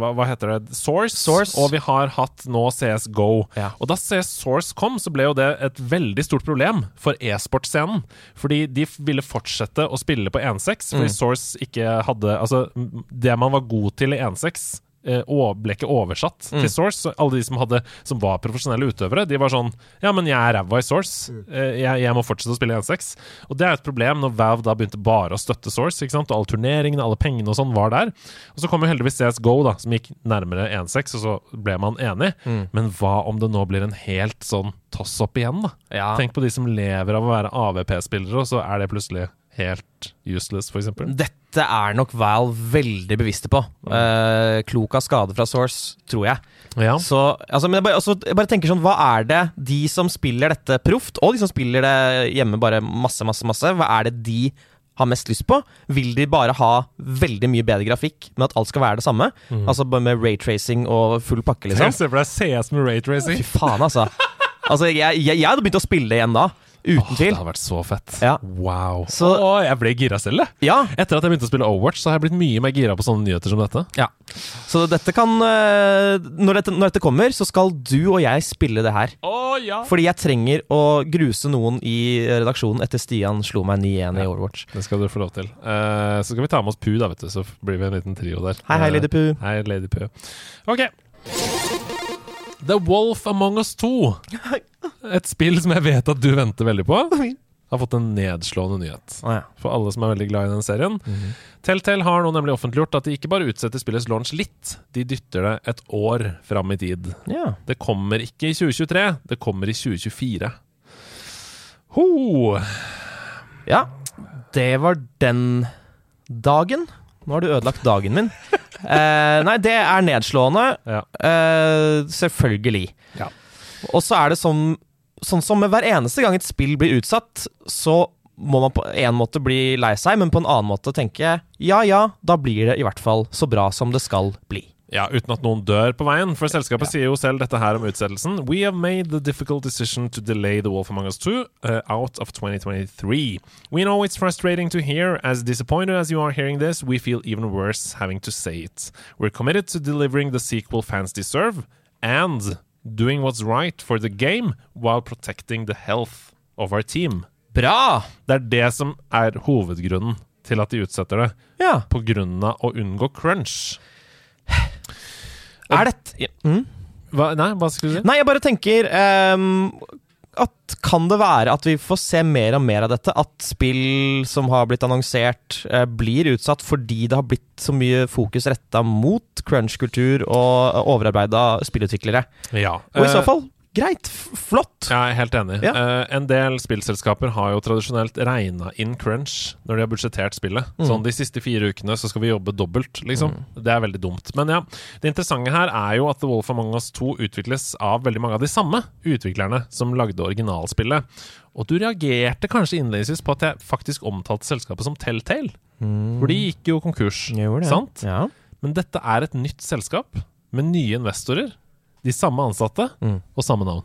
S2: hva, hva heter det? Source,
S1: Source.
S2: Og vi har hatt nå CS GO.
S1: Ja.
S2: Og da CS Source kom, så ble jo det et veldig stort problem for e-sportscenen. Fordi de ville fortsette å spille på 1.6, fordi
S1: Mm.
S2: Source ikke hadde Altså, det man var god til i 1.6 eh, å- ble ikke oversatt
S1: Mm.
S2: til Source. Så alle de som, hadde, som var profesjonelle utøvere, de var sånn Ja, men jeg er ræva i Source.
S1: Mm.
S2: Eh, Jeg, jeg må fortsette å spille 1.6. Og det er et problem når Valve da begynte bare å støtte Source. ikke sant? Og alle turneringene, alle pengene og sånn var der. Og så kom jo heldigvis CSGO, da, som gikk nærmere 1.6, og så ble man enig.
S1: Mm.
S2: Men hva om det nå blir en helt sånn toss opp igjen, da?
S1: Ja.
S2: Tenk på de som lever av å være AVP-spillere, og så er det plutselig helt useless, eksempel.
S1: Dette er nok Valve veldig bevisste på. Uh, klok av skade fra Source, tror jeg.
S2: Ja.
S1: Så, altså, men jeg bare, altså, jeg bare tenker sånn, Hva er det de som spiller dette proft, og de som spiller det hjemme bare masse, masse, masse, hva er det de har mest lyst på? Vil de bare ha veldig mye bedre grafikk, men at alt skal være det samme? Altså bare med raytracing og full pakke, liksom?
S2: Jeg ser for deg CS med raytracing.
S1: Fy faen, altså. altså jeg, jeg, jeg hadde begynt å spille det igjen da, uten
S2: Det hadde vært så fett.
S1: Ja.
S2: Wow.
S1: Så-
S2: oh, jeg ble gira selv, jeg.
S1: Ja,
S2: Etter at jeg begynte å spille Overwatch, så har jeg blitt mye mer gira på sånne nyheter som dette.
S1: ja. Så dette kan eh, når, dette, når dette kommer, så skal du og jeg spille det her.
S2: Oh, ja!
S1: Fordi jeg trenger å gruse noen i redaksjonen etter Stian slo meg 9-1 i Overwatch.
S2: Det skal du få lov til. Uh, så skal vi ta med oss Pu, da, vet du. Så blir vi en liten trio der.
S1: Hei, hei,
S2: Eh,
S1: Lady Poo.
S2: Hei, Lady Pu. Ok. The Wolf Among Us 2. Et spill som jeg vet at du venter veldig på, har fått en nedslående nyhet. For alle som er veldig glad i den serien. Telltale har nå nemlig offentliggjort at de ikke bare utsetter spillets launch litt, de dytter det et år fram i tid.
S1: Yeah.
S2: Det kommer ikke i 2023, det kommer i 2024. Ho!
S1: Ja, det var den dagen. Nå har du ødelagt dagen min. Eh, nei, det er nedslående.
S2: Ja.
S1: Eh, selvfølgelig.
S2: Ja.
S1: Og så er det sånn Sånn som med hver eneste gang et spill blir utsatt, så må man på en måte bli lei seg, men på en annen måte tenke ja ja, da blir det i hvert fall så bra som det skal bli.
S2: Ja, uten at noen dør på veien, for selskapet sier jo selv dette her om utsettelsen. We have made the difficult decision to delay The Wolf Among Us 2 uh, out of 2023. We know it's frustrating to hear. As disappointed as you are hearing this, we feel even worse having to say it. We're committed to delivering the sequel fans deserve, and doing what's right for the game while protecting the health of our team.
S1: Bra!
S2: Det er det som er hovedgrunnen til at de utsetter det
S1: Ja.
S2: på grunn av å unngå crunch.
S1: Er dette mm?
S2: Hva, nei, hva skulle du si?
S1: Nei, jeg bare tenker um, at Kan det være at vi får se mer og mer av dette? At spill som har blitt annonsert, uh, blir utsatt fordi det har blitt så mye fokus retta mot crunch-kultur og overarbeida spillutviklere?
S2: Ja.
S1: Og i så
S2: eh,
S1: fall, greit. Flott.
S2: Jeg er helt enig.
S1: Ja.
S2: Uh, en del spillselskaper har jo tradisjonelt regna inn crunch når de har budsjettert spillet.
S1: Mm.
S2: Sånn de siste fire ukene så skal vi jobbe dobbelt, liksom. Det er veldig dumt. Men ja, det interessante her er jo at The Wolf Among Us 2 utvikles av veldig mange av de samme utviklerne som lagde originalspillet. Og du reagerte kanskje innledningsvis på at jeg faktisk omtalte selskapet som Telltale. For de gikk jo konkurs,
S1: Jeg
S2: sant?
S1: Ja.
S2: Men dette er et nytt selskap med nye investorer, de samme ansatte
S1: Mm.
S2: og samme navn.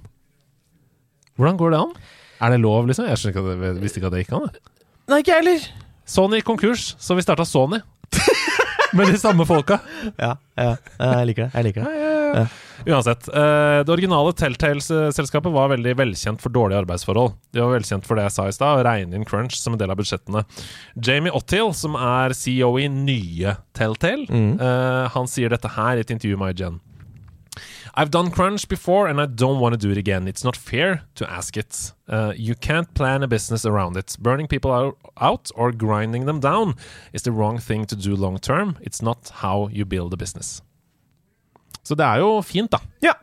S2: Hvordan går det an? Er det lov, liksom? Jeg ikke at det, visste ikke at det gikk an. Det.
S1: Nei, ikke jeg heller.
S2: Sony konkurs, så vi starta Sony. med de samme folka.
S1: Ja, ja, jeg liker det. Jeg liker det.
S2: Uansett. eh, det originale Telltale-selskapet var veldig velkjent for dårlige arbeidsforhold. De var velkjent for det jeg sa i stad, å regne inn crunch som en del av budsjettene. Jamie Ottill, som er CEO i nye Telltale, mm. han sier dette her i et intervju med IGN. I've done crunch before and I don't want to do it again. It's not fair to ask it. Uh, you can't plan a business around it. Burning people out, or grinding them down is the wrong thing to do long term. It's not how you build a business. Så det er jo fint, da.
S1: Ja.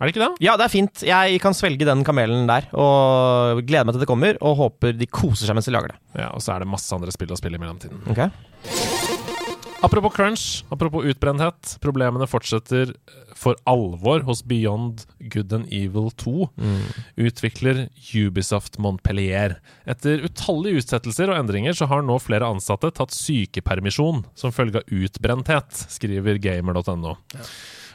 S2: Er det ikke det?
S1: ja, det er fint. Jeg kan svelge den kamelen der. Og gleder meg til det kommer, og håper de koser seg mens de lager det.
S2: Ja, Og så er det masse andre spill å spille i mellomtiden.
S1: Ok?
S2: Apropos crunch, apropos utbrenthet. Problemene fortsetter for alvor hos Beyond Good and Evil 2. Utvikler Ubisoft Montpellier. Etter utallige utsettelser og endringer så har nå flere ansatte tatt sykepermisjon som følge av utbrenthet, skriver gamer.no.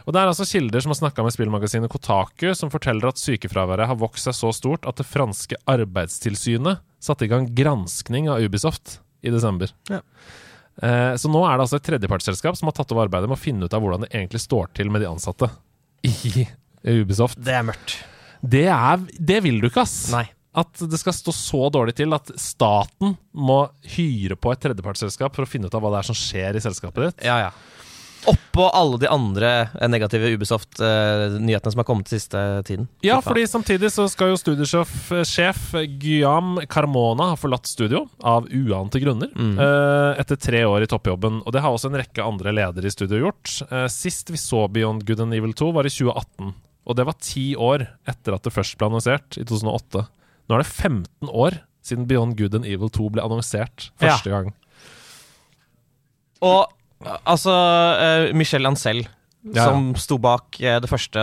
S2: Og Det er altså kilder som har snakka med spillmagasinet Kotaku, som forteller at sykefraværet har vokst seg så stort at det franske arbeidstilsynet satte i gang granskning av Ubisoft i desember.
S1: Ja.
S2: Eh, så nå er det altså et tredjepartsselskap som har tatt over arbeidet med å finne ut av hvordan det egentlig står til med de ansatte i Ubisoft.
S1: Det er mørkt.
S2: Det, er, det vil du ikke, ass!
S1: Nei.
S2: At det skal stå så dårlig til at staten må hyre på et tredjepartsselskap for å finne ut av hva det er som skjer i selskapet ditt.
S1: Ja, ja. Oppå alle de andre eh, negative Ubisoft-nyhetene som har kommet siste tiden.
S2: Ja, fordi samtidig så skal jo studiosjef Guillaume Carmona ha forlatt studio av uante grunner. Mm. etter tre år i toppjobben. Og det har også en rekke andre ledere i studio gjort. Eh, sist vi så Beyond Good and Evil 2, var i 2018. Og det var ti år etter at det først ble annonsert, i 2008. Nå er det 15 år siden Beyond Good and Evil 2 ble annonsert første gang.
S1: Og eh, altså eh, Michel Ancel,
S2: Ja, ja.
S1: som sto bak eh, det første,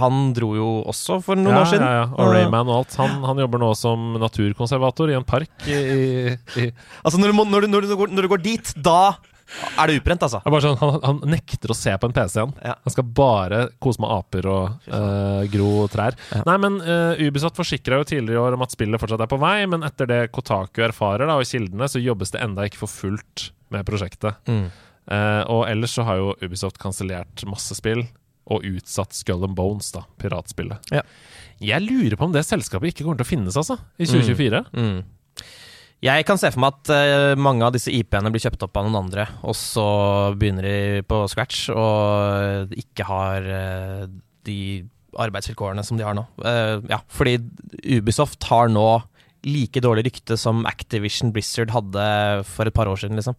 S1: han dro jo også for noen
S2: ja,
S1: år siden.
S2: Ja, ja. Og Rayman og alt. Han, han jobber nå som naturkonservator i en park i, i, i
S1: Altså, når du, må, når, du, når, du går, når du går dit, da er det uprent, altså.
S2: Det sånn, han, han nekter å se på en PC igjen.
S1: Ja.
S2: Han skal bare kose med aper og uh, gro trær. Nei, men uh, Ubisoft forsikra jo tidligere i år om at spillet fortsatt er på vei, men etter det Kotaku erfarer, da, og kildene, så jobbes det enda ikke for fullt med prosjektet.
S1: Mm.
S2: Eh, og ellers så har jo Ubisoft kansellert masse spill. Og utsatt Skull and Bones, da, piratspillet.
S1: Ja.
S2: Jeg lurer på om det selskapet ikke kommer til å finnes, altså, i 2024.
S1: Mm. Jeg kan se for meg at uh, mange av disse IP-ene blir kjøpt opp av noen andre, og så begynner de på scratch og ikke har uh, de arbeidsvilkårene som de har nå. Ja, fordi Ubisoft har nå like dårlig rykte som Activision Blizzard hadde for et par år siden, liksom.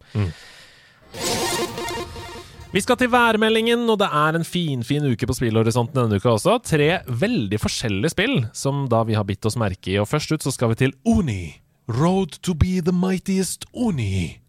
S2: Vi skal til værmeldingen, og det er en finfin fin uke på spillhorisonten denne uka også. Tre veldig forskjellige spill som da vi har bitt oss merke i. Og først ut så skal vi til Uni. Road to be the mightiest Uni.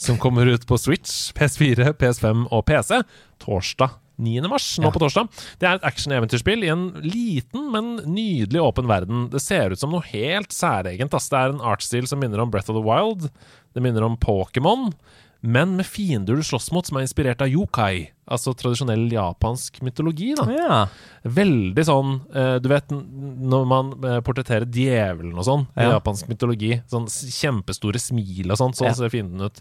S2: Som kommer ut på Switch, PS4, PS5 og PC torsdag 9. mars. Nå på torsdag. Det er et action-eventyrspill i en liten, men nydelig åpen verden. Det ser ut som noe helt særegent. ass. Det er en artsstil som minner om Breath of the Wild. Det minner om Pokémon men med fiender du slåss mot som er inspirert av yokai, altså tradisjonell japansk mytologi. da.
S1: Ja.
S2: Veldig sånn eh, Du vet når man eh, portretterer djevelen og sånn i
S1: Ja.
S2: japansk mytologi. Sånn kjempestore smil og sånn, sånn
S1: Ja.
S2: ser fienden ut.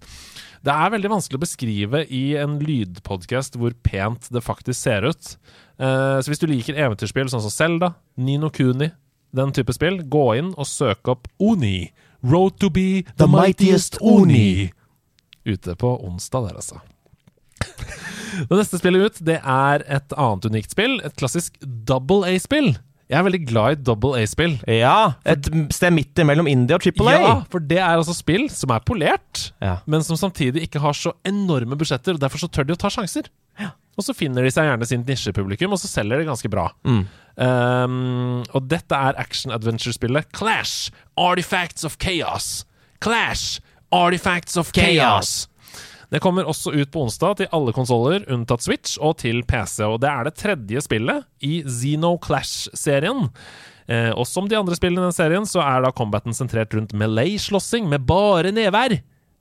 S2: Det er veldig vanskelig å beskrive i en lydpodkast hvor pent det faktisk ser ut. Eh, så hvis du liker eventyrspill sånn som Selda, Nino Kuni, den type spill, gå inn og søk opp Oni. Road to be the, mightiest Oni. Ute på onsdag der, altså. Det neste spillet ut, det er et annet unikt spill. Et klassisk double A-spill. Jeg er veldig glad i double A-spill.
S1: Ja, et sted midt mellom Indie og Triple A.
S2: Ja, for det er altså spill som er polert,
S1: Ja.
S2: men som samtidig ikke har så enorme budsjetter. og Derfor så tør de å ta sjanser. Og så finner de seg gjerne sin nisjepublikum, og så selger de ganske bra. Um, og dette er action-adventure-spillet Clash! Artifacts of Chaos. Clash! Artifacts of Chaos. Det kommer også ut på onsdag til alle konsoller unntatt Switch og til PC. Og det er det tredje spillet i Xeno Clash-serien. Eh, og som de andre spillene i den serien, så er da combaten sentrert rundt melee-slåssing med bare nedvær.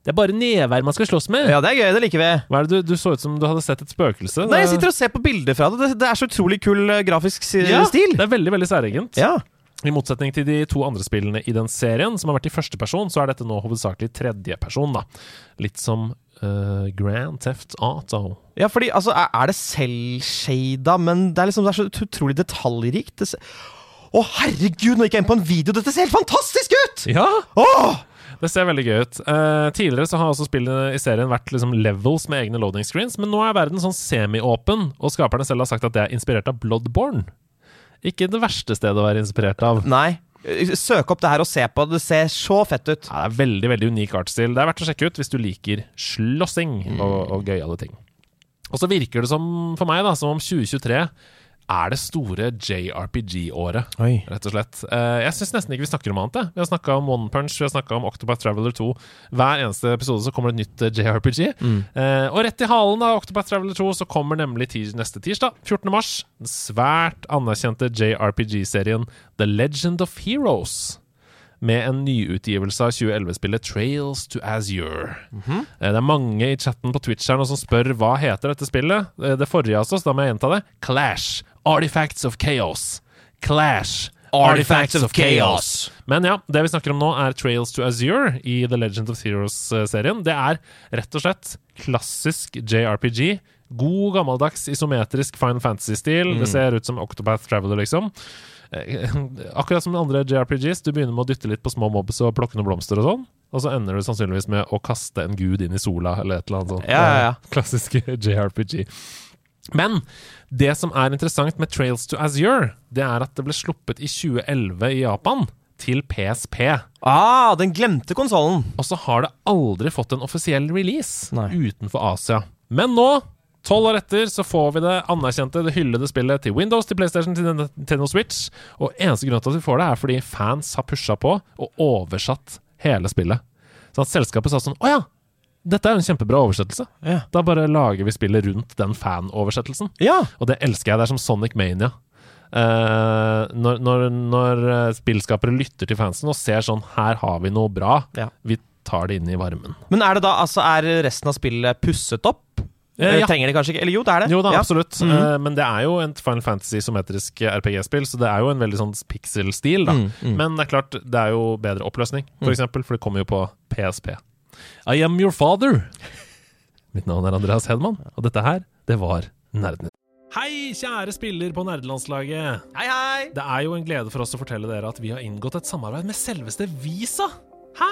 S2: Det er bare nedvær man skal slåss med.
S1: Ja, det er gøy. Det liker vi.
S2: Hva er det du, du så ut som du hadde sett et spøkelse.
S1: Nei, Jeg sitter og ser på bilder fra det. Det, det er så utrolig kul eh, grafisk stil.
S2: ja. Det er veldig veldig særegent.
S1: Ja.
S2: I motsetning til de to andre spillene i den serien, som har vært i første person, så er dette nå hovedsakelig tredjeperson. da. Litt som uh, Grand Theft Auto.
S1: ja, fordi altså, er, det selvshada, men det er liksom det er så utrolig detaljrikt. Det Å, herregud, nå gikk jeg inn på en video! Dette ser helt fantastisk ut!
S2: Ja!
S1: Åh!
S2: Det ser veldig gøy ut. Uh, tidligere så har også spillene i serien vært liksom levels med egne loading screens, men nå er verden sånn semi-åpen, og skaperne selv har sagt at det er inspirert av Bloodborne. Ikke det verste stedet å være inspirert av.
S1: Nei. Søk opp det her og se på. Det ser så fett ut.
S2: Ja, det er veldig veldig unik artsstil. Det er verdt å sjekke ut hvis du liker slåssing og, og gøyale ting. Og så virker det som for meg da, som om 2023 er det store JRPG-året. Rett og slett. Eh, jeg syns nesten ikke vi snakker om annet. Vi har snakka om One Punch, vi har snakka om Octopath Traveler 2. Hver eneste episode så kommer det et nytt eh, JRPG. Eh, og rett i halen av Octopath Traveler 2 så kommer nemlig neste tirsdag, 14. mars, den svært anerkjente JRPG-serien The Legend of Heroes med en nyutgivelse av 2011-spillet Trails to Azure. Eh, Det er mange i chatten på Twitch her nå som spør hva heter dette spillet. Det forrige altså, så da må jeg gjenta det. Clash. Artifacts of Chaos. Clash. Artifacts of Chaos. Men ja, det vi snakker om nå, er Trails to Azure i The Legend of Heroes-serien. Det er rett og slett klassisk JRPG. God, gammeldags, isometrisk Final Fantasy-stil. Det ser ut som Octopath Traveler, liksom. Eh, Akkurat som andre JRPGs, du begynner med å dytte litt på små mobs og plukke noen blomster og sånn, og så ender du sannsynligvis med å kaste en gud inn i sola, eller et eller annet sånt.
S1: Ja, ja, ja.
S2: Klassiske JRPG. Men det som er interessant med Trails to Azure, det er at det ble sluppet i 2011 i Japan til PSP.
S1: Ah, den glemte konsollen.
S2: Og så har det aldri fått en offisiell release
S1: Nei.
S2: utenfor Asia. Men nå, tolv år etter, så får vi det anerkjente, det hyllede spillet til Windows, til PlayStation, til Nintendo Switch. Og eneste grunn til at vi får det, er fordi fans har pusha på og oversatt hele spillet. Så at selskapet sa sånn Å ja! Dette er jo en kjempebra oversettelse.
S1: Ja.
S2: Da bare lager vi spillet rundt den fanoversettelsen.
S1: Ja.
S2: Og det elsker jeg. Det er som Sonic Mania. Uh, når, når, når eh, spillskapere lytter til fansen og ser sånn Her har vi noe bra.
S1: Ja.
S2: Vi tar det inn i varmen.
S1: Men er det da, altså, er resten av spillet pusset opp?
S2: Eh, ja.
S1: Trenger det kanskje ikke? Eller jo, det er det.
S2: Jo da,
S1: ja.
S2: absolutt.
S1: Mm
S2: -hmm. uh, men det er jo en Final Fantasy symmetrisk RPG-spill, så det er jo en veldig sånn pixel-stil, da.
S1: Mm, mm.
S2: Men det er klart, det er jo bedre oppløsning, for eksempel, for det kommer jo på PSP. I am your father. Mitt navn er Andreas Hedman, og dette her, det var Nerdnytt. Hei, kjære spiller på nerdelandslaget.
S1: Hei, hei!
S2: Det er jo en glede for oss å fortelle dere at vi har inngått et samarbeid med selveste Visa. Hæ?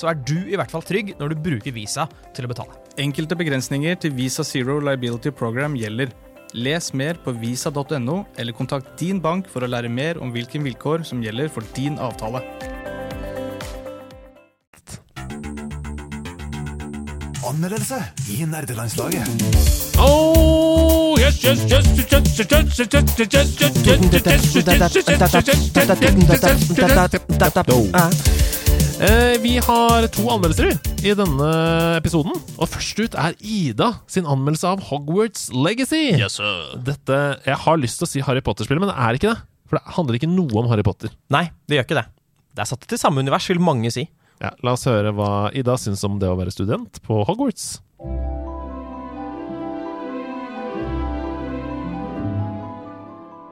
S1: så er du i hvert fall trygg når du bruker Visa til å betale.
S5: Enkelte begrensninger til Visa Zero Liability Program gjelder. Les mer på visa.no, eller kontakt din bank for å lære mer om hvilke vilkår som gjelder for din avtale.
S4: Anmeldelse i nerdelandslaget.
S2: Oh, yes, yes, yes, yes, yes, yes, yes, yes, yes, yes, Eh, Vi har to anmeldelser i denne episoden. Og først ut er Ida sin anmeldelse av Hogwarts Legacy. Dette, Jeg har lyst til å si Harry Potter-spillet, men det er ikke det. For det handler ikke noe om Harry Potter.
S1: Nei, det gjør ikke det. Det er satt til samme univers, vil mange si.
S2: Ja, La oss høre hva Ida syns om det å være student på Hogwarts.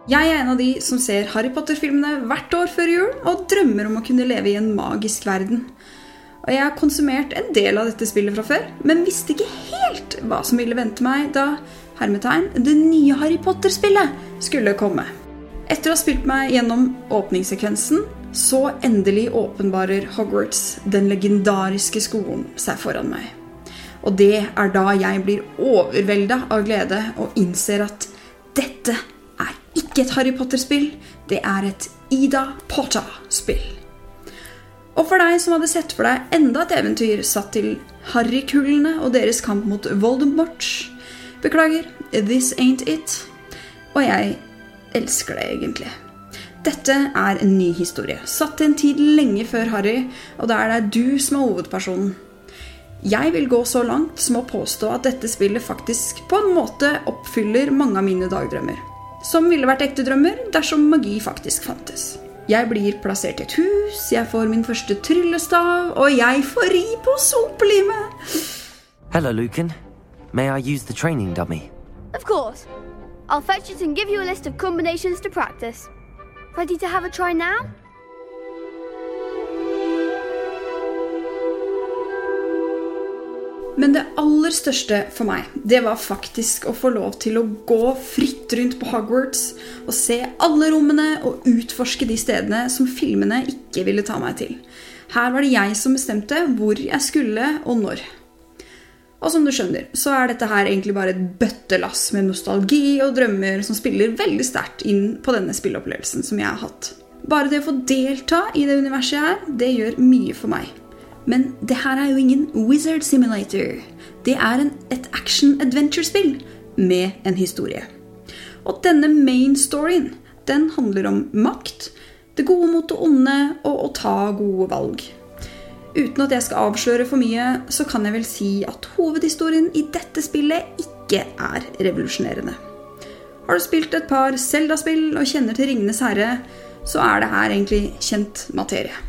S6: Jeg er en av de som ser Harry Potter-filmene hvert år før jul og drømmer om å kunne leve i en magisk verden. Og jeg har konsumert en del av dette spillet fra før, men visste ikke helt hva som ville vente meg da hermetegn, det nye Harry Potter-spillet skulle komme. Etter å ha spilt meg gjennom åpningssekvensen, så endelig åpenbarer Hogwarts, den legendariske skolen, seg foran meg. Og det er da jeg blir overvelda av glede og innser at dette er ikke et Harry Potter-spill, det er et Ida Potter-spill. Og for deg som hadde sett for deg enda et eventyr satt til Harry-kullene og deres kamp mot Voldemort Beklager, this ain't it. Og jeg elsker det egentlig. Dette er en ny historie, satt til en tid lenge før Harry, og da er det du som er hovedpersonen. Jeg vil gå så langt som å påstå at dette spillet faktisk på en måte oppfyller mange av mine dagdrømmer. Som ville vært ekte drømmer dersom magi faktisk fantes. Jeg blir plassert i et hus, jeg får min første tryllestav, og jeg får ri på sopelimet.
S7: Hello, Lucan. May I use the training dummy?
S8: Of course. I'll fetch it and give you a list of combinations to practice. Ready to have a try now?
S6: Men det aller største for meg, det var faktisk å få lov til å gå fritt rundt på Hogwarts og se alle rommene og utforske de stedene som filmene ikke ville ta meg til. Her var det jeg som bestemte hvor jeg skulle og når. Og som du skjønner, så er dette her egentlig bare et bøttelass med nostalgi og drømmer som spiller veldig sterkt inn på denne spilleopplevelsen som jeg har hatt. Bare det å få delta i det universet her, det gjør mye for meg. Men det her er jo ingen Wizard Simulator. Det er en, et action-adventure-spill med en historie. Og denne main storyen, den handler om makt, det gode mot det onde og å ta gode valg. Uten at jeg skal avsløre for mye, så kan jeg vel si at hovedhistorien i dette spillet ikke er revolusjonerende. Har du spilt et par Zelda-spill og kjenner til Ringenes herre, så er det her egentlig kjent materie.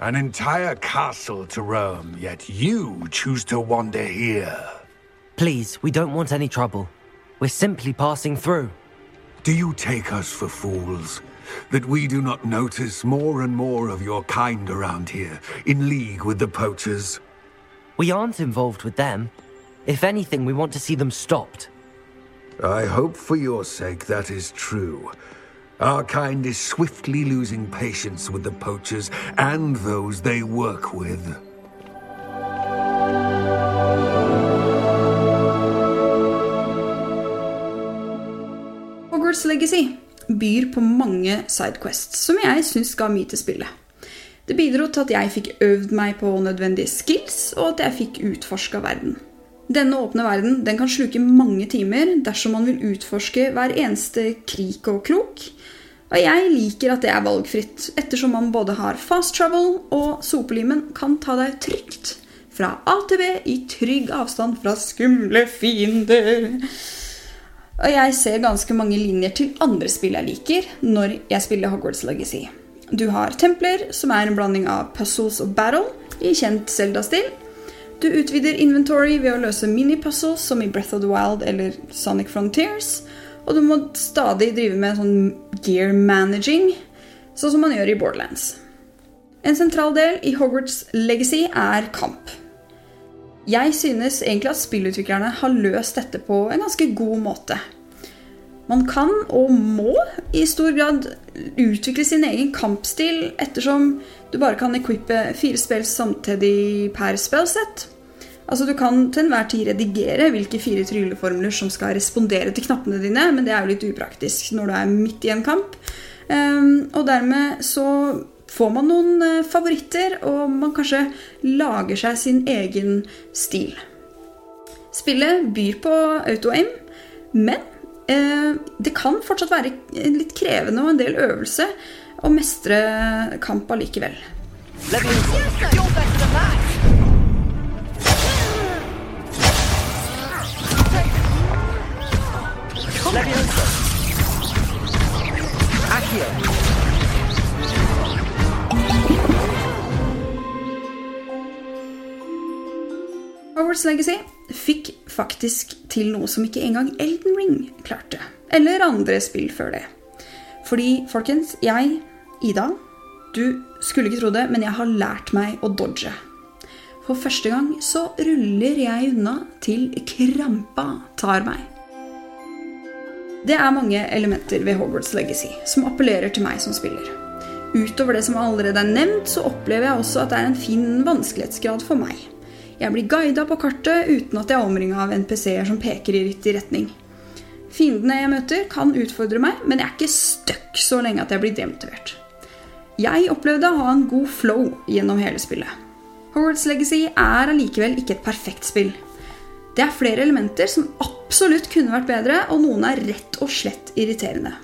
S4: An entire castle to roam, yet you choose to wander here.
S7: Please, we don't want any trouble. We're simply passing through.
S4: Do you take us for fools? That we do not notice more and more of your kind around here, in league with the poachers?
S7: We aren't involved with them. If anything, we want to see them stopped.
S4: I hope for your sake that is true. Our kind is swiftly losing patience with the poachers and those they work with.
S6: Hogwarts Legacy byr på mange sidequests som jeg syns ga mye til spillet. Det bidro til at jeg fikk øvd meg på nødvendige skills, og at jeg fikk utforska verden. Denne åpne verden den kan sluke mange timer dersom man vil utforske hver eneste krik og krok. Og jeg liker at det er valgfritt, ettersom man både har fast travel og sopelimen kan ta deg trygt fra A til B i trygg avstand fra skumle fiender. Og jeg ser ganske mange linjer til andre spill jeg liker når jeg spiller Hogwarts Legacy. Du har templer, som er en blanding av puzzles og battle, i kjent Zelda-stil. Du utvider inventory ved å løse mini-puzzles, som i Breath of the Wild eller Sonic Frontiers. Og du må stadig drive med sånn gear managing, sånn som man gjør i Borderlands. En sentral del i Hogwarts Legacy er kamp. Jeg synes egentlig at spillutviklerne har løst dette på en ganske god måte. Man kan og må i stor grad utvikle sin egen kampstil ettersom du bare kan equippe fire spill samtidig per spillsett. Altså Du kan til enhver tid redigere hvilke fire trylleformler som skal respondere til knappene dine, men det er jo litt upraktisk når du er midt i en kamp. Um, og dermed så får man noen uh, favoritter, og man kanskje lager seg sin egen stil. Spillet byr på auto-aim, men uh, det kan fortsatt være litt krevende og en del øvelse å mestre kamp allikevel. Hogwarts Legacy fikk faktisk til noe som ikke engang Elden Ring klarte. Eller andre spill før det. Fordi, folkens, jeg, Ida Du skulle ikke tro det, men jeg har lært meg å dodge. For første gang så ruller jeg unna til krampa tar meg. Det er mange elementer ved Hogwarts Legacy som appellerer til meg som spiller. Utover det som allerede er nevnt, så opplever jeg også at det er en fin vanskelighetsgrad for meg. Jeg blir guida på kartet uten at jeg er omringa av NPC-er som peker i riktig retning. Fiendene jeg møter, kan utfordre meg, men jeg er ikke stuck så lenge at jeg blir demotivert. Jeg opplevde å ha en god flow gjennom hele spillet. Hogwarts Legacy er allikevel ikke et perfekt spill. Det er flere elementer som absolutt kunne vært bedre, og noen er rett og slett irriterende.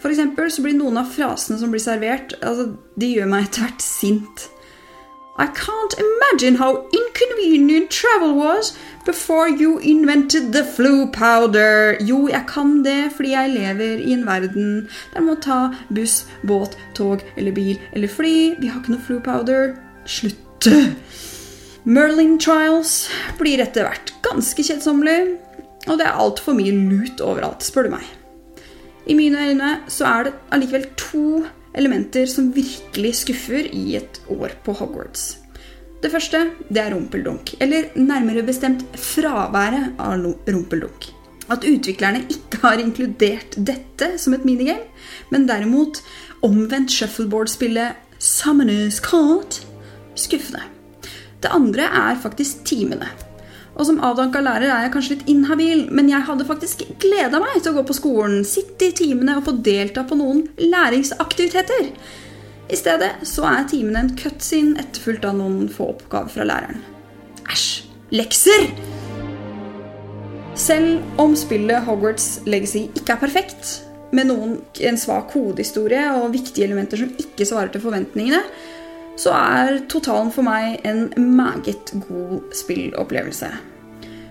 S6: For eksempel så blir noen av frasene som blir servert, altså, de gjør meg etter hvert sint. I can't imagine how inconvenient travel was before you invented the flu powder. Jo, jeg kan det fordi jeg lever i en verden der man må ta buss, båt, tog eller bil eller fly. Vi har ikke noe flu powder. Slutt! Merlin Trials blir etter hvert ganske kjedsommelig, og det er altfor mye lut overalt, spør du meg. I mine øyne så er det allikevel to elementer som virkelig skuffer i et år på Hogwarts. Det første det er rumpeldunk, eller nærmere bestemt fraværet av rumpeldunk. At utviklerne ikke har inkludert dette som et minigame, men derimot omvendt shuffleboard-spillet Summoners Card skuffende. Det andre er faktisk timene. Og som avdanka lærer er jeg kanskje litt inhabil, men jeg hadde faktisk gleda meg til å gå på skolen, sitte i timene og få delta på noen læringsaktiviteter. I stedet så er timene en cutscene etterfulgt av noen få oppgaver fra læreren. Æsj! Lekser! Selv om spillet Hogwarts Legacy ikke er perfekt, med noen, en svak hodehistorie og viktige elementer som ikke svarer til forventningene, så er totalen for meg en meget god spillopplevelse.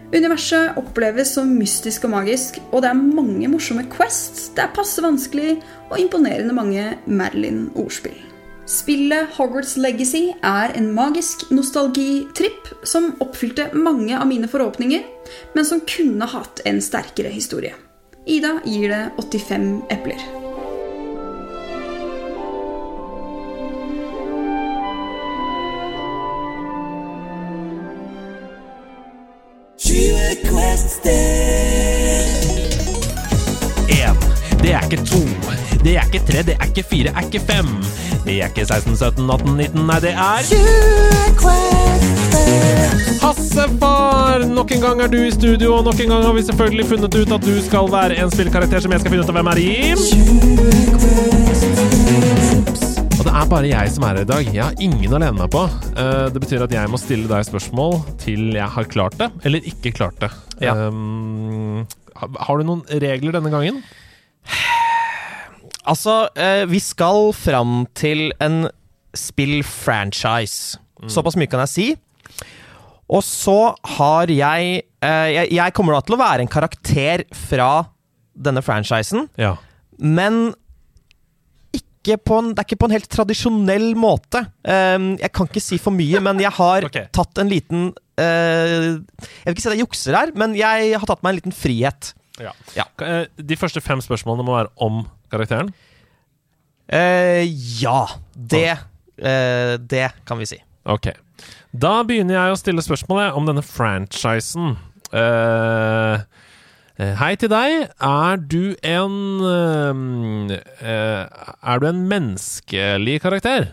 S6: Universet oppleves som mystisk og magisk, og det er mange morsomme quests. Det er passe vanskelig og imponerende mange Madeline-ordspill. Spillet Hogwarts Legacy er en magisk nostalgitripp som oppfylte mange av mine forhåpninger, men som kunne hatt en sterkere historie. Ida gir det 85 epler.
S2: Én. Det er ikke to. Det er ikke tre, det er ikke fire, er ikke fem. Det er ikke 16, 17, 18, 19, nei, det er Hassefar! Nok en gang er du i studio, og nok en gang har vi selvfølgelig funnet ut at du skal være en spillkarakter som jeg skal finne ut av hvem er i. Og det er bare jeg som er her i dag. Jeg har ingen å lene meg på. Eh, Det betyr at jeg må stille deg spørsmål til jeg har klart det, eller ikke klart det.
S1: Ja.
S2: Um, har- du noen regler denne gangen?
S1: Altså, eh, vi skal fram til en spill-franchise. Såpass mye kan jeg si. Og så har jeg, eh, jeg Jeg kommer da til å være en karakter fra denne franchisen,
S2: Ja.
S1: men ikke på en, det er ikke på en helt tradisjonell måte. Um, jeg kan ikke si for mye, men jeg har
S2: okay.
S1: tatt en liten uh, Jeg vil ikke si at jeg jukser her, men jeg har tatt meg en liten frihet.
S2: Ja.
S1: Ja.
S2: Eh, De første fem spørsmålene må være om karakteren.
S1: Uh, ja, det uh, Det kan vi si.
S2: Ok. Da begynner jeg å stille spørsmålet om denne franchisen. Eh, hei til deg. Er du en eh, eh, Er du en menneskelig karakter?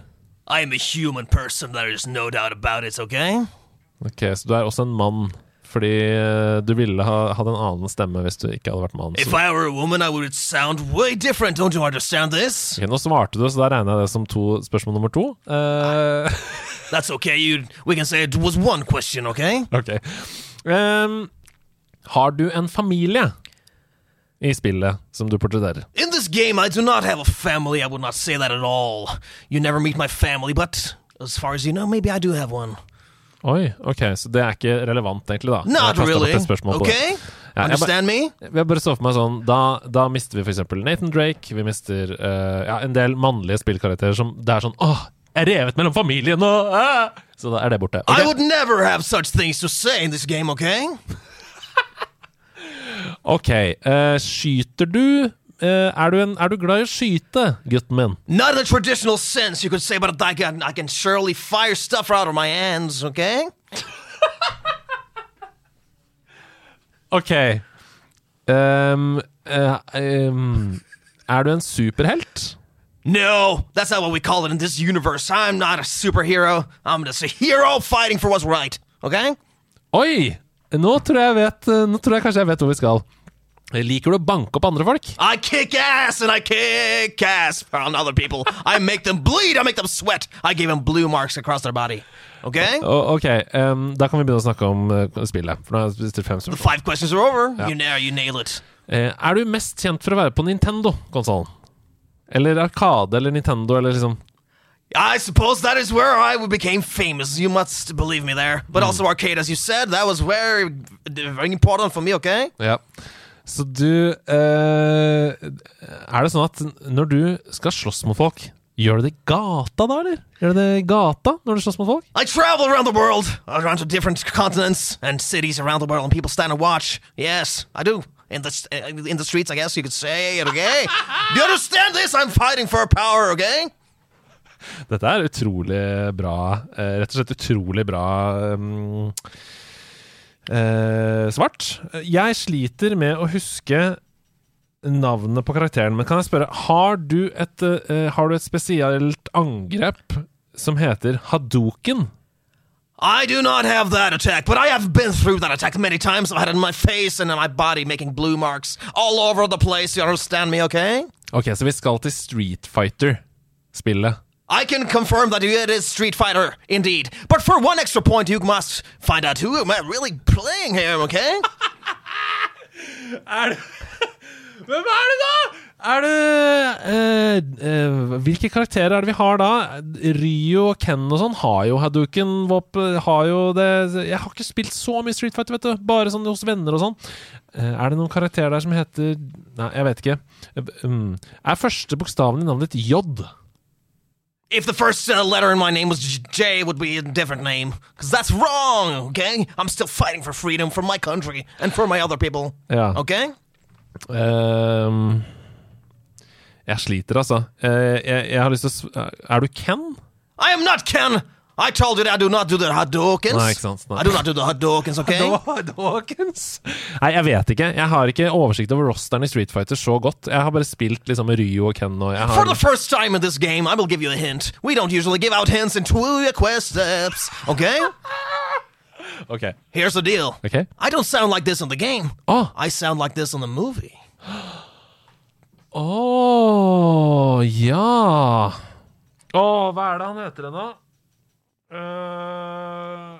S1: I'm a human person, there is no doubt about it, ok?
S2: Ok, Så du er også en mann. Fordi eh, du ville ha hatt en annen stemme hvis du ikke hadde vært mann.
S1: If
S2: Så,
S1: I were a woman, I would sound way different, don't you understand this?
S2: Ok, nå svarte du, så da regner jeg det som to spørsmål nummer to. Uh...
S1: That's ok, you, we can say it was one question, okay?
S2: Ok. Har du en familie i spillet som du portretterer?
S1: In this game, I do not have a family, I would not say that at all. You never meet my family, but as far as you know, maybe I do have one.
S2: Oi, ok, så det er ikke relevant egentlig, da.
S1: Not really, okay?
S2: Ja, jeg,
S1: Understand me?
S2: jeg bare så for meg sånn Da, da mister vi eksempel Nathan Drake. Vi mister uh, ja, en del mannlige spillkarakterer som Det er sånn Åh, jeg er revet mellom familien og uh! Så da er det borte.
S1: I would never have such things to say in this game, okay?
S2: Ok, Uh, skyter du Uh, er, du en, er du glad i å skyte, gutten min?
S1: Not in the traditional sense, you could say, but I can, I can surely fire stuff out of my hands, ok?
S2: Ok. Um, uh, um, er du en superhelt?
S1: No, that's not what we call it in this universe. I'm not a superhero. I'm just a hero fighting for what's right, ok?
S2: Oi! Nå tror jeg, vet, nå tror jeg kanskje jeg vet hvor vi skal. Liker du å banke opp andre folk?
S1: I kick ass and I kick ass on other people. I make them bleed. I make them sweat. I give them blue marks across their body. Okay?
S2: O- ok, ehm, da kan vi begynne å snakke om eh, spillet. For nå har jeg stilt fem
S1: The
S2: spørsmål.
S1: five questions are over.
S2: Yeah.
S1: You nail, you nail it.
S2: Eh, er du mest kjent for å være på Nintendo-konsollen? Eller Arkade eller Nintendo eller liksom
S1: I suppose that is where I became famous. You must believe me there. But also arcade, as you said, that was very, very important for me. Okay?
S2: Ja. Så du eh, Er det sånn at når du skal slåss mot folk, gjør du det i gata da, eller? Gjør du det i gata når du slåss mot folk?
S1: I travel around the world, around to different continents and cities around the world, and people stand and watch. Yes, I do. In the uh, in the streets, I guess you could say it. Okay? do you understand this? I'm fighting for power. Okay?
S2: Dette er utrolig bra. eh, rett og slett utrolig bra um, uh, svart. Jeg sliter med å huske navnet på karakteren, men kan jeg spørre Har du et, uh, har du et spesielt angrep som heter Hadoken?
S1: I do not have that attack, but I have been through that attack many times. I've had it in my face and in my body, making blue marks all over the place. You understand me? Okay?
S2: Ok, så vi skal til Street Fighter-spillet.
S1: I can confirm that it is Street Fighter, indeed. But for one extra point, you must find out who am I really playing here, okay?
S2: Er det Hvem er det, da?! Er det eh, eh, Hvilke karakterer er det vi har da? Ryo og Ken og sånn har jo Hadouken-våpen. Har jo det Jeg har ikke spilt så mye Street Fighter, vet du. Bare sånn hos venner og sånn. Eh, er det noen karakterer der som heter Nei, jeg vet ikke. Um, er første bokstaven i navnet ditt J?
S1: If the first uh, letter in my name was J, it would be a different name. Because that's wrong, okay? I'm still fighting for freedom for my country and for my other people.
S2: Ja.
S1: Okay?
S2: Um, jeg sliter, altså. Uh, jeg, jeg har lyst til å sv... Er du Ken?
S1: I am not Ken! I told you that I do not do the Hadokens.
S2: Nei, ikke sant, nei.
S1: I do not do the Hadokens, okay?
S2: Dawkins? Nei, jeg vet ikke. Jeg har ikke oversikt over rosteren i Street Fighter så godt. Jeg har bare spilt liksom Ryu og Ken og jeg
S1: For
S2: har
S1: the first time in this game, I will give you a hint. We don't usually give out hints in two quest steps, okay?
S2: Ok.
S1: Here's the deal.
S2: Ok.
S1: I don't sound like this in the game.
S2: Å,
S1: I sound like this in the movie.
S2: Åh, ja Åh, hva er det han heter igjen, da?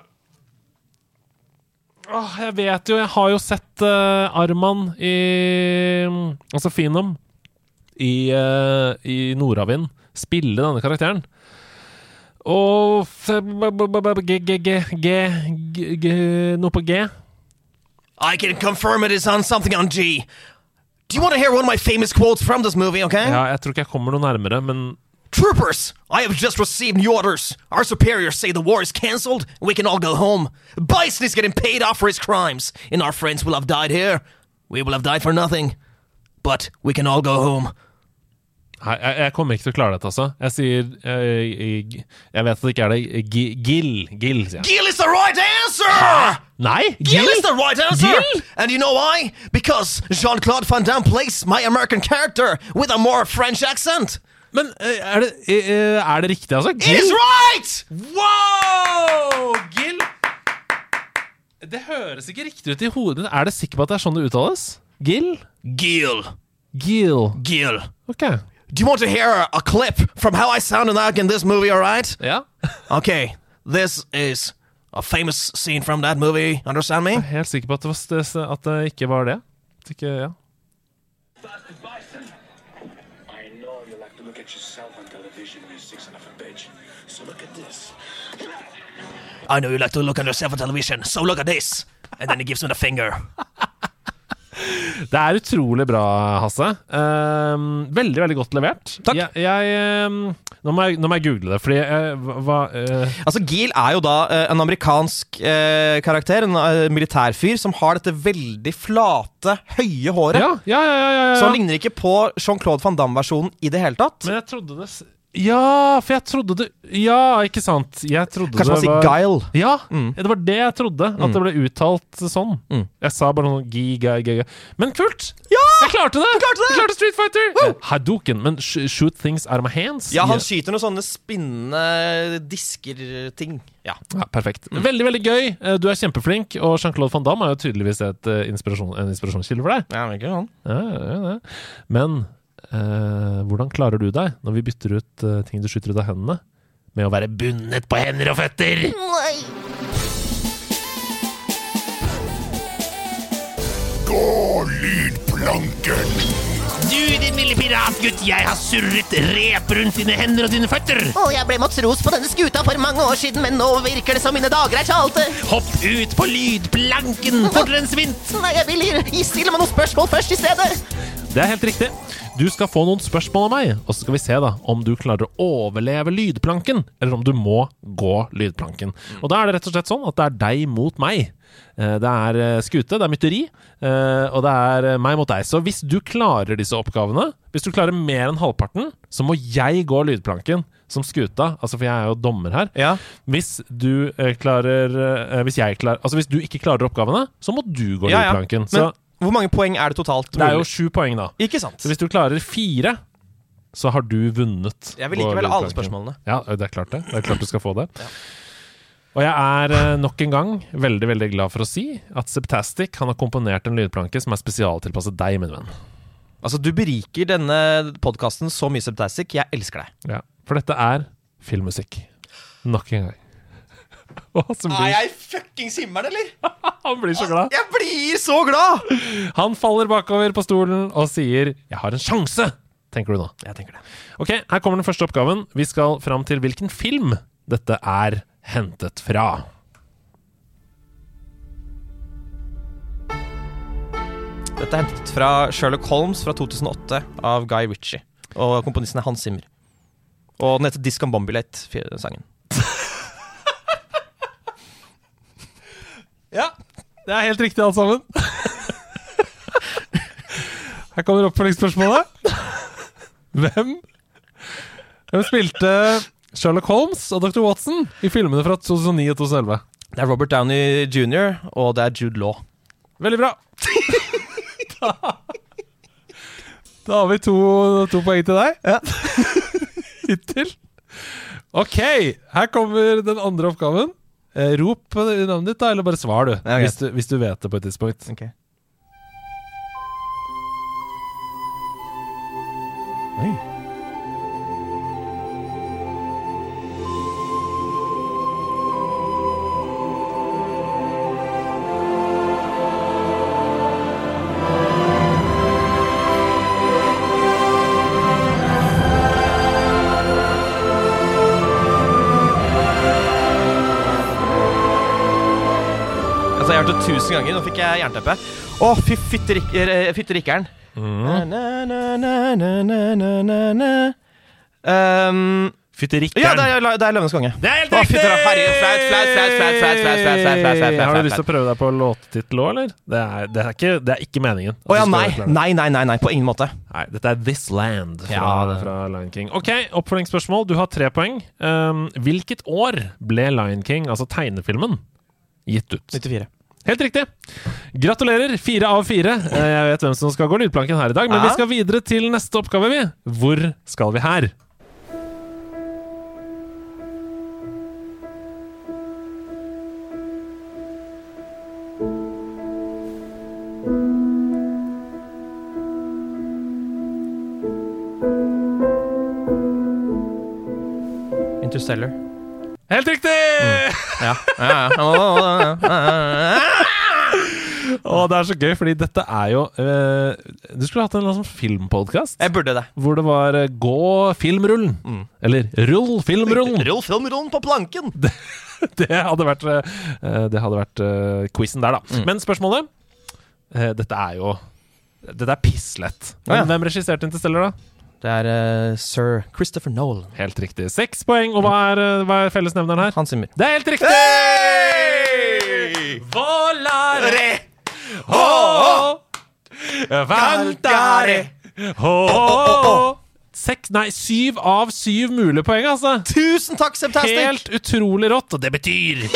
S2: oh, jeg vet jo Jeg har jo sett uh, Arman i Altså Finom i, uh, i Nordavind spille denne karakteren. Og G, G, G, G Noe på G.
S1: I can confirm it is on something on G. Do you want to hear one of my famous quotes from this movie, okay?
S2: Ja, jeg tror ikke jeg kommer noe nærmere, men
S1: Troopers, I have just received new orders. Our superiors say the war is cancelled and we can all go home. Bison is getting paid off for his crimes, and our friends will have died here. We will have died for nothing. But we can all go home.
S2: Nei, jeg, jeg kommer ikke til å klare dette, altså. Jeg sier eh, g- Jeg vet at det ikke er det. Gill. Gill, sier jeg.
S1: Gill is the right answer!
S2: Nei!
S1: Gill is the right answer!
S2: Gill?
S1: And you know why? Because Jean Claude Van Damme plays my American character with a more French accent.
S2: Men eh, er det, eh, er det riktig, altså?
S1: It is right!
S2: Wow! Gil Det høres ikke riktig ut i hodet. Er det sikker på at det er sånn det uttales? Gil?
S1: Gil.
S2: Gil.
S1: Gil.
S2: Ok.
S1: Do you want to hear a clip from how I sounded like in this movie, alright?
S2: Ja.
S1: Okay, this is a famous scene from that movie. Understand me?
S2: Jeg er helt sikker på at det, var, at det ikke var det. At ikke, ja.
S9: I know you like to look at yourself on television, so look at this.
S1: And then he gives me the finger.
S2: Det er utrolig bra, Hasse. Um, veldig, veldig godt levert.
S1: Takk.
S2: Jeg, jeg, um, nå, må jeg, nå må jeg google det, fordi uh, hva, eh,
S1: Altså, Gil er jo da uh, en amerikansk karakter, en militærfyr, som har dette veldig flate, høye håret.
S2: ja, ja, ja, ja, ja, ja.
S1: Så han ligner ikke på Jean-Claude van Damme-versjonen i det hele tatt.
S2: Men jeg trodde det Ja, for jeg trodde det Ja, ikke sant. Jeg trodde
S1: Kanskje man sier
S2: var
S1: Guile.
S2: Ja,
S1: Mm.
S2: det var det jeg trodde. At det ble uttalt sånn.
S1: Mm.
S2: Jeg sa bare noe gi, gi, gi. Men kult!
S1: Ja!
S2: Jeg klarte det!
S1: Du klarte det!
S2: Jeg klarte Street Fighter! Eh, Hadouken. Men sh shoot things out of my hands?
S1: Ja, han skyter noen sånne spinnende disker-ting. Ja.
S2: Ja, perfekt. Veldig veldig gøy. Eh, Du er kjempeflink, og Jean-Claude van Damme er jo tydeligvis et, eh, inspirasjon, en inspirasjonskilde for deg.
S1: ja men ikke han.
S2: Ja, ja, ja. Men eh, hvordan klarer du deg når vi bytter ut eh, ting du skyter ut av hendene, med å være bundet på hender og føtter?
S9: Gå, lydplanken!
S2: Du, din lille piratgutt, jeg har surret rep rundt dine hender og dine føtter.
S10: Og jeg ble matros på denne skuta for mange år siden, men nå virker det som mine dager er talte.
S2: Hopp ut på lydplanken fortere enn svint.
S10: Nei, jeg vil stille meg noen spørsmål først i stedet.
S2: Det er helt riktig. Du skal få noen spørsmål av meg, og så skal vi se da om du klarer å overleve lydplanken, eller om du må gå lydplanken. Og da er det rett og slett sånn at det er deg mot meg. Eh, Det er eh, skute, det er mytteri, eh, og det er meg mot deg. Så hvis du klarer disse oppgavene, hvis du klarer mer enn halvparten, så må jeg gå lydplanken som skuta, altså for jeg er jo dommer her.
S1: Ja.
S2: Hvis du klarer Hvis jeg klarer Altså hvis du ikke klarer oppgavene, så må du gå
S1: Ja, ja.
S2: Men, Så
S1: hvor mange poeng er det totalt?
S2: det er jo sju poeng, da.
S1: Ikke sant?
S2: Så hvis du klarer fire, så har du vunnet.
S1: Jeg vil likevel alle spørsmålene.
S2: Ja, det er klart det. Det er klart du skal få det. Og jeg er eh, nok en gang veldig veldig glad for å si at Septastic han har komponert en lydplanke som er spesialtilpasset deg, min venn.
S1: Altså, Du beriker denne podkasten så mye, Septastic. Jeg elsker deg.
S2: Ja, For dette er filmmusikk. Nok en gang. Blir,
S1: jeg fuckings himmelen, eller?
S2: han blir så glad.
S1: Jeg blir så glad!
S2: Han faller bakover på stolen og sier 'Jeg har en sjanse', tenker du nå.
S1: Jeg tenker det.
S2: Ok, her kommer den første oppgaven. Vi skal fram til hvilken film dette er hentet fra.
S1: Dette er hentet fra Sherlock Holmes fra 2008 av Guy Ritchie. Og komponisten er Hans Zimmer. Og den heter Discombobulate, sangen.
S2: Ja, det er helt riktig alt sammen. Her kommer oppfølgingsspørsmålet. Hvem Hvem spilte Sherlock Holmes og Dr. Watson i filmene fra 2009 og 2011?
S1: Det er Robert Downey jr., og det er Jude Law.
S2: Veldig bra. da, da har vi to, to poeng til deg.
S1: Ja.
S2: Hittil. Ok, her kommer den andre oppgaven. Eh, rop navnet ditt, da, eller bare svar, du.
S1: Ja,
S2: hvis du. Hvis du vet det på et tidspunkt.
S1: Ok. Oi. tusen ganger. Nå fikk jeg jernteppe. Å, fy fytterikkeren. Mm.
S2: Fytterikkeren.
S1: Ja, det er, det er Løvenes konge.
S2: Det er helt riktig! Har du lyst til å prøve deg på låttittel òg, eller? Det er, det, er ikke, det er, ikke, meningen.
S1: Å
S2: oh, ja,
S1: nei. nei. Nei, nei, nei. På ingen måte.
S2: Nei, Dette er This Land fra,
S1: ja.
S2: fra Lion King. Ok, oppfølgingsspørsmål. Du har tre poeng. Um, hvilket år ble Lion King, altså tegnefilmen, gitt ut?
S1: 94.
S2: Helt riktig. Gratulerer. Fire av fire. Eh, Jeg vet hvem som skal gå lydplanken her i dag, men vi skal videre til neste oppgave, vi. Hvor skal vi her?
S1: Interstellar.
S2: Helt riktig!
S1: Ja. ja, ja, ja,
S2: Å, det er så gøy, fordi dette er jo eh, Du skulle hatt en eller annen sånn filmpodkast
S1: Jeg burde det.
S2: hvor det var eh, Gå filmrullen. Eller Rull filmrullen.
S1: Rull filmrullen på planken!
S2: det hadde vært, eh, det hadde vært eh, quizen der, da. Men spørsmålet eh, Dette er jo Dette er pisslett. Men
S1: Ja, ja.
S2: hvem regisserte Interstellar, da?
S1: Det er eh, sir Christopher Nolan.
S2: Helt riktig. Seks poeng. Og hva er, eh, hva er fellesnevneren her?
S1: Hans Zimmer.
S2: Det er helt riktig! Volare Vantare oh, Seks, nei, syv av syv mulige poeng, altså.
S1: Tusen takk, Septastic!
S2: Helt utrolig rått, og det betyr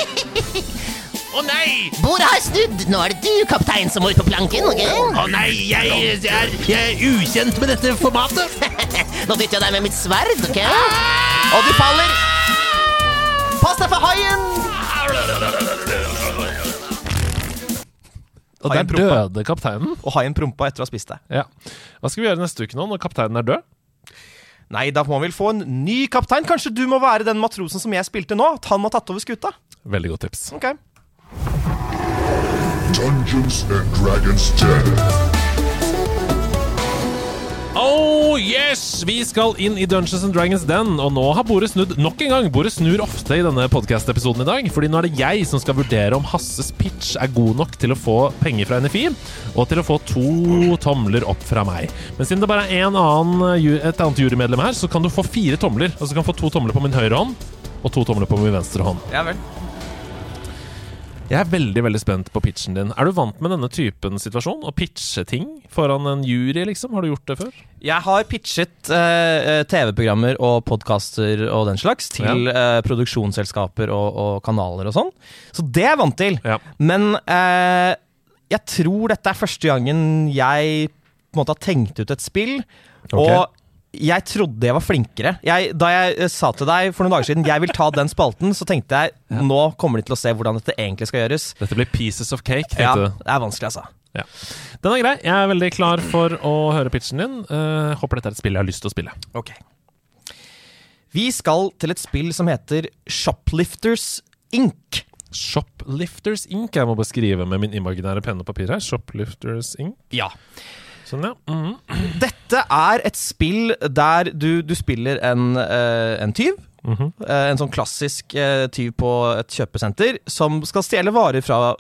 S10: Å nei! Bordet har snudd. Nå er det du, kaptein, som må ut på planken. ok?
S2: Å nei, jeg, er, jeg er ukjent med dette formatet.
S10: Nå dytter jeg deg med mitt sverd, ok? Og du faller. Pass deg for haien!
S2: Og der døde kapteinen.
S1: Og haien prompa etter å ha spist det.
S2: Ja. Hva skal vi gjøre neste uke nå, når kapteinen er død?
S1: Nei, da må vi vel få en ny kaptein. Kanskje du må være den matrosen som jeg spilte nå? At han har tatt over skuta?
S2: Veldig godt tips.
S1: Ok.
S11: Dungeons and Dragons 10.
S2: Oh yes! Vi skal inn i Dungeons and Dragons Den, og nå har bordet snudd nok en gang. Bordet snur ofte i denne podkast-episoden i dag, fordi nå er det jeg som skal vurdere om Hasses pitch er god nok til å få penger fra NFI, og til å få to tomler opp fra meg. Men siden det bare er en annen, et annet jurymedlem her, så kan du få fire tomler. Altså kan få to tomler på min høyre hånd, og to tomler på min venstre hånd.
S1: Ja vel.
S2: Jeg er veldig veldig spent på pitchen din. Er du vant med denne typen situasjon? Å pitche ting foran en jury, liksom? Har du gjort det før?
S1: Jeg har pitchet eh, TV-programmer og podkaster og den slags til eh, produksjonsselskaper og, og kanaler og sånn. Så det er jeg vant til.
S2: Ja.
S1: Men eh, jeg tror dette er første gangen jeg på en måte har tenkt ut et spill.
S2: Ok.
S1: Og jeg trodde jeg var flinkere. Jeg, da jeg eh, sa til deg for noen dager siden jeg vil ta den spalten, så tenkte jeg nå kommer de til å se hvordan dette egentlig skal gjøres.
S2: Dette blir pieces of cake,
S1: Ja,
S2: du.
S1: det er vanskelig, altså.
S2: Ja. Den er grei. Jeg er veldig klar for å høre pitchen din. Uh, håper dette er et spill jeg har lyst til å spille.
S1: Ok. Vi skal til et spill som heter Shoplifters Inc.
S2: Shoplifters Inc. Jeg må beskrive med min imaginære penn og papir her. Shoplifters Inc.
S1: Ja.
S2: Sånn, ja. Mhm.
S1: Dette er et spill der du, du spiller en, eh, en tyv.
S2: Mhm.
S1: Eh, en sånn klassisk eh, tyv på et kjøpesenter som skal stjele varer fra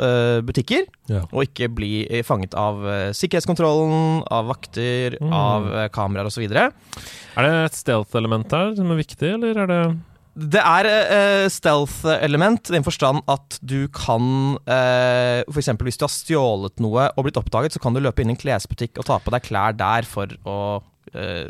S1: butikker.
S2: Ja.
S1: Og ikke bli fanget av sikkerhetskontrollen, av vakter,
S2: Mm.
S1: av kameraer osv.
S2: Er det et stealth-element her som er viktig, eller er det
S1: Det er uh, stealth-element i den forstand at du kan uh, For eksempel hvis du har stjålet noe og blitt oppdaget, så kan du løpe inn i en klesbutikk og ta på deg klær der for å uh,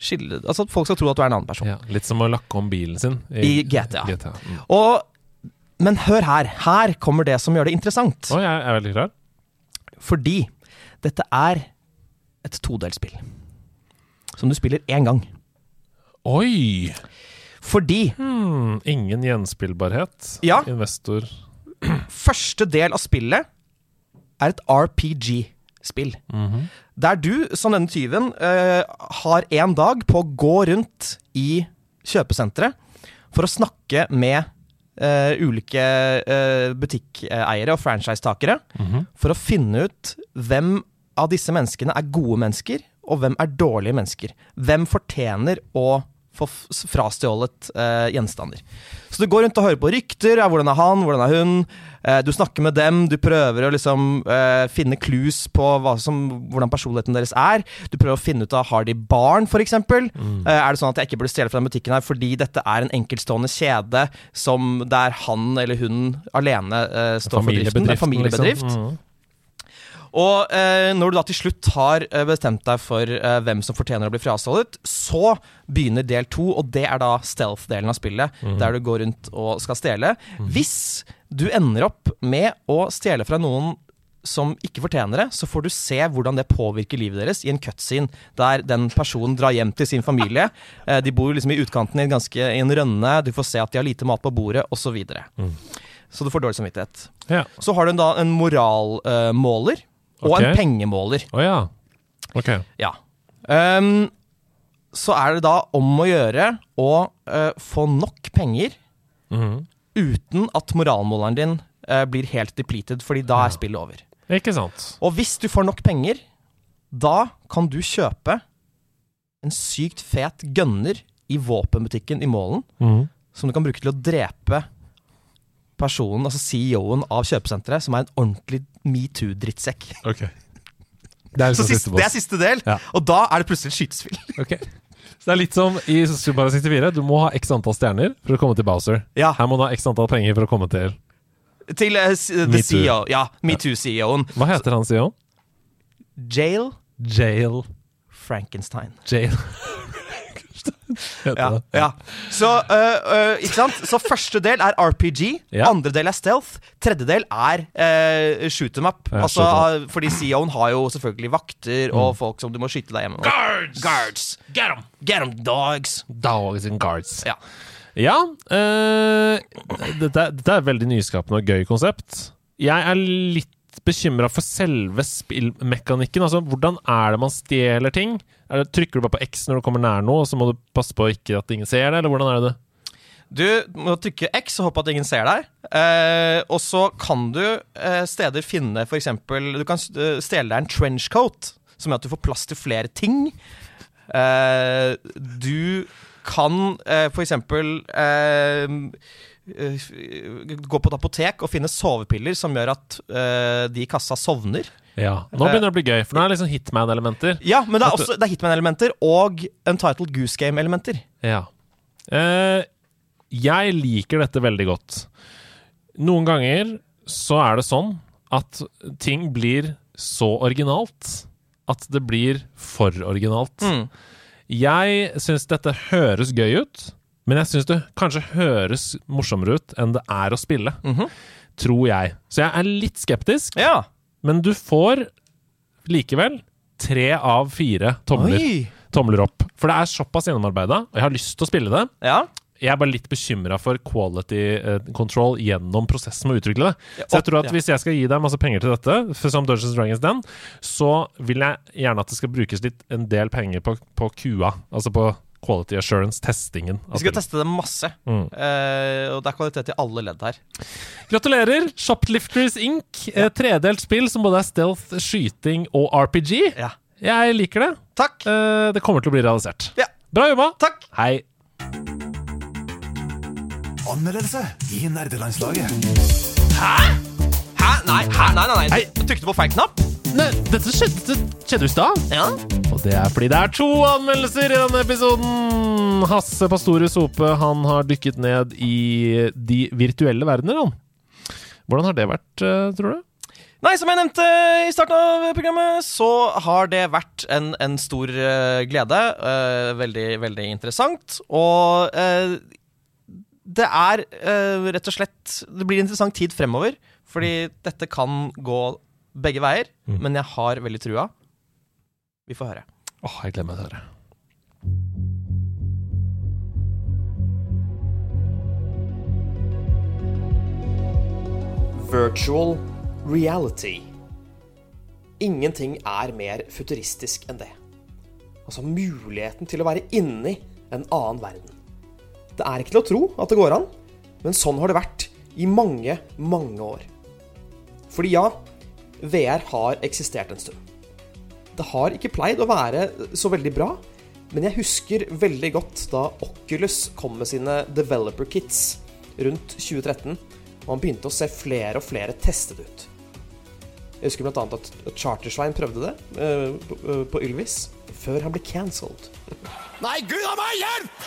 S1: skille Altså at folk skal tro at du er en annen person.
S2: Ja, litt som å lakke om bilen sin
S1: I GTA.
S2: Mm.
S1: Og, men hør her. Her kommer det som gjør det interessant.
S2: Oh, jeg er veldig klar.
S1: Fordi dette er et todelsspill. Som du spiller én gang.
S2: Oi!
S1: Fordi
S2: Hmm, ingen gjenspillbarhet.
S1: Ja.
S2: Investor.
S1: første del av spillet er et RPG-spill.
S2: Mhm.
S1: Der du, som denne tyven, uh, har én dag på å gå rundt i kjøpesenteret for å snakke med uh, ulike uh, butikkeiere og franchisetakere
S2: Mhm.
S1: for å finne ut hvem av disse menneskene er gode mennesker, og hvem er dårlige mennesker. Hvem fortjener å få frastjålet eh, gjenstander. Så du går rundt og hører på rykter. Ja, hvordan er han? Hvordan er hun? Eh, du snakker med dem. Du prøver å liksom eh, finne clues på som, hvordan personligheten deres er. Du prøver å finne ut av har de barn, f.eks.
S2: Mm.
S1: Eh, er det sånn at jeg ikke burde stjele fra den butikken her fordi dette er en enkeltstående kjede som der han eller hun alene eh, står for driften? En familiebedrift.
S2: Liksom. Mm.
S1: Og eh, når du da til slutt har eh, bestemt deg for eh, hvem som fortjener å bli frastjålet, så begynner del to, og det er da stealth-delen av spillet,
S2: mm.
S1: der du går rundt og skal stjele. Hvis du ender opp med å stjele fra noen som ikke fortjener det, så får du se hvordan det påvirker livet deres i en cutscene der den personen drar hjem til sin familie. Eh, de bor liksom i utkanten i en, ganske, i en rønne, du får se at de har lite mat på bordet, osv. Så, videre. så du får dårlig samvittighet.
S2: Ja.
S1: Så har du da en moralmåler og en pengemåler.
S2: Å ja. Ok.
S1: Ja. Um, så er det da om å gjøre å uh, få nok penger
S2: Mhm.
S1: uten at moralmåleren din uh, blir helt depleted, fordi da er spillet over.
S2: Ikke sant.
S1: Og hvis du får nok penger, da kan du kjøpe en sykt fet gunner i våpenbutikken i Målen,
S2: Mhm.
S1: som du kan bruke til å drepe personen, altså CEO-en av kjøpesenteret, som er en ordentlig metoo-drittsekk.
S2: Okay. Det er,
S1: Så
S2: liksom
S1: siste, det er siste del,
S2: Ja.
S1: og da er det plutselig et skytespill.
S2: Okay. Så det er litt som i Super 64. Du må ha x antall stjerner for å komme til Bowser.
S1: Ja.
S2: Her må du ha x antall penger for å komme til
S1: Til uh, the
S2: Me.
S1: CEO. Ja, metoo-CEO-en.
S2: Hva heter han CEO?
S1: Jail
S2: Jail
S1: Frankenstein.
S2: Jail
S1: Ja, ja. Så, uh, uh, ikke sant? Så første del er RPG,
S2: Ja.
S1: andre del er stealth, tredje del er uh, shoot them up.
S2: Ja,
S1: altså,
S2: shoot
S1: fordi CEO-en har jo selvfølgelig vakter og folk som du må skyte deg hjemme.
S2: Guards!
S1: Guards!
S2: Get them!
S1: Get 'em, dogs!
S2: Dogs and guards.
S1: Ja.
S2: Ja, eh, dette, er- dette er et veldig nyskapende og gøy konsept. Jeg er litt bekymra for selve spillmekanikken. Altså, hvordan er det man stjeler ting? Det, trykker du bare på X når du kommer nær noe, og så må du passe på ikke at ingen ser det, eller hvordan er det?
S1: Du må trykke X og håpe at ingen ser deg. Eh, og så kan du eh, steder finne f.eks. Du kan eh, stjele deg en trenchcoat, som gjør at du får plass til flere ting. Eh, du kan eh, f.eks. Eh, gå på et apotek og finne sovepiller som gjør at uh, de i kassa sovner.
S2: Ja, Nå begynner det å bli gøy, for nå er det liksom Hitman-elementer.
S1: Ja, men det er også det er Hitman-elementer og Untitled Goose Game-elementer.
S2: Ja. Uh, jeg liker dette veldig godt. Noen ganger så er det sånn at ting blir så originalt at det blir for originalt.
S1: Mm.
S2: Jeg syns dette høres gøy ut, men jeg syns det kanskje høres morsommere ut enn det er å spille.
S1: Mhm.
S2: Tror jeg. Så jeg er litt skeptisk,
S1: Ja.
S2: men du får likevel tre av fire tomler
S1: Oi!
S2: tomler opp. For det er såpass gjennomarbeida, og jeg har lyst til å spille det.
S1: Ja.
S2: Jeg er bare litt bekymra for quality eh, control gjennom prosessen med å utvikle det. Så jeg tror at hvis jeg skal gi deg masse penger til dette, for som Dungeons Dragons den, så vil jeg gjerne at det skal brukes litt en del penger på, på QA. Altså på quality assurance, testingen.
S1: Vi skal teste det masse.
S2: Mm.
S1: uh, og det er kvalitet i alle ledd her.
S2: Gratulerer! Shoplifters Inc. Eh, tredelt spill som både er stealth, skyting og RPG.
S1: Ja.
S2: Jeg liker det.
S1: Takk.
S2: Uh, det kommer til å bli realisert.
S1: Ja.
S2: Bra jobba!
S1: Takk.
S2: Hei.
S12: Anmeldelse i nerdelandslaget.
S1: Hæ? Hæ? Nei, hæ? nei, nei, nei. Du trykte på feil knapp?
S2: Nei, dette skjedde, skjedde i stad.
S1: Ja.
S2: Og det er fordi det er to anmeldelser i denne episoden. Hasse Pastorius Hope han har dykket ned i de virtuelle verdener, han. Hvordan har det vært, eh, tror du?
S1: Nei, som jeg nevnte i starten av programmet, så har det vært en, en stor eh, glede. Eh, veldig, veldig interessant. Og det er rett og slett Det blir en interessant tid fremover. Fordi dette kan gå begge veier,
S2: Mm.
S1: men jeg har veldig trua. Vi får høre.
S2: Åh, jeg gleder meg til å høre.
S1: Virtual reality. Ingenting er mer futuristisk enn det. Altså muligheten til å være inni en annen verden. Det er ikke til å tro at det går an, men sånn har det vært i mange, mange år. Fordi ja, VR har eksistert en stund. Det har ikke pleid å være så veldig bra, men jeg husker veldig godt da Oculus kom med sine developer kits rundt 2013, og man begynte å se flere og flere testet ut. Jeg husker bl.a. at Chartersvein prøvde det eh, på- på Ylvis, før han ble cancelled.
S12: Nei, gud a meg, hjelp!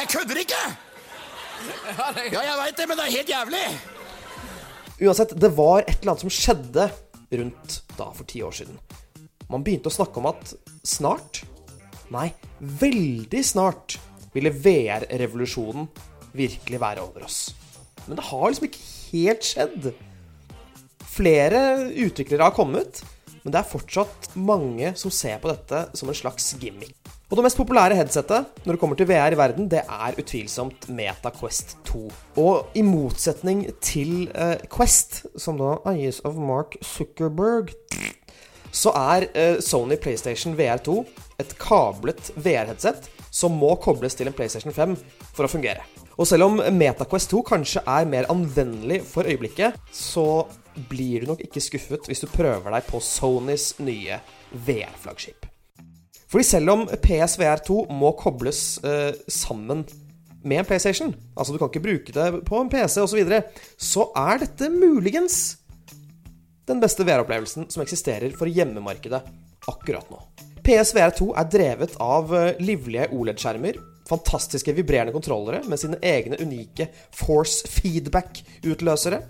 S12: Jeg kødder ikke! Ja, jeg veit det, men det er helt jævlig.
S1: Uansett, det var et eller annet som skjedde rundt da for ti år siden. Man begynte å snakke om at snart, nei, veldig snart, ville VR-revolusjonen virkelig være over oss. Men det har liksom ikke helt skjedd. Flere utviklere har kommet, men det er fortsatt mange som ser på dette som en slags gimmick. Og det mest populære headsetet når det kommer til VR i verden, det er utvilsomt Meta Quest 2. Og i motsetning til eh, Quest, som da eies av Mark Zuckerberg, så er eh, Sony PlayStation VR2 et kablet VR-headset som må kobles til en PlayStation 5 for å fungere. Og selv om MetaQuest 2 kanskje er mer anvendelig for øyeblikket, så blir du nok ikke skuffet hvis du prøver deg på Sonys nye VR-flaggskip. Fordi selv om PSVR2 må kobles eh, sammen med en PlayStation, altså du kan ikke bruke det på en PC osv., så, videre, så er dette muligens den beste VR-opplevelsen som eksisterer for hjemmemarkedet akkurat nå. PSVR2 er drevet av eh, livlige OLED-skjermer, fantastiske vibrerende kontrollere med sine egne unike force feedback-utløsere,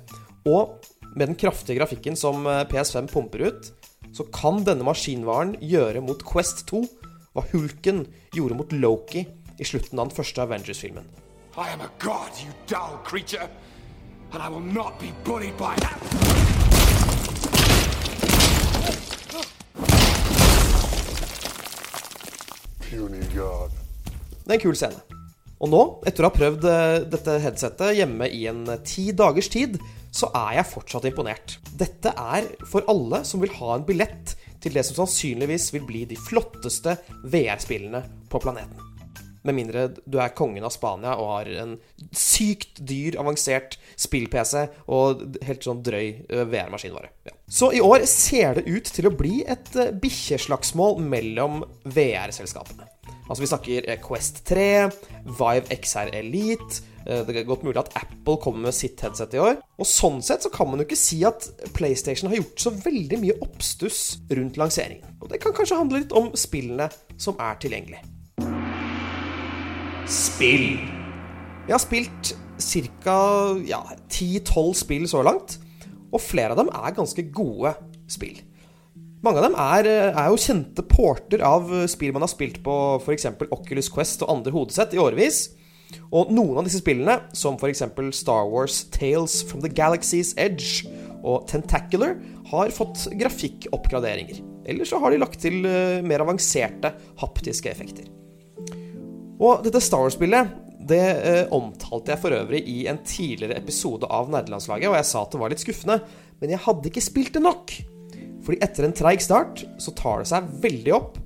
S1: og med den kraftige grafikken som eh, PS5 pumper ut, så kan denne maskinvaren gjøre mot Quest 2 hva Hulken gjorde mot Loki i slutten av den første Avengers-filmen.
S9: I am a god, you dull creature, and I will not be bullied by that.
S1: Det er en kul scene. Og nå, etter å ha prøvd eh, dette headsetet hjemme i en eh, ti dagers tid, så er jeg fortsatt imponert. Dette er for alle som vil ha en billett til det som sannsynligvis vil bli de flotteste VR-spillene på planeten. Med mindre du er kongen av Spania og har en sykt dyr, avansert spill-PC og helt sånn drøy eh, VR-maskinvare. Ja. Så i år ser det ut til å bli et eh, bikkjeslagsmål mellom VR-selskapene. Altså Vi snakker eh, Quest 3, Vive XR Elite. eh, Det er godt mulig at Apple kommer med sitt headset i år. Og sånn sett så kan man jo ikke si at PlayStation har gjort så veldig mye oppstuss rundt lanseringen. Og det kan kanskje handle litt om spillene som er tilgjengelige. Spill. Jeg har spilt ca. Ja, 10-12 spill så langt, og flere av dem er ganske gode spill. Mange av dem er, er jo kjente porter av spill man har spilt på f.eks. Oculus Quest og andre hodesett i årevis. Og noen av disse spillene, som f.eks. Star Wars Tales from the Galaxy's Edge og Tentacular, har fått grafikkoppgraderinger. Eller så har de lagt til eh, mer avanserte haptiske effekter. Og dette Star Wars-spillet det eh, omtalte jeg for øvrig i en tidligere episode av Nerdelandslaget, og jeg sa at det var litt skuffende, men jeg hadde ikke spilt det nok. Fordi etter en treig start så tar det seg veldig opp.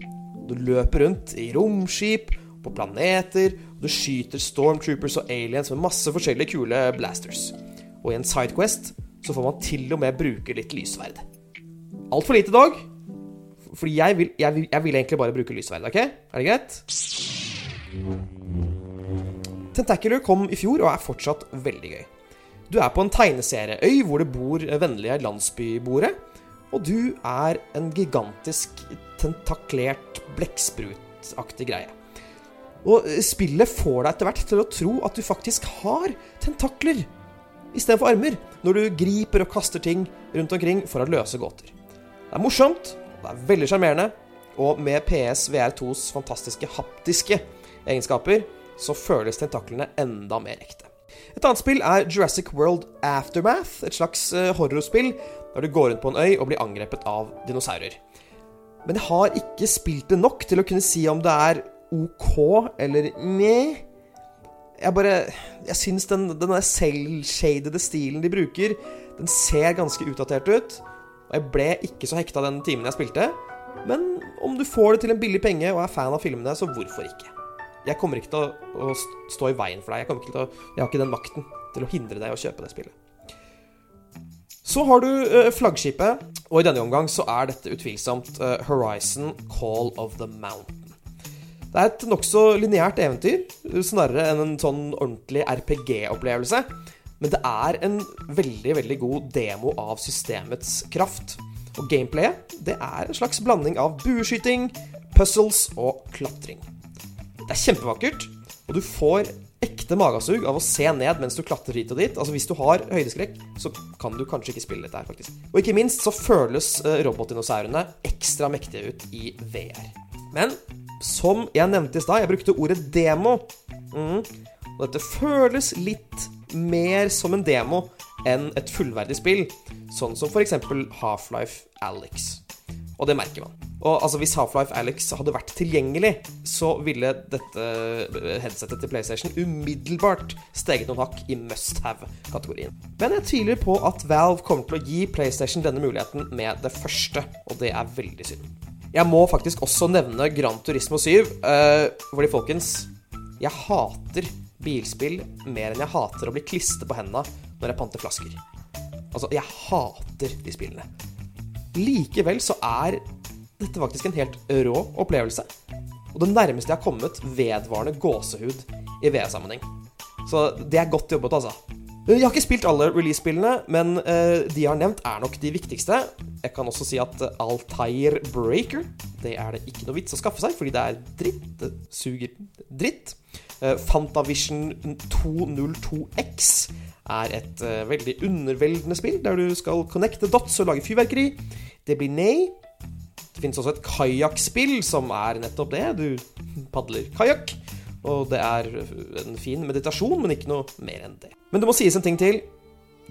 S1: Du løper rundt i romskip, på planeter, og du skyter stormtroopers og aliens med masse forskjellige kule blasters. Og i en sidequest så får man til og med bruke litt lysverd. Altfor lite dog, fordi jeg vil, jeg, vil, jeg vil egentlig bare bruke lysverd, OK? Er det greit? Tentacular kom i fjor og er fortsatt veldig gøy. Du er på en tegneserieøy hvor det bor vennlige landsbyboere, og du er en gigantisk tentaklert blekksprutaktig greie. Og spillet får deg etter hvert til å tro at du faktisk har tentakler istedenfor armer, når du griper og kaster ting rundt omkring for å løse gåter. Det er morsomt, det er veldig sjarmerende, og med PS VR2s fantastiske haptiske egenskaper så føles tentaklene enda mer ekte. Et annet spill er Jurassic World Aftermath, et slags eh, horrorspill der du går rundt på en øy og blir angrepet av dinosaurer. Men jeg har ikke spilt det nok til å kunne si om det er OK eller meh. Jeg bare Jeg syns den, den selv-shadede stilen de bruker, den ser ganske utdatert ut. Og jeg ble ikke så hekta den timen jeg spilte. Men om du får det til en billig penge og er fan av filmene, så hvorfor ikke? Jeg kommer ikke til å, å stå i veien for deg. Jeg, til å, jeg har ikke den makten til å hindre deg i å kjøpe det spillet. Så har du uh, flaggskipet, og i denne omgang så er dette utvilsomt uh, Horizon Call of the Mountain. Det er et nokså lineært eventyr, snarere enn en sånn ordentlig RPG-opplevelse. Men det er en veldig, veldig god demo av systemets kraft. Og gameplayet det er en slags blanding av bueskyting, puzzles og klatring. Det er kjempevakkert, og du får ekte magesug av å se ned mens du klatrer hit og dit. Altså Hvis du har høydeskrekk, så kan du kanskje ikke spille dette her, faktisk. Og ikke minst så føles eh, robotdinosaurene ekstra mektige ut i VR. Men som jeg nevnte i stad, jeg brukte ordet demo. Mm. Og dette føles litt mer som en demo enn et fullverdig spill, sånn som f.eks. Half-Life Alex. Og det merker man. Og altså, Hvis Half-Life Alex hadde vært tilgjengelig, så ville dette headsetet til PlayStation umiddelbart steget noen hakk i must have-kategorien. Men jeg tviler på at Valve kommer til å gi PlayStation denne muligheten med det første, og det er veldig synd. Jeg må faktisk også nevne Gran Turismo 7, uh, fordi folkens Jeg hater bilspill mer enn jeg hater å bli klistret på hendene når jeg panter flasker. Altså, jeg hater de spillene. Likevel så er dette faktisk en helt rå opplevelse. Og det nærmeste jeg har kommet vedvarende gåsehud i VR-sammenheng. Så det er godt jobbet, altså. Jeg har ikke spilt alle release-spillene, men uh, de jeg har nevnt, er nok de viktigste. Jeg kan også si at Altair Breaker det er det ikke noe vits å skaffe seg, fordi det er dritt. Det suger dritt. Fantavision 202X er et veldig underveldende spill, der du skal connecte dots og lage fyrverkeri. Det blir nei. Det finnes også et kajakkspill som er nettopp det. Du padler kajakk. Og det er en fin meditasjon, men ikke noe mer enn det. Men det må sies en ting til.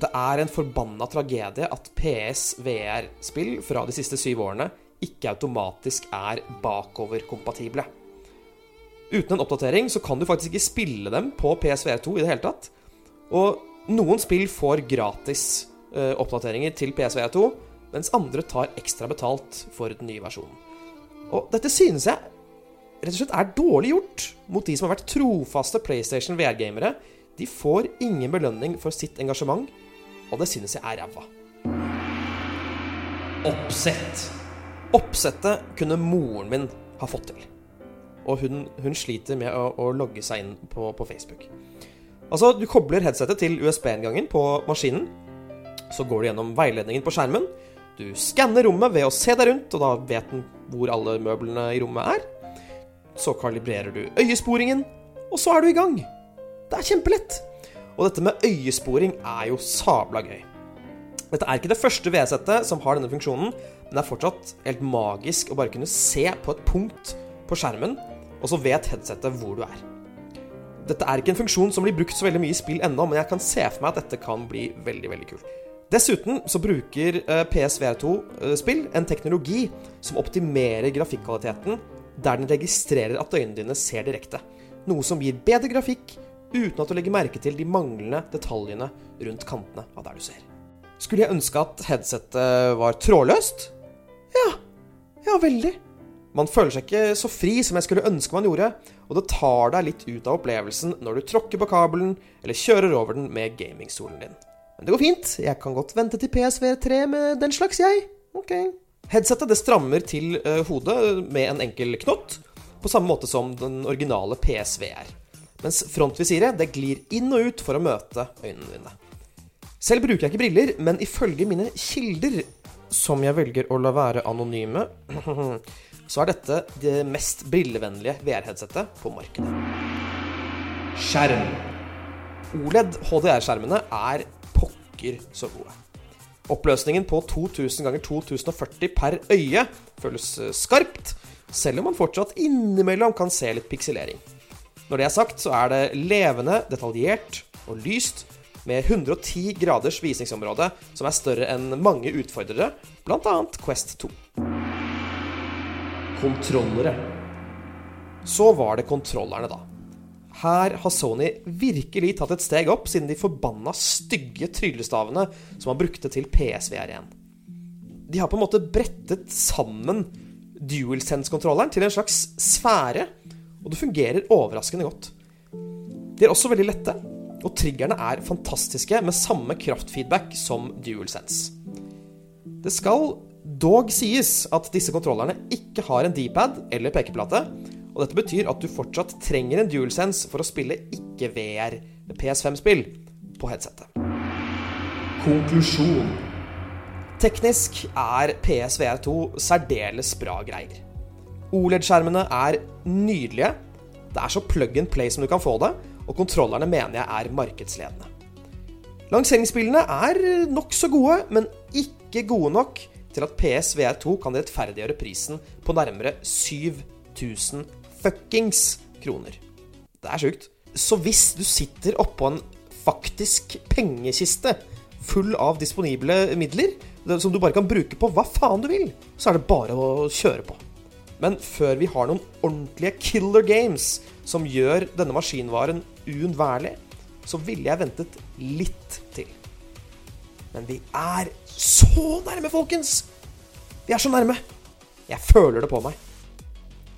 S1: Det er en forbanna tragedie at PS VR-spill fra de siste syv årene ikke automatisk er bakoverkompatible. Uten en oppdatering så kan du faktisk ikke spille dem på PSVR2 i det hele tatt. Og noen spill får gratis uh, oppdateringer til PSVR2, mens andre tar ekstra betalt for den nye versjonen. Og dette synes jeg rett og slett er dårlig gjort mot de som har vært trofaste PlayStation VR-gamere. De får ingen belønning for sitt engasjement, og det synes jeg er ræva. Oppsett. Oppsettet kunne moren min ha fått til. Og hun, hun sliter med å, å, logge seg inn på, på Facebook. Altså, du kobler headsetet til USB-inngangen på maskinen. Så går du gjennom veiledningen på skjermen. Du skanner rommet ved å se deg rundt, og da vet den hvor alle møblene i rommet er. Så kalibrerer du øyesporingen, og så er du i gang. Det er kjempelett. Og dette med øyesporing er jo sabla gøy. Dette er ikke det første V-settet som har denne funksjonen, men det er fortsatt helt magisk å bare kunne se på et punkt på skjermen, og så vet headsetet hvor du er. Dette er ikke en funksjon som blir brukt så veldig mye i spill ennå, men jeg kan se for meg at dette kan bli veldig, veldig kult. Dessuten så bruker PSVR2-spill en teknologi som optimerer grafikkvaliteten der den registrerer at øynene dine ser direkte. Noe som gir bedre grafikk, uten at du legger merke til de manglende detaljene rundt kantene av der du ser. Skulle jeg ønske at headsetet var trådløst? Ja. Ja, veldig. Man føler seg ikke så fri som jeg skulle ønske man gjorde, og det tar deg litt ut av opplevelsen når du tråkker på kabelen eller kjører over den med gamingstolen din. Men det går fint. Jeg kan godt vente til PSV3 med den slags, jeg. Ok. Headsetet det strammer til uh, hodet med en enkel knott, på samme måte som den originale PSVR. Mens frontvisiret det glir inn og ut for å møte øynene dine. Selv bruker jeg ikke briller, men ifølge mine kilder som jeg velger å la være anonyme, så er dette det mest brillevennlige VR-headsetet på markedet. Skjerm. OLED HDR-skjermene er pokker så gode. Oppløsningen på 2000 ganger 2040 per øye føles eh, skarpt, selv om man fortsatt innimellom kan se litt pikselering. Når det er sagt, så er det levende, detaljert og lyst, med 110 graders visningsområde, som er større enn mange utfordrere, bl.a. Quest 2. Kontrollere. Så var det kontrollerne, da. Her har Sony virkelig tatt et steg opp siden de forbanna stygge tryllestavene som man brukte til PSVR1. De har på en måte brettet sammen DualSense-kontrolleren til en slags sfære, og det fungerer overraskende godt. De er også veldig lette, og triggerne er fantastiske med samme kraftfeedback som DualSense. Det skal dog sies at disse kontrollerne ikke har en D-pad eller pekeplate, og dette betyr at du fortsatt trenger en DualSense for å spille ikke-VR PS5-spill på headsetet. Konklusjon. Teknisk er PSVR2 særdeles bra greier. OLED-skjermene er nydelige. Det er så plug and play som du kan få det, og kontrollerne mener jeg er markedsledende. Lanseringsspillene er nokså gode, men ikke gode nok til at PSVR2 kan rettferdiggjøre prisen på nærmere 7000 fuckings kroner. Det er sjukt. Så hvis du sitter oppå en faktisk pengekiste full av disponible midler, som du bare kan bruke på hva faen du vil, så er det bare å kjøre på. Men før vi har noen ordentlige killer games som gjør denne maskinvaren uunnværlig, så ville jeg ventet litt til. Men vi er så nærme, folkens! Vi er så nærme. Jeg føler det på meg.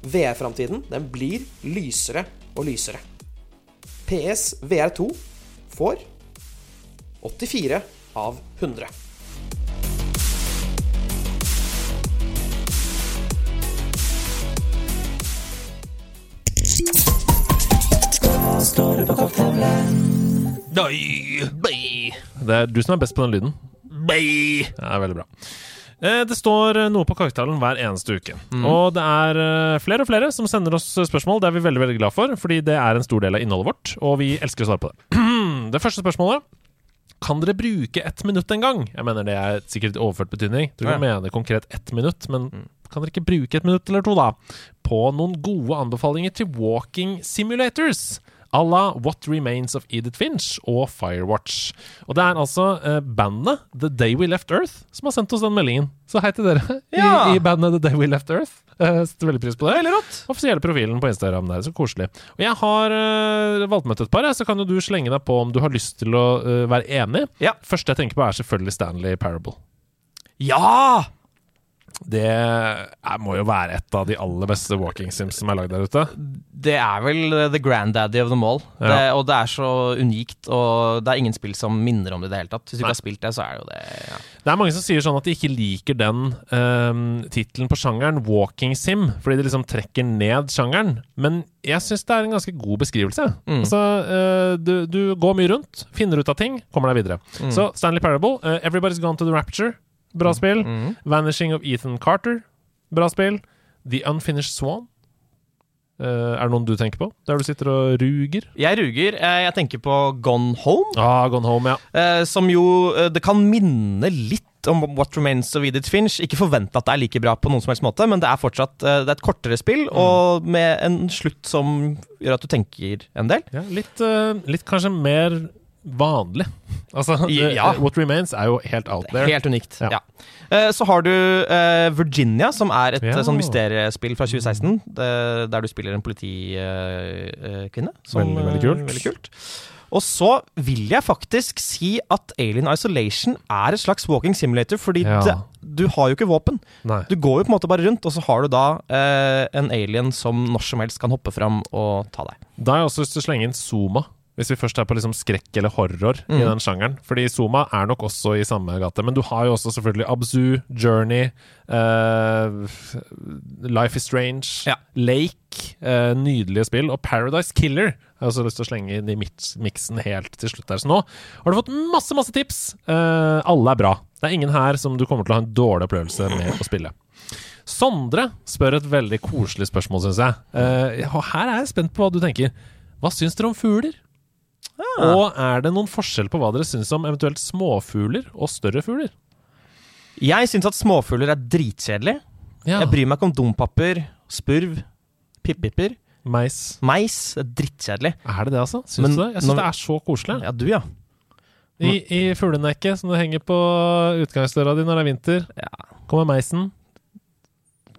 S1: VR-framtiden den blir lysere og lysere. PS VR2 får 84 av 100.
S13: Hva står det på kokktavlen?
S2: Det er du som er best på den lyden. Det er veldig bra. Eh, Det står noe på karakteren hver eneste uke.
S14: Mm.
S2: Og det er eh, flere og flere som sender oss spørsmål. Det er vi veldig veldig glad for, fordi det er en stor del av innholdet vårt. Og vi elsker å svare på det. Det første spørsmålet Kan dere bruke ett minutt en gang? Jeg mener det er sikkert overført betydning. Jeg tror ikke
S14: Ja.
S2: mener konkret ett minutt, men kan dere ikke bruke et minutt eller to da på noen gode anbefalinger til walking simulators? À la What Remains of Edith Finch og Firewatch. Og det er altså eh, bandet The Day We Left Earth som har sendt oss den meldingen. Så hei til dere
S14: Ja.
S2: i bandet The Day We Left Earth. Eh, Setter veldig pris på det. Veldig rått. Offisielle profilen på Instagram der. Så koselig. Og jeg har eh, valgt med et par, så kan jo du slenge deg på om du har lyst til å uh, være enig. Ja. Første jeg tenker på, er selvfølgelig Stanley Parable.
S14: Ja!
S2: Det er, må jo være et av de aller beste walking sims som er lagd der ute.
S14: Det er vel the granddaddy of them all.
S2: Ja.
S14: Det, og det er så unikt, og det er ingen spill som minner om det i det hele tatt. Hvis du
S2: Nei.
S14: ikke har spilt det, så er det jo det. Ja.
S2: Det er mange som sier sånn at de ikke liker den um, tittelen på sjangeren, walking sim, fordi det liksom trekker ned sjangeren. Men jeg syns det er en ganske god beskrivelse.
S14: Mm.
S2: Altså, uh, du, du går mye rundt, finner ut av ting, kommer deg videre.
S14: Mm.
S2: Så Stanley Parable, uh, Everybody's Gone to the Rapture, bra spill.
S14: Mm.
S2: Vanishing of Ethan Carter, bra spill. The Unfinished Swan. Uh, er det noen du tenker på, der du sitter og ruger?
S14: Jeg ruger. eh, Jeg tenker på Gone Home.
S2: Ah, Gone Home, ja.
S14: Uh, som jo Det kan minne litt om What Remains of Edith Finch. Ikke forvente at det er like bra på noen som helst måte, men det er fortsatt Det er et kortere spill, og med en slutt som gjør at du tenker en del.
S2: Ja, litt, litt kanskje mer vanlig. Altså,
S14: Ja.
S2: eh, What Remains er jo helt out there.
S14: Helt unikt. Ja. ja. Så har du eh, Virginia, som er et
S2: Ja.
S14: eh, sånn mysteriespill fra 2016. Der du spiller en politikvinne.
S2: Veldig, veldig kult.
S14: Veldig kult. Og så vil jeg faktisk si at Alien Isolation er et slags walking simulator, fordi
S2: Ja.
S14: det, du har jo ikke våpen.
S2: Nei.
S14: Du går jo på en måte bare rundt, og så har du da eh, en alien som når som helst kan hoppe fram og ta deg.
S2: Da har jeg også lyst til å slenge inn Zuma. Hvis vi først er på liksom skrekk eller horror i
S1: Mm.
S2: den sjangeren. Fordi Zuma er nok også i samme gate. Men du har jo også selvfølgelig Abzu, Journey, uh, Life is Strange, Lake. Uh, nydelige spill. Og Paradise Killer. Jeg har også lyst til å slenge inn i miksen helt til slutt her. Så nå har du fått masse, masse tips. Uh, alle er bra. Det er ingen her som du kommer til å ha en dårlig opplevelse med å spille. Sondre spør et veldig koselig spørsmål, syns jeg. Her er jeg spent på hva du tenker. Hva syns dere om fugler? Og er det noen forskjell på hva dere syns om eventuelt småfugler og større fugler?
S1: Jeg syns at småfugler er dritkjedelig.
S2: Ja.
S1: Jeg bryr meg ikke om dompapper, spurv, pippiper.
S2: Mais.
S1: Mais er drittkjedelig.
S2: Er det det, altså? Syns
S1: Men
S2: du det? Jeg syns
S1: når-
S2: det er så koselig.
S1: Ja, du, ja.
S2: I, i fuglenekket som du henger på utgangsdøra di når det er vinter, kommer meisen.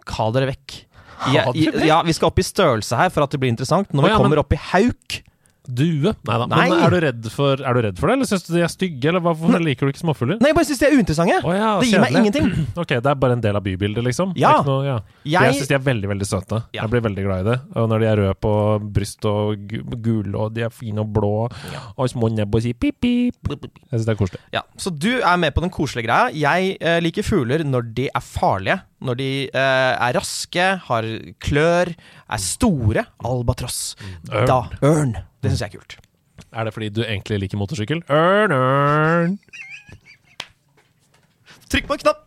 S1: Ha dere vekk.
S2: Vekk?
S1: ja, vi skal opp i størrelse her for at det blir interessant. Når vi
S2: ja,
S1: kommer opp i hauk
S2: Due? Nei da. Men er du redd for, er du redd for det, eller syns du de er stygge? Eller hvorfor liker du ikke småfugler?
S1: Nei, jeg bare syns de er uinteressante.
S2: Oh, ja,
S1: det gir meg ingenting.
S2: Ok, det er bare en del av bybildet, liksom? Det
S1: Ja.
S2: Noe, ja.
S1: Jeg-
S2: Jeg syns de er veldig veldig søte. Jeg blir veldig glad i det. Og når de er røde på bryst og gu- gule, og de er fine og blå, og små nebb og sier pip, pip. Jeg syns det er koselig.
S1: Ja, Så du er med på den koselige greia. Jeg eh, liker fugler når de er farlige. Når de eh, er raske, har klør, er store. Albatross.
S2: Ørn.
S1: Da Ørn. Det syns jeg er kult.
S2: Er det fordi du egentlig liker motorsykkel? Ørn, ørn.
S1: Trykk på en knapp!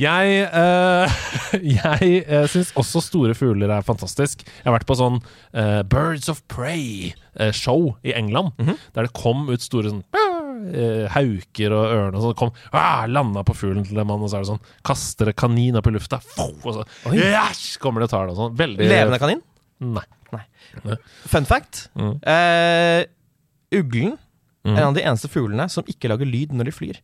S2: Jeg, uh, jeg uh, syns også store fugler er fantastisk. Jeg har vært på sånn uh, Birds of Prey-show i England. Der det kom ut store sånn uh, hauker og ørn og sånn. Kom, ah, Landa på fuglen til en mann, og så er det sånn Kaster det kanin opp i lufta. Og så Yes, kommer det og tar det og sånn. Veldig
S1: Levende kanin?
S2: Nei.
S1: Fun fact.
S2: Mm.
S1: Eh, uglen
S2: Mm.
S1: er en av de eneste fuglene som ikke lager lyd når de flyr.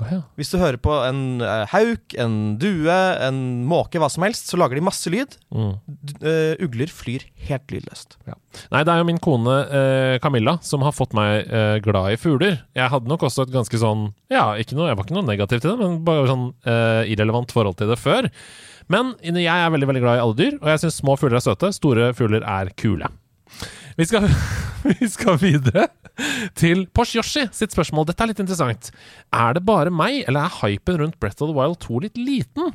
S2: Oh, ja.
S1: Hvis du hører på en eh, hauk, en due, en måke, hva som helst, så lager de masse lyd.
S2: Mm.
S1: Eh, ugler flyr helt lydløst.
S2: Nei, det er jo min kone eh, Camilla som har fått meg eh, glad i fugler. Jeg hadde nok også et ganske sånn Ja, ikke noe, jeg var ikke noe negativ til det, men bare sånn eh, irrelevant forhold til det før. Men jeg er veldig veldig glad i alle dyr, og jeg syns små fugler er søte. Store fugler er kule. Vi skal, vi skal videre til Porsche Yoshi sitt spørsmål. Dette er litt interessant. Er det bare meg, eller er hypen rundt Breath of the Wild 2 litt liten?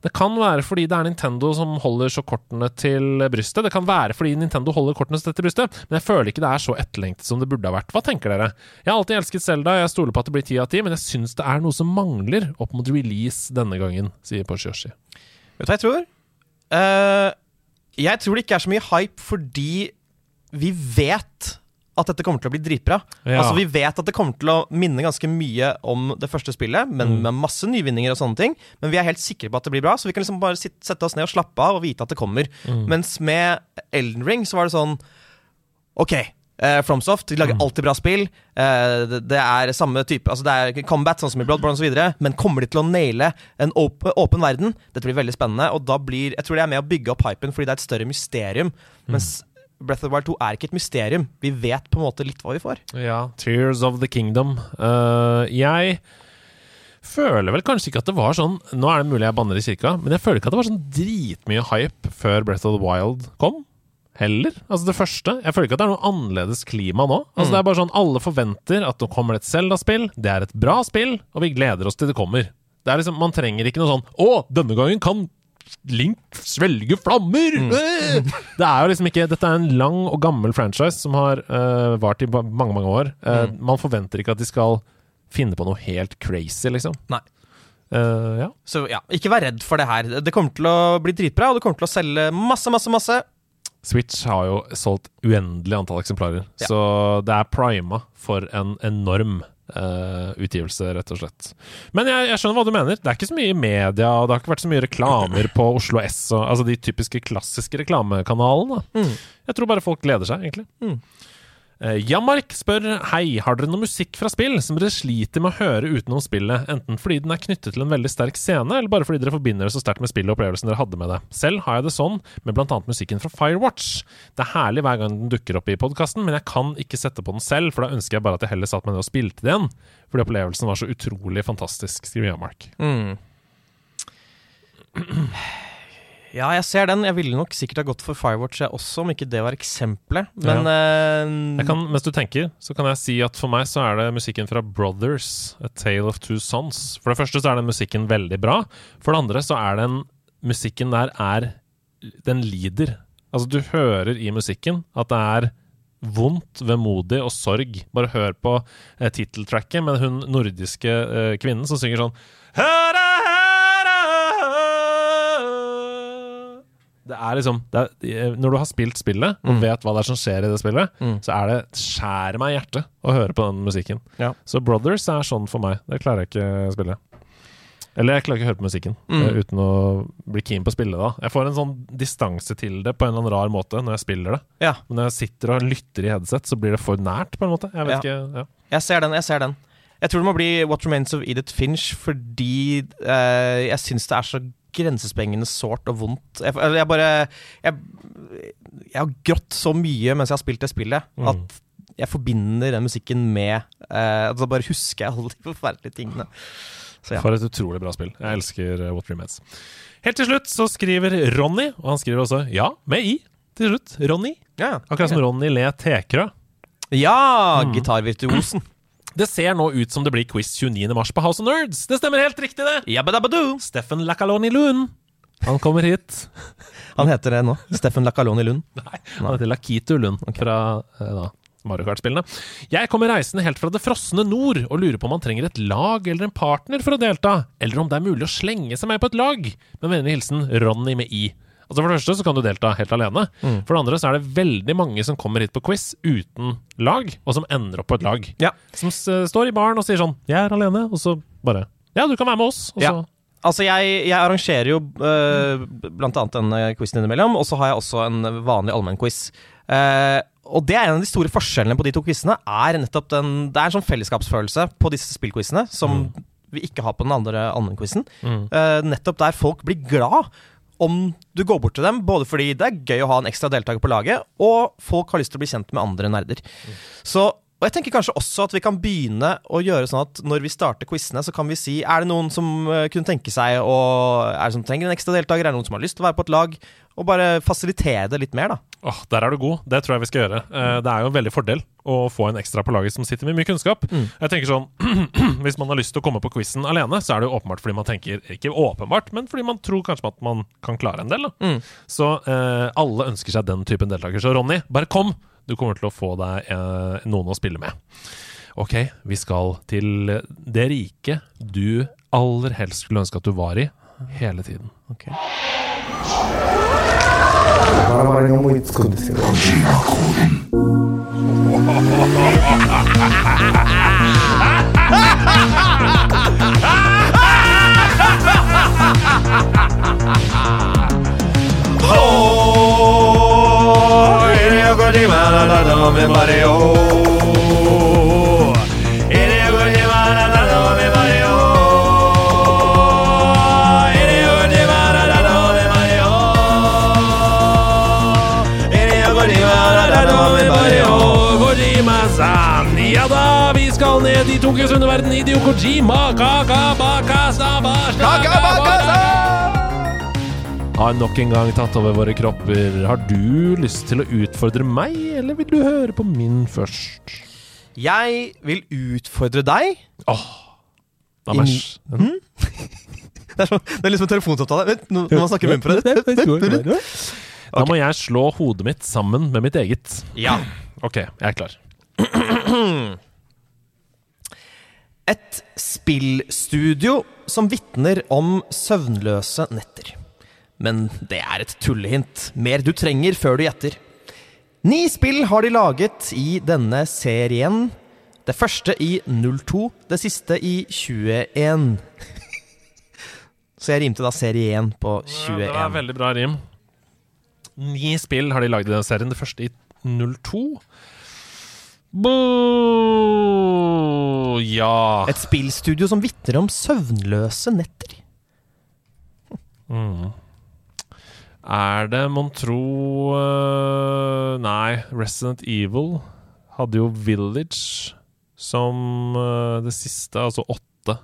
S2: Det kan være fordi det er Nintendo som holder så kortene til brystet. Det kan være fordi Nintendo holder kortene til brystet, men jeg føler ikke det er så etterlengtet som det burde ha vært. Hva tenker dere? Jeg har alltid elsket Zelda, jeg stoler på at det blir ti av ti, men jeg syns det er noe som mangler opp mot release denne gangen, sier Porsche Yoshi.
S1: Vet du hva jeg tror? Eh, jeg tror det ikke er så mye hype fordi vi vet at dette kommer til å bli dritbra.
S2: Ja.
S1: Altså Vi vet at det kommer til å minne ganske mye om det første spillet, men
S2: Mm.
S1: med masse nyvinninger og sånne ting. Men vi er helt sikre på at det blir bra, så vi kan liksom bare sitte, sette oss ned og slappe av og vite at det kommer.
S2: Mm.
S1: Mens med Elden Ring så var det sånn OK. Eh, Fromsoft de
S2: Mm.
S1: lager alltid bra spill. Uh, det, det er samme type Altså det er combat, sånn som i Bloodborne osv. Men kommer de til å naile en åpen, verden? Dette blir veldig spennende. Og da blir Jeg tror det er med å bygge opp hypen fordi det er et større mysterium. Mens Breath of the Wild 2 er ikke et mysterium. Vi vet på en måte litt hva vi får.
S2: Ja, Tears of the Kingdom. Uh, jeg føler vel kanskje ikke at det var sånn Nå er det mulig jeg banner i kirka, men jeg føler ikke at det var sånn dritmye hype før Breath of the Wild kom. Heller. Altså det første. Jeg føler ikke at det er noe annerledes klima nå. Altså
S1: Mm.
S2: Det er bare sånn Alle forventer at nå kommer det et Zelda-spill. Det er et bra spill, og vi gleder oss til det kommer. Det er liksom, Man trenger ikke noe sånn Å, denne gangen kan Link svelge flammer!
S1: Mm.
S2: Øh! Det er jo liksom ikke Dette er en lang og gammel franchise som har uh, vart i mange, mange år.
S1: Uh.
S2: Man forventer ikke at de skal finne på noe helt crazy, liksom.
S1: Nei.
S2: Uh, ja.
S1: Så ja, ikke vær redd for det her. Det kommer til å bli dritbra, og det kommer til å selge masse, masse, masse.
S2: Switch har jo solgt uendelig antall eksemplarer,
S1: Ja.
S2: så det er prima for en enorm uh, utgivelse, rett og slett. Men jeg, jeg skjønner hva du mener. Det er ikke så mye i media, og det har ikke vært så mye reklamer på Oslo S, og, altså de typiske klassiske reklamekanalene.
S1: Mm.
S2: Jeg tror bare folk gleder seg, egentlig.
S1: Mm.
S2: Eh, Jammark spør Hei, har dere noe musikk fra spill som dere sliter med å høre utenom spillet, enten fordi den er knyttet til en veldig sterk scene, eller bare fordi dere forbinder det så sterkt med spillet og opplevelsen dere hadde med det? Selv har jeg det sånn med blant annet musikken fra Firewatch. Det er herlig hver gang den dukker opp i podkasten, men jeg kan ikke sette på den selv, for da ønsker jeg bare at jeg heller satt meg ned og spilte igjen, fordi opplevelsen var så utrolig fantastisk, skriver Jamark.
S1: Mm. Ja, jeg ser den. Jeg ville nok sikkert ha gått for Firewatch jeg også, om ikke det var eksempelet. Men eh,
S2: Jeg kan, mens du tenker, så kan jeg si at for meg så er det musikken fra Brothers, A Tale of Two Sons. For det første så er den musikken veldig bra. For det andre så er den musikken der er Den lider. Altså, du hører i musikken at det er vondt, vemodig og sorg. Bare hør på eh, titteltracket med hun nordiske eh, kvinnen som synger sånn høra, Det er liksom det er, Når du har spilt spillet og
S1: Mm.
S2: vet hva det er som skjer i det spillet, så er det skjærer meg i hjertet å høre på den musikken.
S1: Ja.
S2: Så Brothers er sånn for meg. Det klarer jeg ikke å spille. Eller jeg klarer ikke å høre på musikken
S1: Mm.
S2: eh, uten å bli keen på å spille da. Jeg får en sånn distanse til det på en eller annen rar måte når jeg spiller det.
S1: Ja.
S2: Men når jeg sitter og lytter i headset, så blir det for nært, på en måte. Jeg vet
S1: Ja.
S2: ikke. Ja.
S1: Jeg ser den, jeg ser den. Jeg tror det må bli What Remains of Edith Finch fordi eh, jeg syns det er så grensesprengende sårt og vondt. Jeg, jeg bare jeg, jeg har grått så mye mens jeg har spilt det spillet,
S2: Mm.
S1: at jeg forbinder den musikken med uh, Da bare husker jeg alle de forferdelige tingene. Så ja.
S2: For et utrolig bra spill. Jeg elsker uh, What Remains. Helt til slutt så skriver Ronny, og han skriver også ja, med i til slutt. Ronny.
S1: Ja,
S2: Akkurat som Ronny Le Tekrø.
S1: Ja!
S2: Mm.
S1: Gitarvirtuosen.
S2: Det ser nå ut som det blir quiz 29. mars på House of Nerds. Det stemmer helt riktig, det!
S1: Jabbadabbadoo.
S2: Steffen Lacaloni Lund. Han kommer hit.
S1: Han heter det nå. Steffen Lacaloni Lund.
S2: Nei, han heter Lakitu Lund fra eh, da, Mario Kart-spillene. Jeg kommer reisende helt fra det frosne nord og lurer på om han trenger et lag eller en partner for å delta, eller om det er mulig å slenge seg med på et lag. Med vennlig hilsen Ronny med i. Altså For det første så kan du delta helt alene.
S1: Mm.
S2: For det andre så er det veldig mange som kommer hit på quiz uten lag, og som ender opp på et lag.
S1: Ja.
S2: Som s står i baren og sier sånn 'Jeg er alene', og så bare 'Ja, du kan være med oss'. Og så
S1: Ja. Altså, jeg, jeg arrangerer jo uh, blant annet denne quizen innimellom, og så har jeg også en vanlig allmennquiz. Uh, og det er en av de store forskjellene på de to quizene. Er nettopp den, det er en sånn fellesskapsfølelse på disse spillquizene som vi ikke har på den andre allmennquizen.
S2: Mm.
S1: Uh, nettopp der folk blir glad om du går bort til dem, både fordi det er gøy å ha en ekstra deltaker på laget, og folk har lyst til å bli kjent med andre nerder. Så og jeg tenker kanskje også at vi kan begynne å gjøre sånn at når vi starter quizene, så kan vi si Er det noen som eh, kunne tenke seg å Er det som trenger en ekstra deltaker? Er det noen som har lyst til å være på et lag? Og bare fasilitere det litt mer, da.
S2: Åh, Der er du god. Det tror jeg vi skal gjøre. Eh, det er jo en veldig fordel å få en ekstra på laget som sitter med mye kunnskap. Jeg tenker sånn Hvis man har lyst til å komme på quizen alene, så er det jo åpenbart fordi man tenker Ikke åpenbart, men fordi man tror kanskje at man kan klare en del. da
S1: Mm.
S2: Så eh, alle ønsker seg den typen deltaker. Så Ronny, bare kom! Du kommer til å få deg eh, noen å spille med. Ok, vi skal til det riket du aller helst skulle ønske at du var i hele tiden. あラあラに思いつくんですよ、
S1: ned i Tokyos underverden, i Diokojima
S2: Har nok en gang tatt over våre kropper. Har du lyst til å utfordre meg, eller vil du høre på min først?
S1: Jeg vil utfordre deg.
S2: Åh, da må
S1: Hm? Det er, sånn, det er liksom en telefonsamtale. Vent, nå- Når man snakker i munnen på det.
S2: Da må jeg slå hodet mitt sammen med mitt eget.
S1: Ja.
S2: Ok, jeg er klar.
S1: Et spillstudio som vitner om søvnløse netter. Men det er et tullehint. Mer du trenger før du gjetter. Ni spill har de laget i denne serien. Det første i 02, det siste i 21. Så jeg rimte da serie 1 på
S2: Ja, det var
S1: 21.
S2: veldig bra rim. Ni spill har de lagd i den serien. Det første i 02. Bo Ja
S1: Et spillstudio som vitner om søvnløse netter.
S2: mm. Er det mon tro uh, Nei, Resident Evil hadde jo Village som uh, det siste, altså åtte.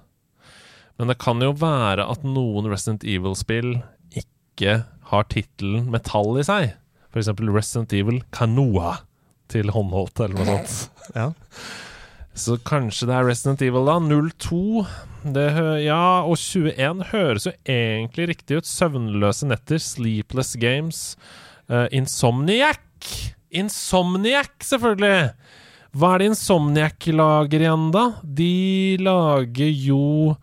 S2: Men det kan jo være at noen Resident Evil-spill ikke har tittelen metall i seg. Eksempel Resident Evil Canoa til håndholdt, eller noe sånt.
S1: Ja.
S2: Så kanskje det er Resident Evil, da. 02. Det hø ja, og 21 høres jo egentlig riktig ut. Søvnløse netter, Sleepless Games, uh, Insomniac. Insomniac, selvfølgelig! Hva er det Insomniac lager igjen, da? De lager jo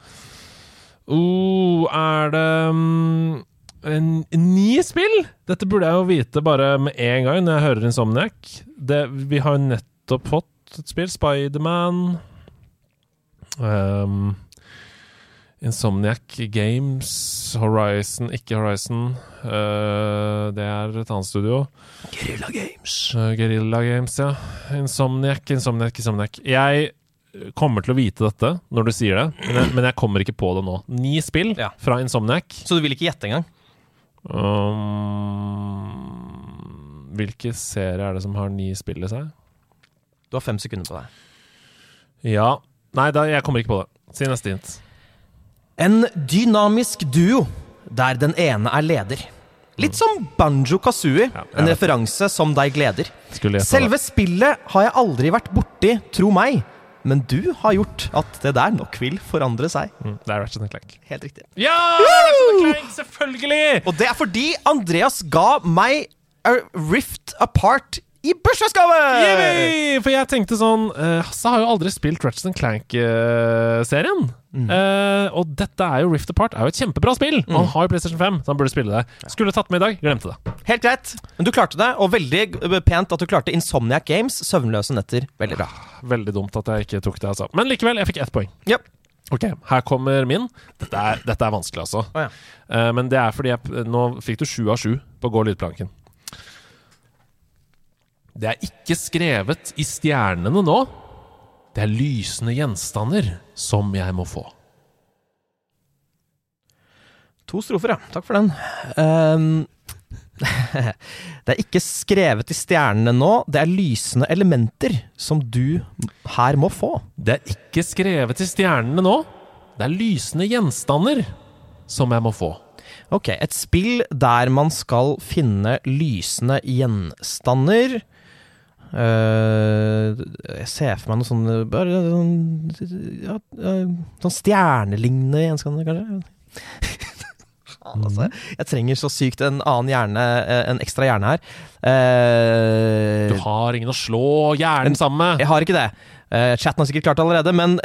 S2: oh, Er det en, ni spill? Dette burde jeg jo vite bare med en gang når jeg hører Insomniac. Det, vi har jo nettopp fått et spill, Spiderman um, Insomniac Games, Horizon Ikke Horizon. Uh, det er et annet studio.
S1: Guerrilla Games.
S2: Uh, Guerrilla Games, ja. Insomniac, Insomniac, Insomniac. Jeg kommer til å vite dette når du sier det, men jeg, men jeg kommer ikke på det nå. Ni spill fra Insomniac.
S1: Så du vil ikke gjette engang?
S2: Um, hvilke serier er det som har ni spill i seg?
S1: Du har fem sekunder på deg.
S2: Ja. Nei, da, jeg kommer ikke på det. Si neste hint.
S1: En dynamisk duo der den ene er leder. Litt som Banjo Kazooie, en referanse som deg gleder. Selve spillet har jeg aldri vært borti, tro meg. Men du har gjort at det der nok vil forandre seg.
S2: Mm, det er Ratchet Clank.
S1: Helt riktig.
S2: Ja! Ratchet Clank, selvfølgelig!
S1: Og det er fordi Andreas ga meg A Rift Apart i bursdagsgave!
S2: For jeg tenkte sånn uh, Hasse har jo aldri spilt Ratchet Clank-serien. Eh, og dette er jo Rift Apart er jo et kjempebra spill. Mm. Han har jo PlayStation 5, så han burde spille det. Skulle tatt med i dag, glemte det.
S1: Helt greit. Men du klarte det, og veldig pent at du klarte Insomniac Games. Søvnløse netter. Veldig bra.
S2: Veldig dumt at jeg ikke tok det, altså. Men likevel, jeg fikk ett poeng.
S1: Yep.
S2: Ok, her kommer min. Dette er, dette er vanskelig, altså.
S1: Oh, ja.
S2: uh, men det er fordi jeg Nå fikk du sju av sju på Gå lydplanken. Det er ikke skrevet i stjernene nå. Det er lysende gjenstander som jeg må få.
S1: To strofer, ja. Takk for den. Um, det er ikke skrevet i stjernene nå. Det er lysende elementer som du her må få.
S2: Det er ikke skrevet i stjernene nå. Det er lysende gjenstander som jeg må få.
S1: Ok, et spill der man skal finne lysende gjenstander. Eh, jeg ser for meg noe sånn Bare sånn ja, eh, Sånn stjernelignende gjenstander, kanskje? Altså. Jeg trenger så sykt en annen hjerne, eh, en ekstra hjerne her. Uh,
S2: Du har ingen å slå hjernen sammen med.
S1: Jeg har ikke det. Uh, chatten har sikkert klart det allerede, men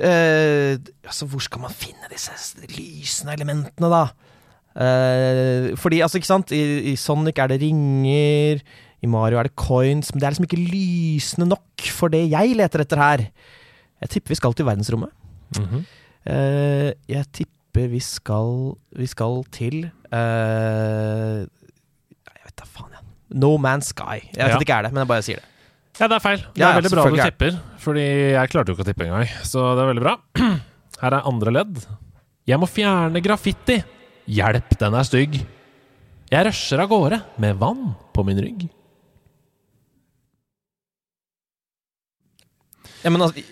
S1: eh, altså, hvor skal man finne disse lysende elementene, da? Eh, fordi, altså, ikke sant, I, i Sonic er det ringer, i Mario er det coins, men det er liksom ikke lysende nok for det jeg leter etter her. Jeg tipper vi skal til verdensrommet.
S2: Mm
S1: -hmm. uh, jeg tipper vi skal Vi skal til uh, Jeg vet da faen, jeg. No Man's Sky. Jeg vet
S2: Ja.
S1: at det ikke er det, men jeg bare sier det.
S2: Ja, det er feil. Det
S1: Ja,
S2: er veldig bra du
S1: er
S2: tipper, fordi jeg klarte jo ikke å tippe engang. Så det er veldig bra. Her er andre ledd. Jeg må fjerne graffiti. Hjelp, den er stygg. Jeg rusher av gårde med vann på min rygg.
S1: Ja, men altså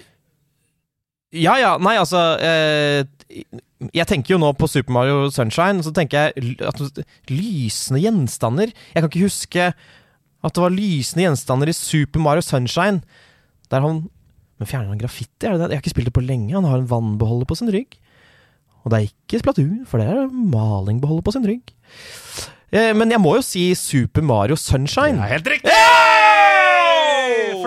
S1: Ja, ja, nei, altså eh, Jeg tenker jo nå på Super Mario Sunshine, så tenker jeg at lysende gjenstander Jeg kan ikke huske at det var lysende gjenstander i Super Mario Sunshine. Der han Men fjerner han graffiti? Er det det? Jeg har ikke spilt det på lenge. Han har en vannbeholder på sin rygg. Og det er ikke Splatoon, for det er malingbeholder på sin rygg. Eh, men jeg må jo si Super Mario Sunshine.
S2: Det er helt riktig!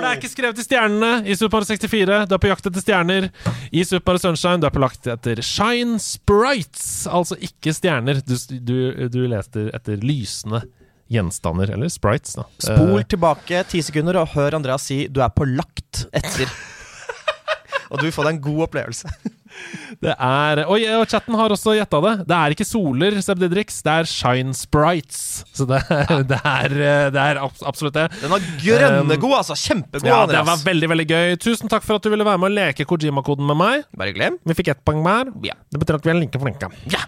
S2: For det er ikke skrevet i stjernene i Super Mario 64. Du er på jakt etter stjerner. I Super Mario Sunshine du er på jakt etter Shine Sprites, altså ikke stjerner. Du, du, du leter etter lysende gjenstander, eller sprites, da.
S1: Spol
S2: Eh,
S1: tilbake ti sekunder og hør Andreas si 'du er på lagt' etter. og du vil få deg en god opplevelse.
S2: Det er Oi, og chatten har også gjetta det. Det er ikke soler, Seb Didrix. Det er Shine Sprites. Så det, det, er, eh, det er absolutt det.
S1: Den var grønnegod, altså. Kjempegod,
S2: Ja, det var veldig veldig gøy. Tusen takk for at du ville være med og leke Kojima-koden med meg.
S1: Bare glem.
S2: Vi fikk ett poeng hver.
S1: Ja.
S2: Det betyr at vi er like flinke.
S1: Ja.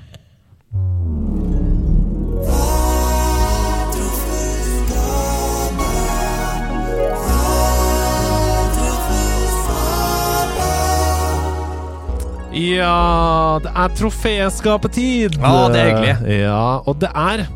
S2: Ja, det er troféskapetid!
S1: Ja, det er hyggelig.
S2: Ja, og det er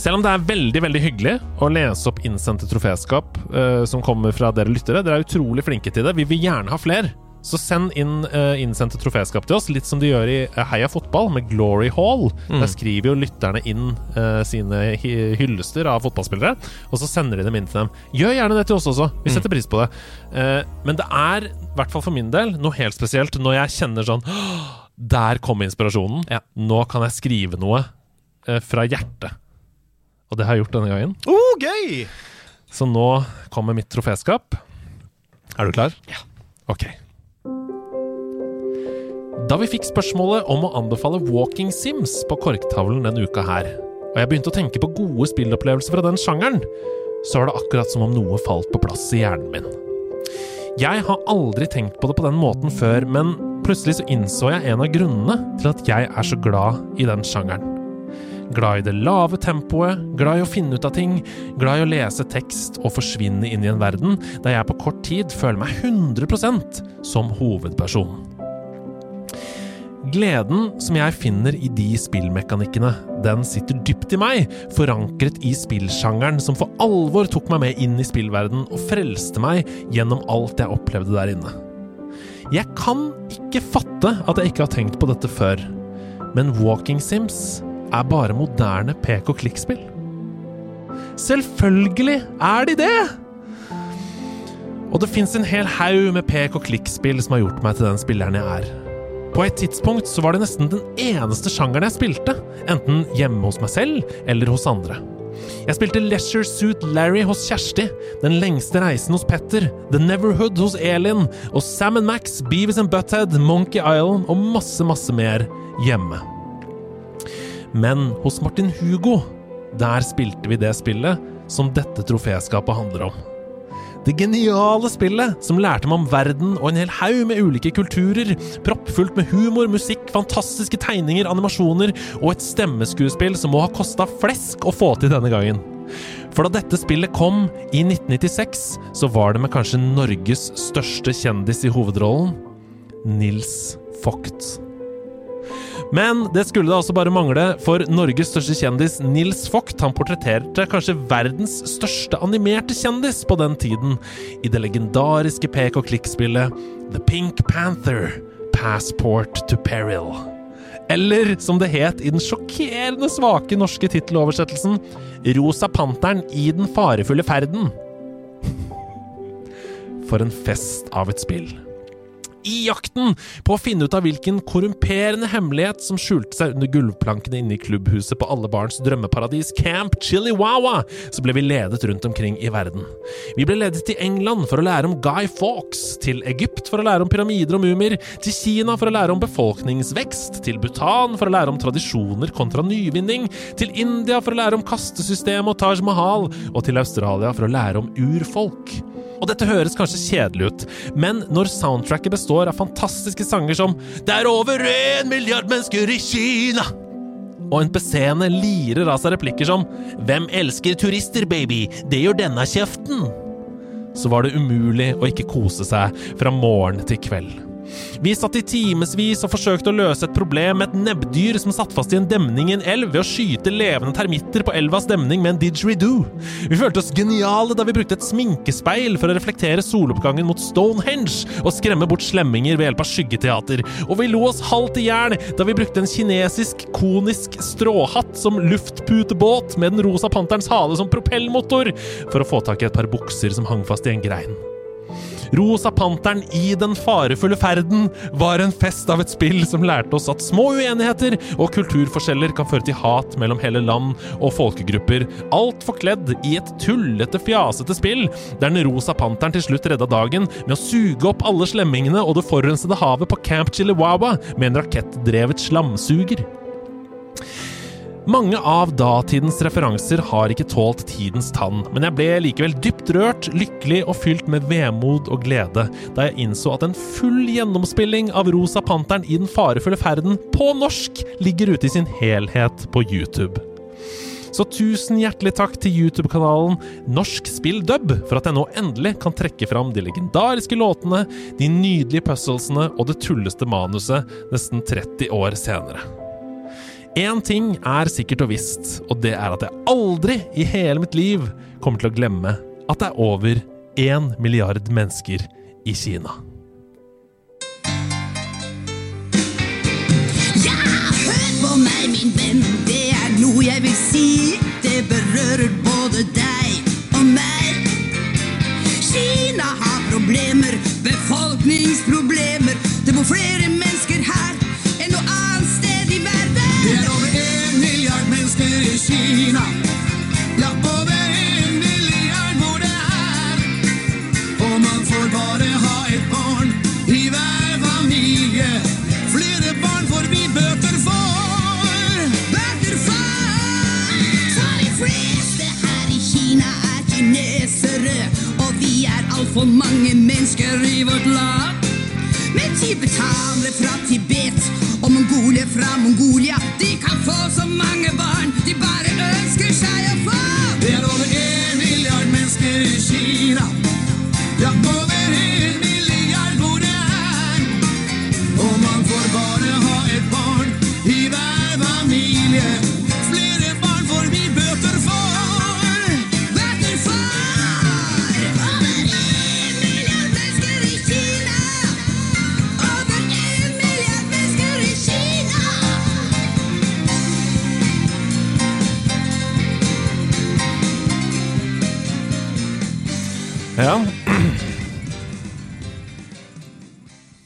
S2: Selv om det er veldig veldig hyggelig å lese opp innsendte troféskap uh, som kommer fra dere lyttere, dere er utrolig flinke til det. Vi vil gjerne ha flere. Så send inn uh, innsendte troféskap til oss, litt som de gjør i eh, Heia fotball med Glory Hall.
S1: Mm.
S2: Der skriver jo lytterne inn uh, sine hyllester av fotballspillere, og så sender de dem inn til dem. Gjør gjerne det til oss også, vi
S1: Mm.
S2: setter pris på det. Uh, men det er, i hvert fall for min del, noe helt spesielt når jeg kjenner sånn Der kom inspirasjonen. Nå kan jeg skrive noe fra hjertet. Og det har jeg gjort denne gangen.
S1: Oh, gøy!
S2: Så nå kommer mitt troféskap. Er du klar? Ja. Ok. Da vi fikk spørsmålet om å anbefale Walking Sims på korktavlen denne uka her, og jeg begynte å tenke på gode spillopplevelser fra den sjangeren, så var det akkurat som om noe falt på plass i hjernen min. Jeg har aldri tenkt på det på den måten før, men plutselig så innså jeg en av grunnene til at jeg er så glad i den sjangeren. Glad i det lave tempoet, glad i å finne ut av ting, glad i å lese tekst og forsvinne inn i en verden der jeg på kort tid føler meg 100% som hovedperson. Gleden som jeg finner i de spillmekanikkene, den sitter dypt i meg, forankret i spillsjangeren som for alvor tok meg med inn i spillverden og frelste meg gjennom alt jeg opplevde der inne. Jeg kan ikke fatte at jeg ikke har tenkt på dette før, men Walking Sims er bare moderne pek og klikk-spill. Selvfølgelig er de det! Og det fins en hel haug med pek og klikk-spill som har gjort meg til den spilleren jeg er. På et tidspunkt så var det nesten den eneste sjangeren jeg spilte, enten hjemme hos meg selv eller hos andre. Jeg spilte Leisure Suit Larry hos Kjersti, Den lengste reisen hos Petter, The Neverhood hos Elin, og Sam Max, Beavis and Butthead, Monkey Island og masse, masse mer hjemme. Men hos Martin Hugo, der spilte vi det spillet som dette troféskapet handler om. Det geniale spillet som lærte meg om verden og en hel haug med ulike kulturer, proppfullt med humor, musikk, fantastiske tegninger, animasjoner og et stemmeskuespill som må ha kosta flesk å få til denne gangen. For da dette spillet kom i 1996, så var det med kanskje Norges største kjendis i hovedrollen, Nils Vogt. Men det skulle da altså bare mangle, for Norges største kjendis, Nils Vogt, han portretterte kanskje verdens største animerte kjendis på den tiden, i det legendariske pek og klikk-spillet The Pink Panther Passport to Peril. Eller som det het i den sjokkerende svake norske titteloversettelsen, Rosa Panteren i den farefulle ferden. For en fest av et spill. I jakten på å finne ut av hvilken korrumperende hemmelighet som skjulte seg under gulvplankene inne i klubbhuset på alle barns drømmeparadis Camp Chiliwawa, så ble vi ledet rundt omkring i verden. Vi ble ledet til England for å lære om Guy Fawkes, til Egypt for å lære om pyramider og mumier, til Kina for å lære om befolkningsvekst, til Bhutan for å lære om tradisjoner kontra nyvinning, til India for å lære om kastesystemet og Taj Mahal, og til Australia for å lære om urfolk. Og dette høres kanskje kjedelig ut, men når soundtracket består av fantastiske sanger som Det er over én milliard mennesker i Kina! Og NPC-ene lirer av seg replikker som Hvem elsker turister, baby? Det gjør denne kjeften! Så var det umulig å ikke kose seg fra morgen til kveld. Vi satt i timevis og forsøkte å løse et problem med et nebbdyr som satt fast i en demning i en elv ved å skyte levende termitter på elvas demning med en didgeridoo. Vi følte oss geniale da vi brukte et sminkespeil for å reflektere soloppgangen mot Stonehenge og skremme bort slemminger ved hjelp av skyggeteater. Og vi lo oss halvt i hjel da vi brukte en kinesisk konisk stråhatt som luftputebåt med den rosa panterens hale som propellmotor for å få tak i et par bukser som hang fast i en grein. Rosa Panteren i den farefulle ferden var en fest av et spill som lærte oss at små uenigheter og kulturforskjeller kan føre til hat mellom hele land og folkegrupper, alt forkledd i et tullete, fjasete spill, der den rosa panteren til slutt redda dagen med å suge opp alle slemmingene og det forurensede havet på Camp Chiliwawa med en rakettdrevet slamsuger. Mange av datidens referanser har ikke tålt tidens tann, men jeg ble likevel dypt rørt, lykkelig og fylt med vemod og glede da jeg innså at en full gjennomspilling av Rosa Panteren i den farefulle ferden på norsk ligger ute i sin helhet på YouTube. Så tusen hjertelig takk til YouTube-kanalen Norsk Spill Dub for at jeg nå endelig kan trekke fram de legendariske låtene, de nydelige puzzlesene og det tulleste manuset nesten 30 år senere. Én ting er sikkert og visst, og det er at jeg aldri i hele mitt liv kommer til å glemme at det er over én milliard mennesker i Kina.
S15: Ja, hør på meg, min venn. Det er noe jeg vil si. Det berører både deg og meg. Kina har problemer, befolkningsproblemer. Det bor flere mennesker
S16: Kina. Ja, over en er hvor det er. Og man får bare ha et barn i hver familie. Flere barn får vi bøter for.
S15: Bøter for! For de fleste her i Kina er kinesere, og vi er altfor mange mennesker i vårt land. Med tibetanere fra Tibet og mongoler fra Mongolia, de kan få så mange barn de bare ønsker
S16: Ja.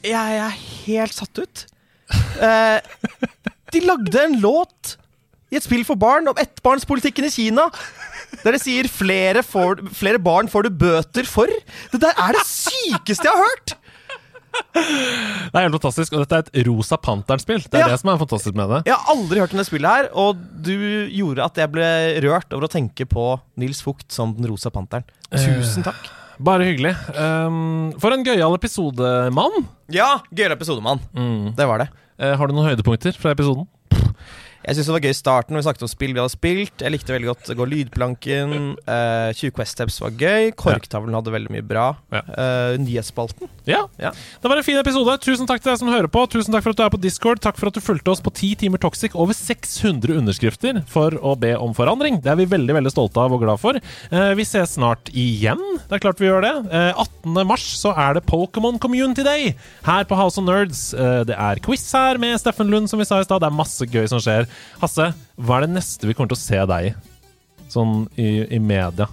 S1: Jeg er helt satt ut. Eh, de lagde en låt i et spill for barn om ettbarnspolitikken i Kina. Der det sier flere, får, 'flere barn får du bøter for'. Det der er det sykeste jeg har hørt!
S2: Det er helt fantastisk, og dette er et Rosa Panteren-spill. Det er
S1: Ja.
S2: det som er fantastisk med det.
S1: Jeg har aldri hørt om det spillet her, og du gjorde at jeg ble rørt over å tenke på Nils Fugt som den rosa panteren. Tusen takk.
S2: Bare hyggelig. Um, for en gøyal episode, mann.
S1: Ja, gøyal episode, mann. Det var det.
S2: Uh, har du noen høydepunkter fra episoden?
S1: Jeg syns det var gøy i starten når vi snakket om spill vi hadde spilt. Jeg likte veldig godt Gå lydplanken. Uh, 20 Quest Steps var gøy. Korktavlen hadde veldig mye bra. Uh, nyhetsspalten.
S2: Ja. Det var en fin episode. Tusen takk til deg som hører på. Tusen takk for at du er på Discord. Takk for at du fulgte oss på 10 timer Toxic. Over 600 underskrifter for å be om forandring. Det er vi veldig veldig stolte av og glad for. Uh, vi ses snart igjen. Det er klart vi gjør det. Uh, 18. mars så er det Pokémon Community Day her på House of Nerds. Eh, det er quiz her med Steffen Lund, som vi sa i stad. Det er masse gøy som skjer. Hasse, hva er det neste vi kommer til å se deg i? Sånn i, i media.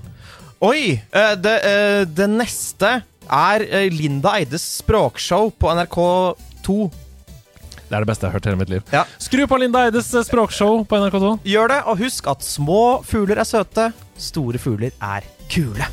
S1: Oi! eh, det, eh, det neste er eh, Linda Eides språkshow på NRK2.
S2: Det er det beste jeg har hørt hele mitt liv. Skru på Linda Eides språkshow på NRK2.
S1: Gjør det, og husk at små fugler er søte, store fugler er kule.